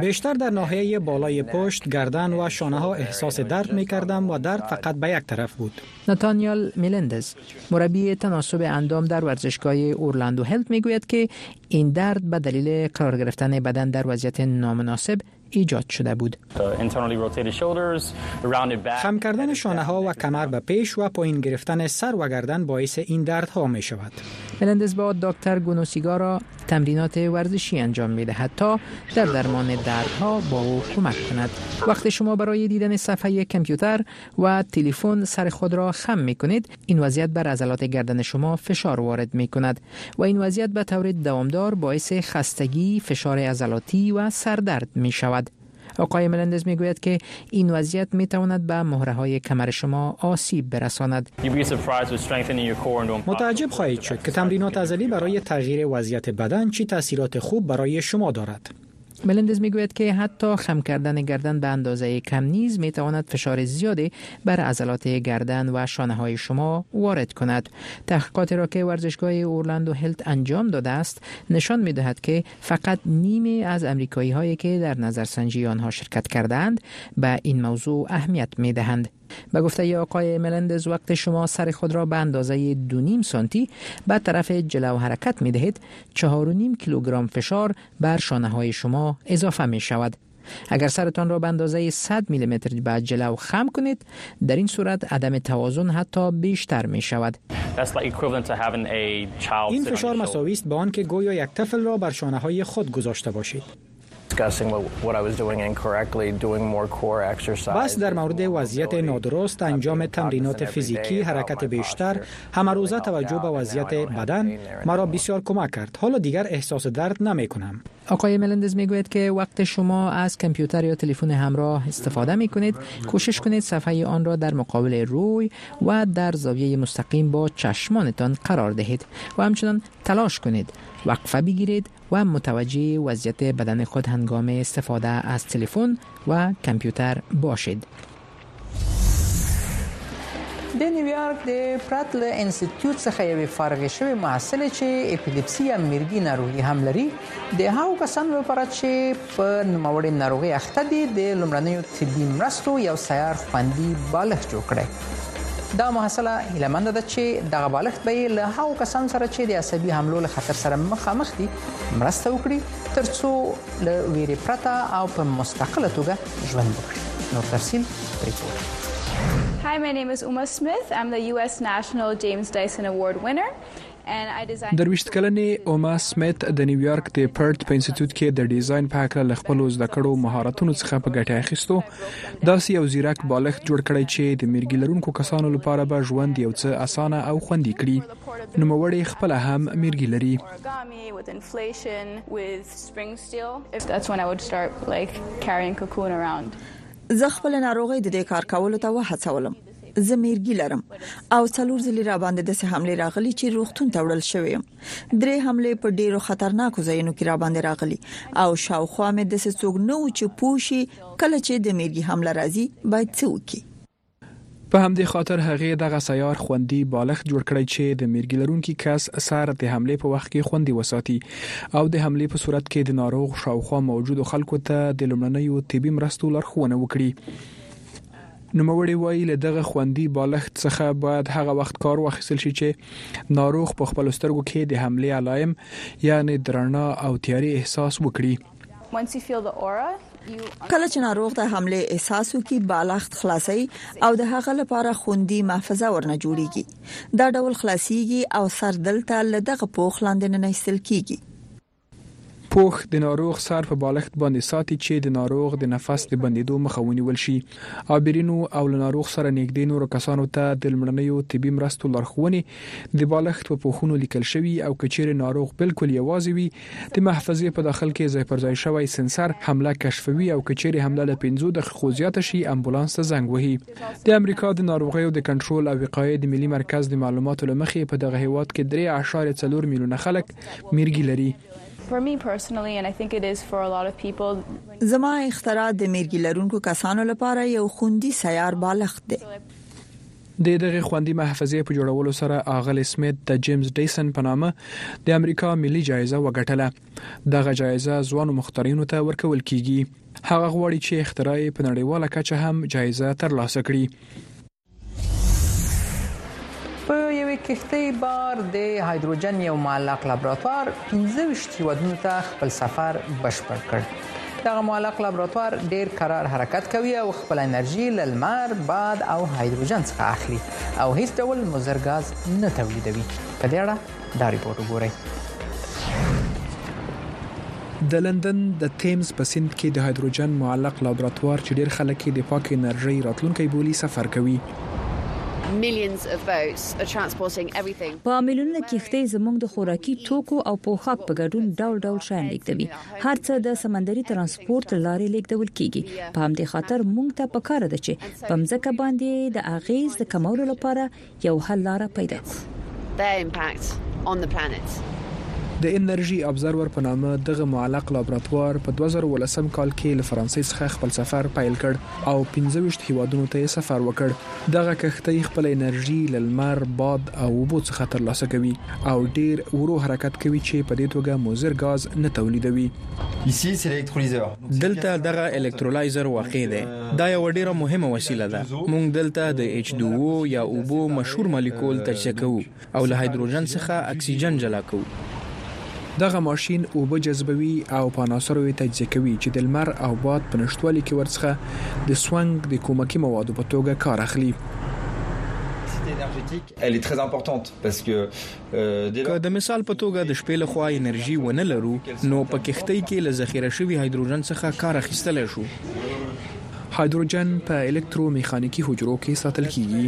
بیشتر در ناحیه بالای پشت، گردن و شانه ها احساس درد می کردم و درد فقط به یک طرف بود. نتانیال میلندز، مربی تناسب اندام در ورزشگاه اورلاندو هلت می گوید که این درد به دلیل قرار گرفتن بدن در وضعیت نامناسب ایجاد شده بود خم کردن شانه ها و کمر به پیش و پایین گرفتن سر و گردن باعث این دردها می شود بلندزباد با دکتر گونوسیگا تمرینات ورزشی انجام می دهد تا در درمان دردها با او کمک کند وقتی شما برای دیدن صفحه کامپیوتر و تلفن سر خود را خم می کنید این وضعیت بر عضلات گردن شما فشار وارد می کند و این وضعیت به طور دوامدار باعث خستگی فشار عضلاتی و سردرد می شود آقای ملندز میگوید که این وضعیت می تواند به مهره های کمر شما آسیب برساند متعجب خواهید شد که تمرینات ازلی برای تغییر وضعیت بدن چی تاثیرات خوب برای شما دارد ملندز میگوید که حتی خم کردن گردن به اندازه کم نیز می تواند فشار زیادی بر عضلات گردن و شانه های شما وارد کند تحقیقاتی را که ورزشگاه اورلاندو هلت انجام داده است نشان می دهد که فقط نیمی از امریکایی هایی که در نظرسنجی آنها شرکت کردند به این موضوع اهمیت می دهند به گفته آقای ملندز وقت شما سر خود را به اندازه دو نیم سانتی به طرف جلو حرکت می دهید چهار و نیم کیلوگرم فشار بر شانه های شما اضافه می شود اگر سرتان را به اندازه 100 میلیمتر به جلو خم کنید در این صورت عدم توازن حتی بیشتر می شود این فشار مساوی است به آن که گویا یک طفل را بر شانه های خود گذاشته باشید بس در مورد وضعیت نادرست انجام تمرینات فیزیکی حرکت بیشتر روزه توجه به وضعیت بدن مرا بسیار کمک کرد حالا دیگر احساس درد نمی کنم آقای ملندز میگوید که وقت شما از کامپیوتر یا تلفن همراه استفاده می کنید کوشش کنید صفحه آن را در مقابل روی و در زاویه مستقیم با چشمانتان قرار دهید و همچنان تلاش کنید وقفه بگیرید و متوجه وضعیت بدن خود هنگام استفاده از تلفن و کمپیوتر باشید. د نیویارک د پرتل انسټیټیوټ څخه یوې فارغې شوې محصلې چې اپیلیپسي یا مرګي ناروغي هم لري د هغو کسانو لپاره چې په نوموړې ناروغي اخته دي د لومړنیو طبي مرستو یو سیار خوندي بالښت جوړ کړي دا محصله هیله مند ده چې دغه بالښت به یې له هغو کسانو سره چې د عصبي حملو له خطر سره مخامخ دي مرسته وکړي ترڅو له ویرې پرته او په مستقله توګه ژوند وکړي نور تفصیل پرې جوړ Hi, my name is Uma Smith. I'm the U.S. National James Dyson Award winner. درویشت کلنې اوما سمیت د نیویارک د پرت په انسټیټیوټ کې د ډیزاین په هکله له خپلو زده کړو مهارتونو څخه په ګټه اخیستو داسې یو زیرک بالښت جوړ کړی چې د میرګي لرونکو کسانو لپاره به ژوند یو څه اسانه او خوندي کړي نوموړی خپل هم میرګي لري زه خپل ناروغي د دې کار کولو ته وهڅولم زه میرګی لرم او څلور ځلې را باندې د سه حمله راغلي چې روغتون ته وړل شوې يم درې حمله په ډیرو خطرناکو ځایونو کې را باندې راغلي او شاوخوا مې د سه څوګ نه و چې پوشي کله چې د میرګی حمله راځي باید څه وکړي په همدې خاطر هغه دغه سیار خوندي بالښت جوړ کړی چې د میرګی لرونکي کس سر د حمله په وخت کې خوندي وساتي او د حمله په صورت کې د ناروغ شاوخوا موجودو خلکو ته د لومړنیو طبي مرستو لارښوونه وکړي نوموړې وایي، له دغه خوندي بالښت څخه باید هغه وخت کار واخیستل شي چې ناروغ په خپلو سترګو کې د حملې علایم یعنې د رڼا او تیارې احساس وکړي. کله چې ناروغ د حملې احساس وکړي، بالښت خلاصوي او د هغه لپاره خوندي محفظه ورنه جوړیږي. دا ډول خلاصیږي او سر دلته له دغه پوښ لاندې ننه ایستل کیږي. پوښ د ناروغ سر په بالښت باندې ساتي چې د ناروغ د نفس د بندیدو مخه ونیول شي. عابرینو او له ناروغ سره نږدې نورو کسانو ته د لمړنیو طبي مرستو لارښوونې د بالښت په پوښونو لیکل شوي او که چیرې ناروغ بالکل یوازې وي د محفظې په داخل کې ځای پر ځای شوی سنسر حمله کشفوي او که چیرې حمله له 15 دقیقو زیاته شي امبولانس ته زنګ وهي. د امریکا د ناروغیو د کنټرول او وقایې د ملي مرکز د معلوماتو له مخې په دغه هیواد کې 3.4 میلیونه خلک میرګي لري. زما اختراع د میرګي لرونکو کسانو لپاره یو خوندي سیار بالښت دی. د دغې خوندي محفظې په جوړولو سره آغلې سمیت د جیمز ډیسن په نامه د امریکا ملي جایزه وګټله. دغه جایزه ځوانو مخترعینو ته ورکول کیږي. هغه غواړي چې اختراع په نړیواله کچه هم جایزه ترلاسه کړي. په یوې کښتۍ بار د هایدروجن یو معلق لابراتوار 25 هیوادونو ته خپل سفر بشپړ کړ دغه معلق لابراتوار ډیر قرار حرکت کوي او خپل انرژي له لمر، باد او هایدروجن څخه اخلي او هیڅ ډول مضر غاز نه تولیدوي په دې اړه دا رپورټ وګورئ. د لندن د تیمز په سیند کې د هایدروجن معلق لابراتوار چې ډیر خلک یې د پاکې انرژۍ راتلونکی بولي سفر کوي. په میلیونونه کښتۍ زموږ د خوراکي توکو او پوښاک په ګډون ډول ډول شیان لیږدوي. هر څه د سمندري ترانسپورت له لارې لیږدول کیږي. په همدې خاطر موږ ته پکار ده چې په مځکه باندې د اغیز د کمولو لپاره یو حل لاره پیدا کړو. د انرژي ابزرور په نامه دغه معلق لابراتوار په دوه زره او لسم کال کې له فرانسې څخه خپل سفر پیل کړ او پنځه ویشت هېوادونو ته یې سفر وکړ. دغه کښتۍ خپله انرژي له لمر، باد او اوبو څخه ترلاسه کوي او ډېر ورو حرکت کوي چې په دې توګه مضر ګاز نه تولیدوي. دلته دغه الکترولایزر واقع دی. دا یوه ډېره مهمه وسیله ده. موږ دلته د اېچ دوو یا اوبو مشهور مالیکول تجزیه کوو او له هایدروجن څخه اکسیجن جلا کوو. دغه ماشین اوبه جذبوي او په عناصرو یې تجزیه کوي چې د لمر او باد په نشتوالي کې ورڅخه د سونګ د کومکي موادو په توګه کار اخلي. که د مثال په توګه د شپې له خوا انرژي ونه لرو، نو په کښتۍ کې له ذخیره شوي هایدروجن څخه کار اخیستلی شو. هایدروجن په الکترو میخانیکي حجرو کې ساتل کیږي.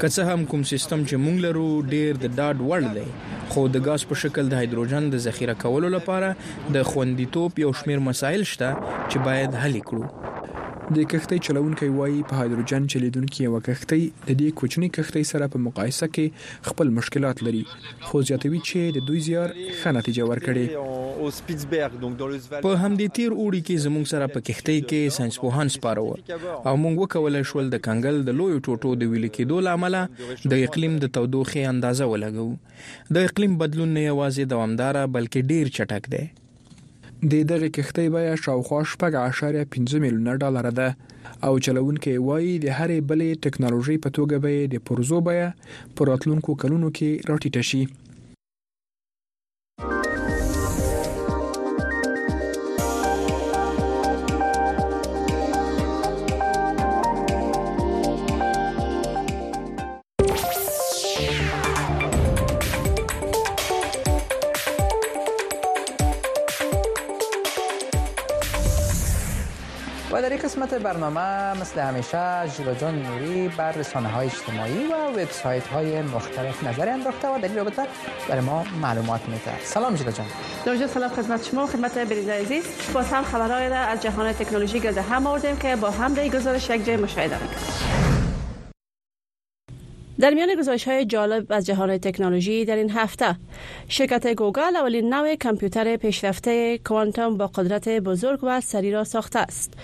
که څه هم کوم سیستم چې موږ لرو ډیر د ډاډ وړ دی، خو د ګاز په شکل د هایدروجن د ذخیره کولو لپاره د خوندیتوب یو شمیر مسایل شته چې باید حل یې کړو. د کښتۍ چلوونکی وايي، په هایدروجن چلیدونکې یوه کښتۍ د دې کوچني کښتۍ سره په مقایسه کې خپل مشکلات لري، خو زیاتوي چې د دوی زیار ښه نتیجه ورکړې. په همدې تېر اوړي کې زموږ سره په کښتۍ کې ساینسپوهان سپاره وو او موږ وکولای شول د کنګل د لویو ټوټو د ویلي کېدو له امله د اقلیم د تودوخې اندازه ولګوو. د اقلیم بدلون نه یوازې دوامداره، بلکې ډېر چټک دی. د دغې کښتۍ بیه شاوخوا شپږ اعشاریه پنځه میلیونه ډالره ده او چلوونکی وایي د هرې بلې ټکنالوژۍ په توګه به یې د پرزو بیه په راتلونکو کلونو کې راټیټه شي. و در این قسمت برنامه مثل همیشه جیلا جان نوری بر رسانه های اجتماعی و وبسایت های مختلف نظر انداخته و در این رابطه برای ما معلومات میده سلام جیلا جان درجه سلام خدمت شما خدمت بریزه عزیز باز هم خبرهای را از جهان تکنولوژی گرده هم آوردیم که با هم در گزارش یک جای مشاهده میکنیم در میان گزارش های جالب از جهان تکنولوژی در این هفته شرکت گوگل اولین نوع کامپیوتر پیشرفته کوانتوم با قدرت بزرگ و سری را ساخته است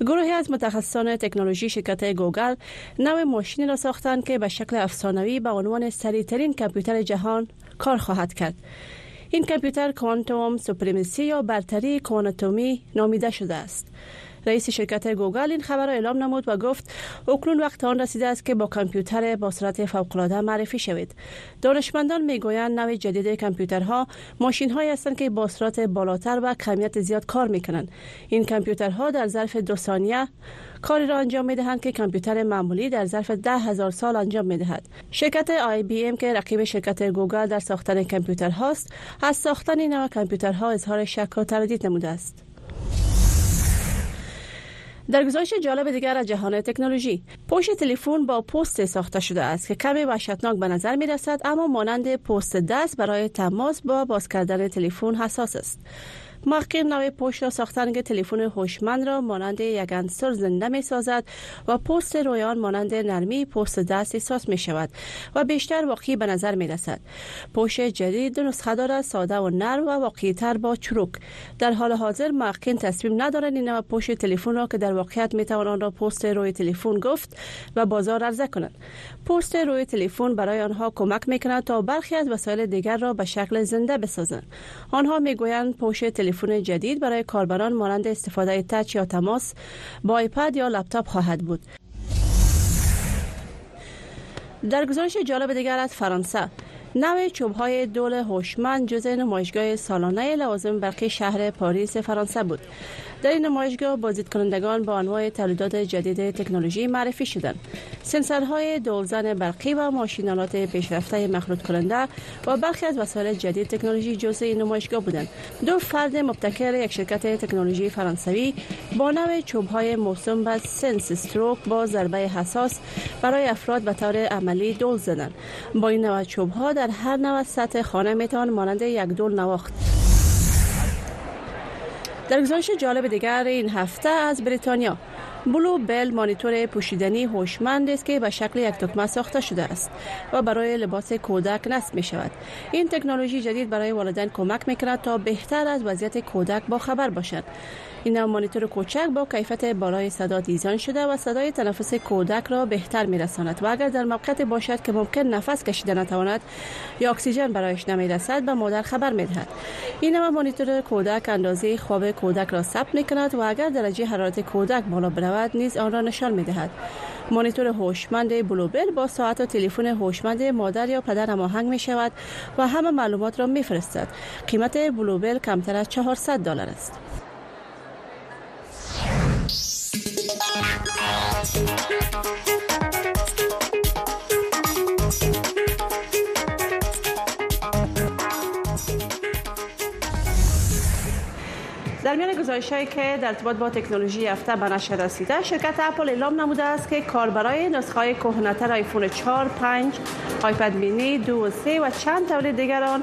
گروهی از متخصصان تکنولوژی شرکت گوگل نوع ماشینی را ساختند که به شکل افسانوی به عنوان ترین کامپیوتر جهان کار خواهد کرد این کامپیوتر کوانتوم سوپریمسی یا برتری کوانتومی نامیده شده است رئیس شرکت گوگل این خبر را اعلام نمود و گفت اکنون وقت آن رسیده است که با کامپیوتر با سرعت فوق‌العاده معرفی شوید دانشمندان میگویند نوع جدید کامپیوترها ماشینهایی هستند که با سرعت بالاتر و کمیت زیاد کار میکنند این کامپیوترها در ظرف دو ثانیه کاری را انجام می دهند که کامپیوتر معمولی در ظرف ده هزار سال انجام می دهد. شرکت آی بی ام که رقیب شرکت گوگل در ساختن هاست از ساختن نوع کامپیوترها اظهار شک و تردید نموده است. در گزارش جالب دیگر از جهان تکنولوژی پوش تلفن با پست ساخته شده است که کمی وحشتناک به نظر می رسد اما مانند پست دست برای تماس با باز کردن تلفن حساس است مخکیم نوی پوش را ساختن که تلفن هوشمند را مانند یک انصر زنده می سازد و پست رویان مانند نرمی پست دست احساس می شود و بیشتر واقعی به نظر می رسد پوش جدید نسخه دارد ساده و نرم و واقعی تر با چروک در حال حاضر مخکین تصمیم ندارد این نوع تلفن را که در واقعیت می توان را پست روی تلفن گفت و بازار عرضه کنند پست روی تلفن برای آنها کمک می کند تا برخی از وسایل دیگر را به شکل زنده بسازند آنها می گویند تلفن تلفن جدید برای کاربران مانند استفاده تچ یا تماس با آیپد یا لپتاپ خواهد بود در گزارش جالب دیگر از فرانسه چوب چوبهای دول هوشمند جزء نمایشگاه سالانه لوازم برقی شهر پاریس فرانسه بود در این نمایشگاه بازدید کنندگان با انواع تولیدات جدید تکنولوژی معرفی شدند سنسورهای دولزن برقی و ماشینالات پیشرفته مخلوط کننده و برخی از وسایل جدید تکنولوژی جزء این نمایشگاه بودند دو فرد مبتکر یک شرکت تکنولوژی فرانسوی با نوع چوبهای موسوم به سنس استروک با ضربه حساس برای افراد به طور عملی دول زدند با این نوع چوبها در هر نوع سطح خانه مانند یک دول نواخت در گزارش جالب دیگر این هفته از بریتانیا بلو بل مانیتور پوشیدنی هوشمند است که به شکل یک دکمه ساخته شده است و برای لباس کودک نصب می شود این تکنولوژی جدید برای والدین کمک می کند تا بهتر از وضعیت کودک با خبر باشند این مانیتور کوچک با کیفیت بالای صدا دیزاین شده و صدای تنفس کودک را بهتر میرساند و اگر در موقعیت باشد که ممکن نفس کشیده نتواند یا اکسیژن برایش نمیرسد به مادر خبر میدهد این نوع مانیتور کودک اندازه خواب کودک را ثبت کند و اگر درجه حرارت کودک بالا برود نیز آن را نشان میدهد مانیتور هوشمند بلوبل با ساعت و تلفن هوشمند مادر یا پدر هماهنگ می شود و همه معلومات را میفرستد قیمت بلوبل کمتر از 400 دلار است よ し در میان گزارش هایی که در ارتباط با تکنولوژی هفته به نشر رسیده شرکت اپل اعلام نموده است که کاربرای نسخه های کهنه‌تر آیفون 4 5 آیپد مینی 2 و 3 و چند تولید دیگران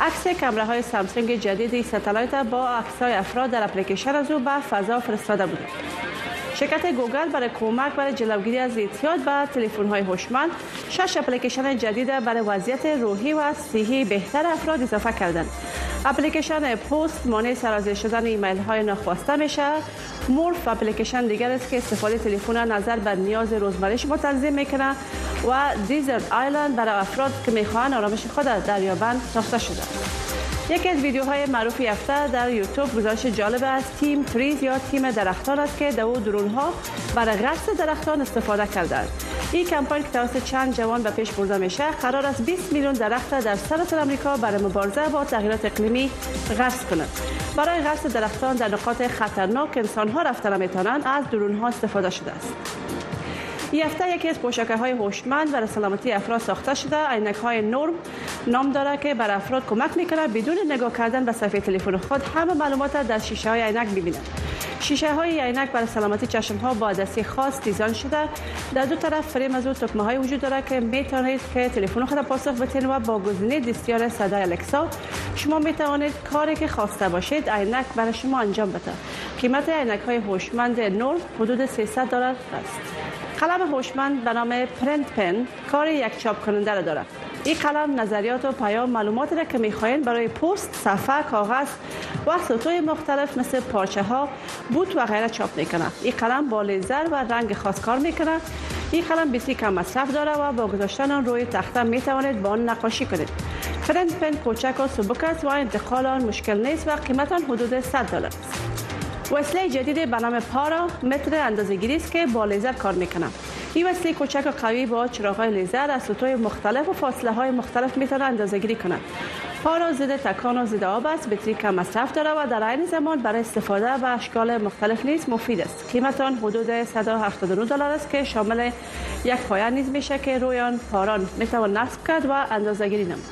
عکس کمره های سامسونگ جدید ای ستالایت با عکس های افراد در اپلیکیشن از او به فضا فرستاده بوده شرکت گوگل برای کمک برای جلوگیری از اعتیاد به تلفن های هوشمند شش اپلیکیشن جدید برای وضعیت روحی و صحی بهتر افراد اضافه کردند اپلیکیشن پست مانع سرازیر شدن ایمیل های نخواسته میشه مورف اپلیکیشن دیگر است که استفاده تلفن نظر به نیاز روزمره شما تنظیم میکنه و دیزرت آیلند برای افراد که میخوان آرامش خود دریابند ساخته شده یکی از ویدیوهای معروف یفته در یوتیوب گزارش جالب از تیم تریز یا تیم درختان است که دو درون ها برای غرس درختان استفاده کرده این کمپاین که توسط چند جوان به پیش برده میشه قرار است 20 میلیون درخت در سراسر آمریکا برای مبارزه با تغییرات اقلیمی غرس کند برای غرس درختان در نقاط خطرناک انسانها رفتن میتونند از درون ها استفاده شده است یفته یکی از پوشاک های هوشمند برای سلامتی افراد ساخته شده عینک های نرم نام داره که بر افراد کمک میکنه بدون نگاه کردن به صفحه تلفن خود همه معلومات را در شیشه های عینک ببینند شیشه های عینک برای سلامتی چشم ها با دستی خاص دیزاین شده در دو طرف فریم از او تکمه های وجود داره که می توانید که تلفن خود پاسخ بدین و با گزینه دستیار صدای الکسا شما می توانید کاری که خواسته باشید عینک برای شما انجام بده قیمت عینک های هوشمند نور حدود 300 دلار است قلم هوشمند به نام پرنت پن کار یک چاپ کننده را دارد این قلم نظریات و پیام معلومات را که میخواین برای پوست، صفحه کاغذ و سطوح مختلف مثل پارچه ها بوت و غیره چاپ میکنند این قلم با لیزر و رنگ خاص کار میکند این قلم بسیار کم مصرف داره و با گذاشتن آن روی تخته می توانید با آن نقاشی کنید فرند پن کوچک و سبک است و انتقال آن مشکل نیست و قیمت حدود 100 دلار است وسیله جدید به نام پارا متر اندازه است که با لیزر کار میکنه این وسیله کوچک و قوی با چراغ لیزر از سطوح مختلف و فاصله های مختلف میتونه گیری کند پارا زده تکان و ضد آب است بطری کم مصرف داره و در عین زمان برای استفاده و اشکال مختلف نیز مفید است قیمت آن حدود 179 دلار است که شامل یک پایان نیز میشه که روی آن پاران میتوان نصب کرد و گیری نمود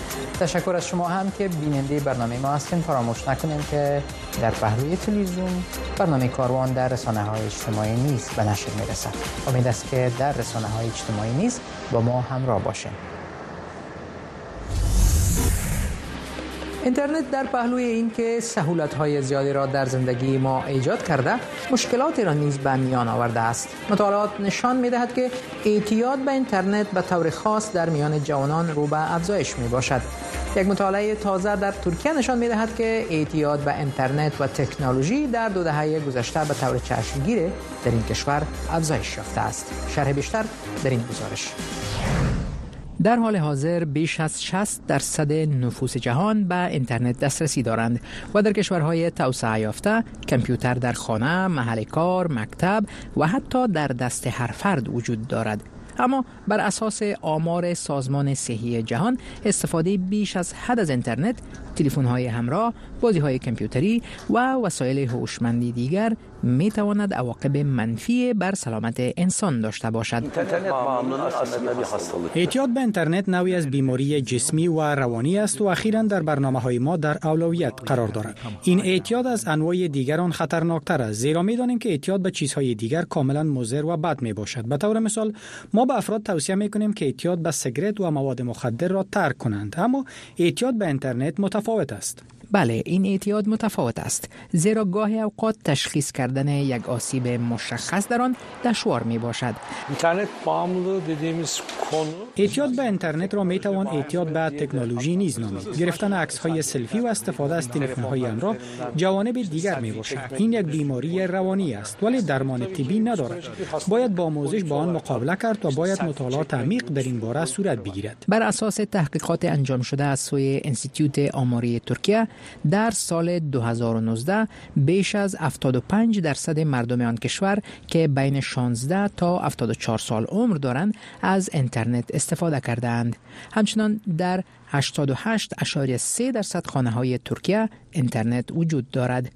تشکر از شما هم که بیننده برنامه ما هستین فراموش نکنین که در پهلوی تلویزیون برنامه کاروان در رسانه های اجتماعی نیست به نشر میرسد امید است که در رسانه های اجتماعی نیست با ما همراه باشین اینترنت در پهلوی اینکه های زیادی را در زندگی ما ایجاد کرده مشکلاتی را نیز به میان آورده است مطالعات نشان میدهد که اعتیاد به اینترنت به طور خاص در میان جوانان رو به افزایش می باشد یک مطالعه تازه در ترکیه نشان میدهد که اعتیاد به اینترنت و تکنولوژی در دو دهه گذشته به طور چشمگیر در این کشور افزایش یافته است شرح بیشتر در این گزارش در حال حاضر بیش از 60 درصد نفوس جهان به اینترنت دسترسی دارند و در کشورهای توسعه یافته کامپیوتر در خانه، محل کار، مکتب و حتی در دست هر فرد وجود دارد اما بر اساس آمار سازمان صحی جهان استفاده بیش از حد از اینترنت تلفن‌های همراه، بازی‌های کامپیوتری و وسایل هوشمندی دیگر می تواند عواقب منفی بر سلامت انسان داشته باشد اعتیاد به اینترنت نوعی از بیماری جسمی و روانی است و اخیرا در برنامه های ما در اولویت قرار دارد این اعتیاد از انواع دیگران خطرناکتر است زیرا می دانیم که اعتیاد به چیزهای دیگر کاملا مضر و بد می باشد به طور مثال ما به افراد توصیه می کنیم که اعتیاد به سگرت و مواد مخدر را ترک کنند اما اعتیاد به اینترنت متفاوت است بله این اعتیاد متفاوت است زیرا گاهی اوقات تشخیص کردن یک آسیب مشخص در آن دشوار می باشد اعتیاد به اینترنت را می توان اعتیاد به تکنولوژی نیز نامید گرفتن عکس های سلفی و استفاده از تلفن های آن را جوانب دیگر می باشد این یک بیماری روانی است ولی درمان طبی ندارد باید با آموزش با آن مقابله کرد و باید مطالعات عمیق در این باره صورت بگیرد بر اساس تحقیقات انجام شده از سوی انستیتوت آماری ترکیه در سال 2019 بیش از 75 درصد مردم آن کشور که بین 16 تا 74 سال عمر دارند از اینترنت استفاده کرده اند. همچنان در 88.3 درصد خانه های ترکیه اینترنت وجود دارد.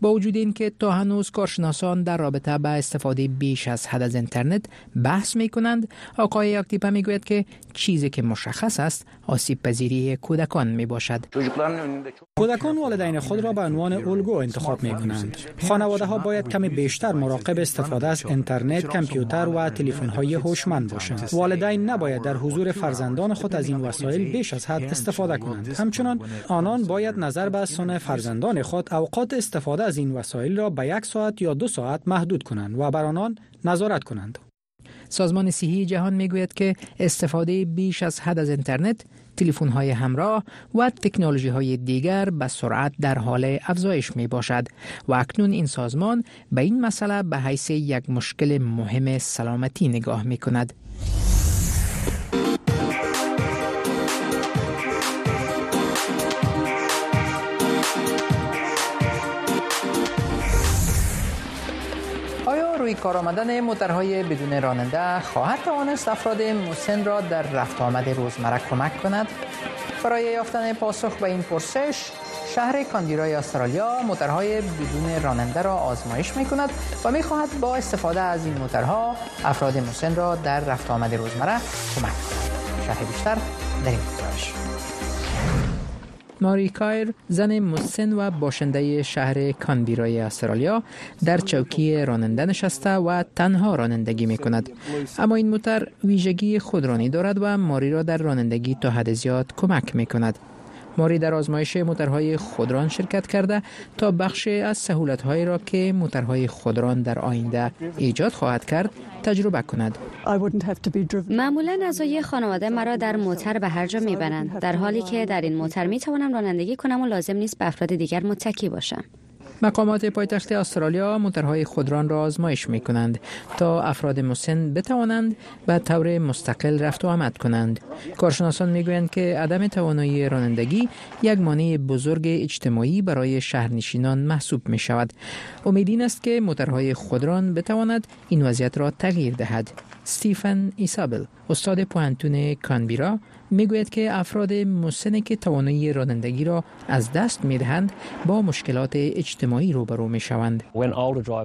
با وجود اینکه تا هنوز کارشناسان در رابطه به استفاده بیش از حد از اینترنت بحث می کنند آقای اکتیپا می گوید که چیزی که مشخص است آسیب پذیری کودکان می باشد کودکان والدین خود را به عنوان الگو انتخاب می کنند خانواده ها باید کمی بیشتر مراقب استفاده از اینترنت کامپیوتر و تلفن های هوشمند باشند والدین نباید در حضور فرزندان خود از این وسایل بیش از حد استفاده کنند همچنین آنان باید نظر به سن فرزندان خود اوقات استفاده استفاده از این وسایل را به یک ساعت یا دو ساعت محدود کنند و بر آنان نظارت کنند. سازمان صحی جهان میگوید که استفاده بیش از حد از اینترنت، تلفن های همراه و تکنولوژی های دیگر به سرعت در حال افزایش می باشد و اکنون این سازمان به این مسئله به حیث یک مشکل مهم سلامتی نگاه می کند. روی کار آمدن موترهای بدون راننده خواهد توانست افراد مسن را در رفت آمد روزمره کمک کند برای یافتن پاسخ به این پرسش شهر کاندیرای استرالیا موترهای بدون راننده را آزمایش می کند و می خواهد با استفاده از این موترها افراد مسن را در رفت آمد روزمره کمک کند شهر بیشتر در این گزارش ماری کایر زن مسن و باشنده شهر کانبیرای استرالیا در چوکی راننده نشسته و تنها رانندگی می کند اما این موتر ویژگی خودرانی دارد و ماری را در رانندگی تا حد زیاد کمک می کند ماری در آزمایش موترهای خودران شرکت کرده تا بخشی از هایی را که موترهای خودران در آینده ایجاد خواهد کرد تجربه کند معمولا اعضای خانواده مرا در موتر به هر جا میبرند در حالی که در این موتر می توانم رانندگی کنم و لازم نیست به افراد دیگر متکی باشم مقامات پایتخت استرالیا موترهای خودران را آزمایش می کنند تا افراد مسن بتوانند به طور مستقل رفت و آمد کنند کارشناسان می گویند که عدم توانایی رانندگی یک مانع بزرگ اجتماعی برای شهرنشینان محسوب می شود امید این است که موترهای خودران بتواند این وضعیت را تغییر دهد استیفن ایسابل استاد پوانتون کانبیرا میگوید که افراد مسنی که توانایی رانندگی را از دست میدهند با مشکلات اجتماعی روبرو شوند.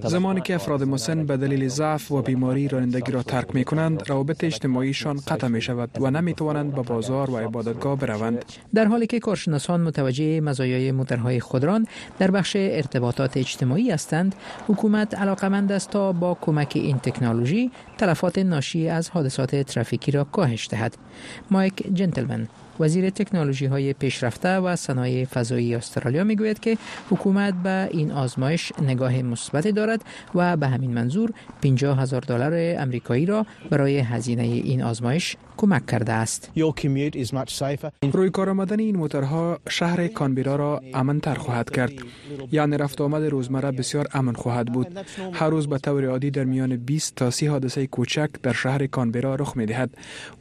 زمانی که افراد مسن به دلیل ضعف و بیماری رانندگی را ترک می کنند روابط اجتماعیشان قطع می شود و نمی توانند به بازار و عبادتگاه بروند در حالی که کارشناسان متوجه مزایای موترهای خودران در بخش ارتباطات اجتماعی هستند حکومت علاقمند است تا با کمک این تکنولوژی تلفات ناشی از حادثات ترافیکی را کاهش دهد مایک جنتلمن وزیر تکنولوژی های پیشرفته و صنایع فضایی استرالیا میگوید که حکومت به این آزمایش نگاه مثبت دارد و به همین منظور 50 هزار دلار امریکایی را برای هزینه این آزمایش کمک کرده است. روی کار آمدن این موترها شهر کانبیرا را امن تر خواهد کرد. یعنی رفت آمد روزمره بسیار امن خواهد بود. هر روز به طور عادی در میان 20 تا 30 حادثه کوچک در شهر کانبیرا رخ می دهد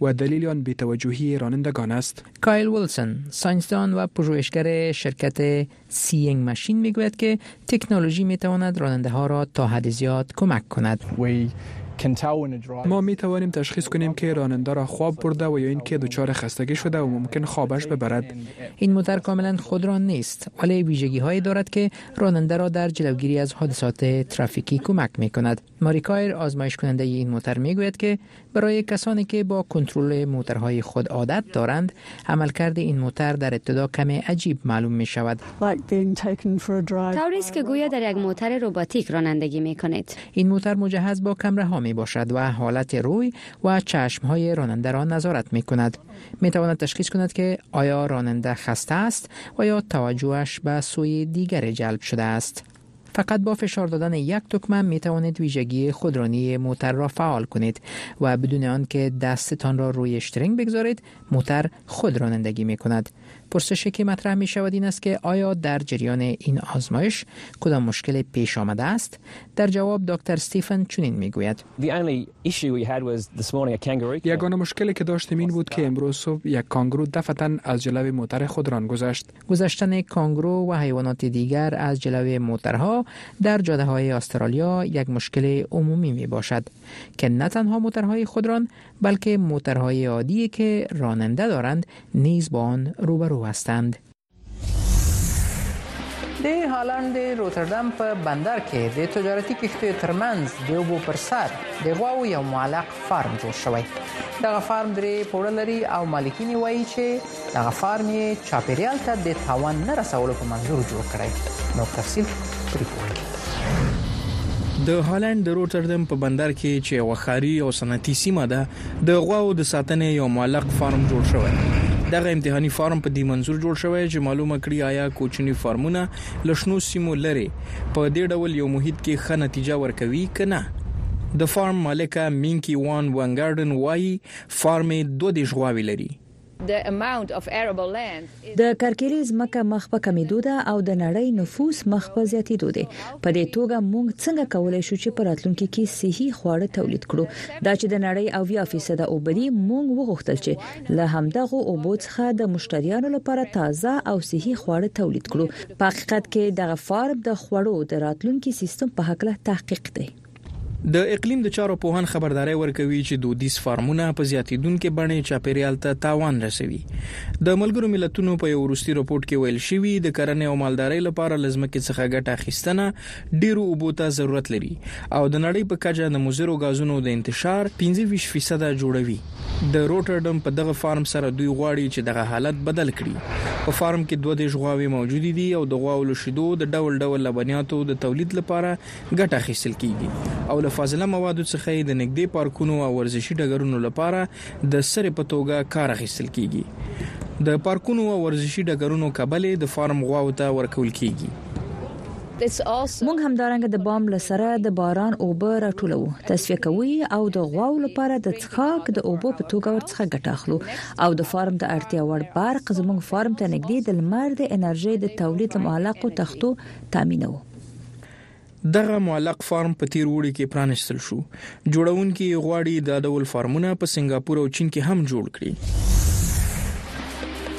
و دلیل آن بیتوجهی رانندگان است. کایل ویلسون، ساینسدان و پژوهشگر شرکت سینگ ماشین میگوید که تکنولوژی می تواند راننده ها را تا حد زیاد کمک کند ما می توانیم تشخیص کنیم که راننده را خواب برده و یا اینکه دچار خستگی شده و ممکن خوابش ببرد این موتر کاملا خود را نیست ولی ویژگی هایی دارد که راننده را در جلوگیری از حادثات ترافیکی کمک می کند ماریکایر آزمایش کننده این موتر می گوید که برای کسانی که با کنترل موترهای خود عادت دارند عملکرد این موتر در ابتدا کم عجیب معلوم می شود که گویا در یک موتر رباتیک رانندگی می کند. این موتر مجهز با کمره ها می باشد و حالت روی و چشم های راننده را نظارت می کند می تواند تشخیص کند که آیا راننده خسته است و یا توجهش به سوی دیگر جلب شده است فقط با فشار دادن یک تکمه می توانید ویژگی خودرانی موتر را فعال کنید و بدون آنکه دستتان را روی شترینگ بگذارید موتر خود رانندگی می کند پرسشی که مطرح می شود این است که آیا در جریان این آزمایش کدام مشکل پیش آمده است در جواب دکتر استیفن چنین می گوید یگانه مشکلی که داشتیم این بود که امروز صبح یک کانگرو دفتن از جلوی موتر خود ران گذشت گذاشتن کانگرو و حیوانات دیگر از جلوی موترها در جاده های استرالیا یک مشکل عمومی می باشد که نه تنها موترهای خودران بلکه موترهای عادی که راننده دارند نیز با آن روبرو هستند. د هالند د روتردام په بندر کې د تجارتي کښتیو ترمنځ د اوبو پر سر د غواو یو معلق فارم جوړ شوی دغه فارم درې پوړه لري او مالکینی وایي چې دغه فارم یې چاپیریال ته د تاوان نه رسولو په منظور جوړ کړی نور تفصیل په ریپورت کې د هالند د روټردم په بندر کې چې یو ښاري او صنعتي سیمه ده د غواو د ساتنې یو معلق فارم جوړ شوی دغه امتحاني فارم په دې منظور جوړ شوی چې معلومه کړي آیا کوچني فارمونه له شنو سیمو لري په دې ډول یو محیط کې ښه نتیجه ورکوي که نه د فارم مالکه مینکی وان وانګارډن وایي فارم یې دوه دېرش غواوې لري د کرکیلې ځمکه مخ په کمیدو ده او د نړۍ نفوس مخ په زیاتیدو دی په دې توګه موږ څنګه کولای شو چې په راتلونکي کې صحي خواړه تولید کړو دا چې د نړۍ اویا فیصد اوبه دي موږ وغوښتل چې له همدغو اوبو څخه د مشتریانو لپاره تازه او صحي خواړه تولید کړو په حقیقت کې دغه فارم د خوړو د راتلونکي سیستم په هکله تحقیق دی د اقلیم د چارو پوهان خبرداری ورکوي چې دودیز فارمونه په زیاتیدونکې بڼې چاپیریال ته تاوان رسوي. د ملګرو ملتونو په یو وروستي رپوټ کې ویل شوي، د کرنې او مالدارۍ لپاره له ځمکې څخه ګټه اخیستنه ډیرو اوبو ته ضرورت لري او د نړۍ په کچه د مضرو ګازونو د انتشار پنځه ویشت فیصده جوړوي. د روټرډم په دغه فارم سره دوی غواړي چې دغه حالت بدل کړي. په فارم کې دوه دېرش غواوې موجودې دي او د غواوو له شیدو د ډول ډول لبنیاتو د تولید لپاره ګټه اخیستل کېږي او له فاضله موادو څخه یې د نږدې پارکونو او ورزشي ډګرونو لپاره د سرې په توګه کار اخیستل کېږي. د پارکونو او ورزشي ډګرونو کبلې د فارم غواوو ته ورکول کېږي. موږ همدارنګه د بام له سره د باران اوبه راټولوو، تصفیه کوو یې او د غواوو لپاره د څښاک د اوبو په توګه ورڅخه ګټه اخلو او د فارم د اړتیا وړ برق زموږ فارم ته نږدې د لمر د انرژۍ د تولید له معلقو تختو تامینوو. دغه معلق فارم په تېر اوړي کې پرانیستل شو. جوړونکي یې غواړي دا ډول فارمونه په سنګاپور او چین کې هم جوړ کړي.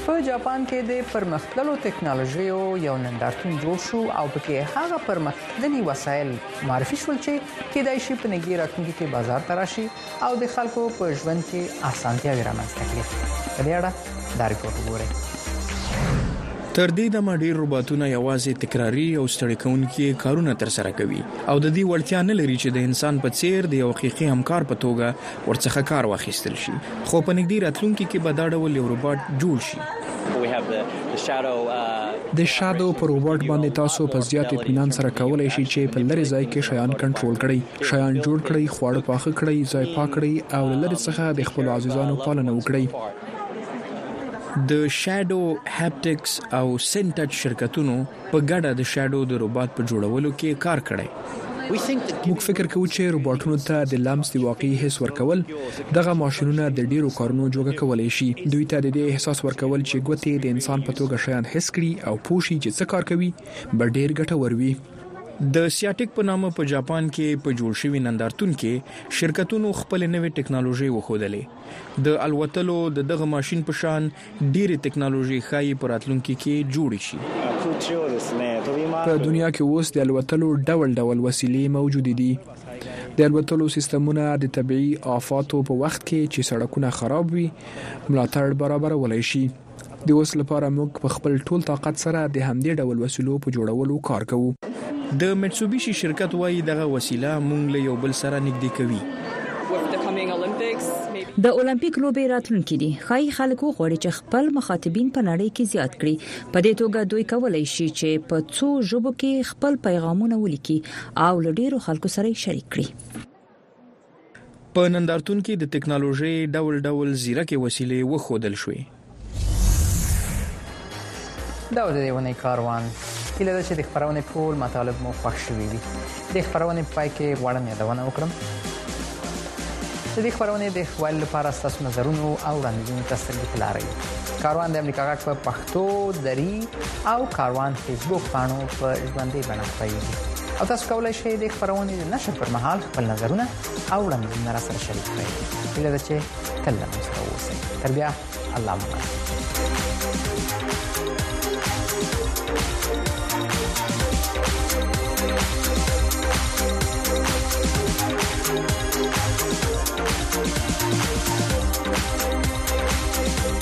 په جاپان کې د پرمختللو ټکنالوژیو یو نندارتون جوړ شو او پکې هغه پرمختللي وسایل معرفي شول چې کېدای شي په نږدې راتلونکي کې بازار ته راشي او د خلکو په ژوند کې اسانتیاوې رامنځته کړي. په دې اړه دا رپورټ وګورئ. تر دې دمه ډېر روباتونه یوازې تکراري او ستړي کوونکي کارونه ترسره کوي او د دې وړتیا نه لري چې د انسان په څېر د یو حقیقي همکار په توګه ورڅخه کار واخیستل شي. خو په نږدې راتلونکي کې به دا ډول یو روباټ جوړ شي. د شادو په روباټ باندې تاسو په زیات اطمینان سره کولای شئ چې په لرې ځای کې شیان کنټرول کړئ. شیان جوړ کړئ، خواړه پاخه کړئ، ځای پاک کړئ او له لرې څخه د خپلو عزیزانو پالنه وکړئ. د شیډو هپټکس او سین ټچ شرکتونو په ګډه د شیډو د روبات په جوړولو کې کار کړی. موږ فکر کوو چې روباټونو ته د لمس د واقعي حس ورکول، دغه ماشینونه د ډېرو کارونو جوګه کولی شي. دوی ته د دې احساس ورکول چې ګوتې د انسان په توګه شیان حس کړي او پوه شي چې څه کار کوي، به ډېر ګټور وي. د سیاټیک په نامه په جاپان کې په جوړ شوي نندارتون کې شرکتونو خپل نوې ټکنالوژي وښودلې د الوتلو د دغه ماشين په شان ډېری ټکنالوژي ښایي په راتلونکي کې جوړې شي په دنیا کې اوس د الوتلو ډول ډول وسیلې موجودې دي د الوتلو سیستمونه د طبیعي آفاتو په وخت کې چې سړکونه خراب وي ملاتړ برابرولی شي د اوس لپاره موږ په خپل ټول طاقت سره د همدې ډول وسیلو په جوړولو کار کوو. د میټسوبیشي شرکت وايي، دغه وسیله موږ له یو بل سره نږدې کوي. د المپیک لوبې راتلونکې دي. ښايي خلک وغواړي چې خپل مخاطبین په نړۍ کې زیات کړي. په دې توګه دوی کولای شي چې په څو ژبو کې خپل پیغامونه ولیکي او له ډېرو خلکو سره یې شریک کړي. په نندارتون کې د ټکنالوژۍ ډول ډول زیرکې وسیلې وښودل شوې دا و د دې ونې کاروان هیله ده چې د خبرونه ټول مطالب مو خوښ شوي وي د خبرونه په پای کې غواړم یادونه وکړم د دې خبرونه د خپل لپاره ستاسو نظرونو او وړاندیزونو ته سترګې پلاري کاروان د امریکا غږ په پښتو دری او کاروان فیسبوک پاڼو په ژوندۍ بڼه خپرېږي او تاسو کولی شئ د خبرونې د نشر پر مهال خپل نظرونه او وړاندیزونه را سره شریک کړئ هیله ده چې تل له موږ سره اوسئ تر بیا الله مو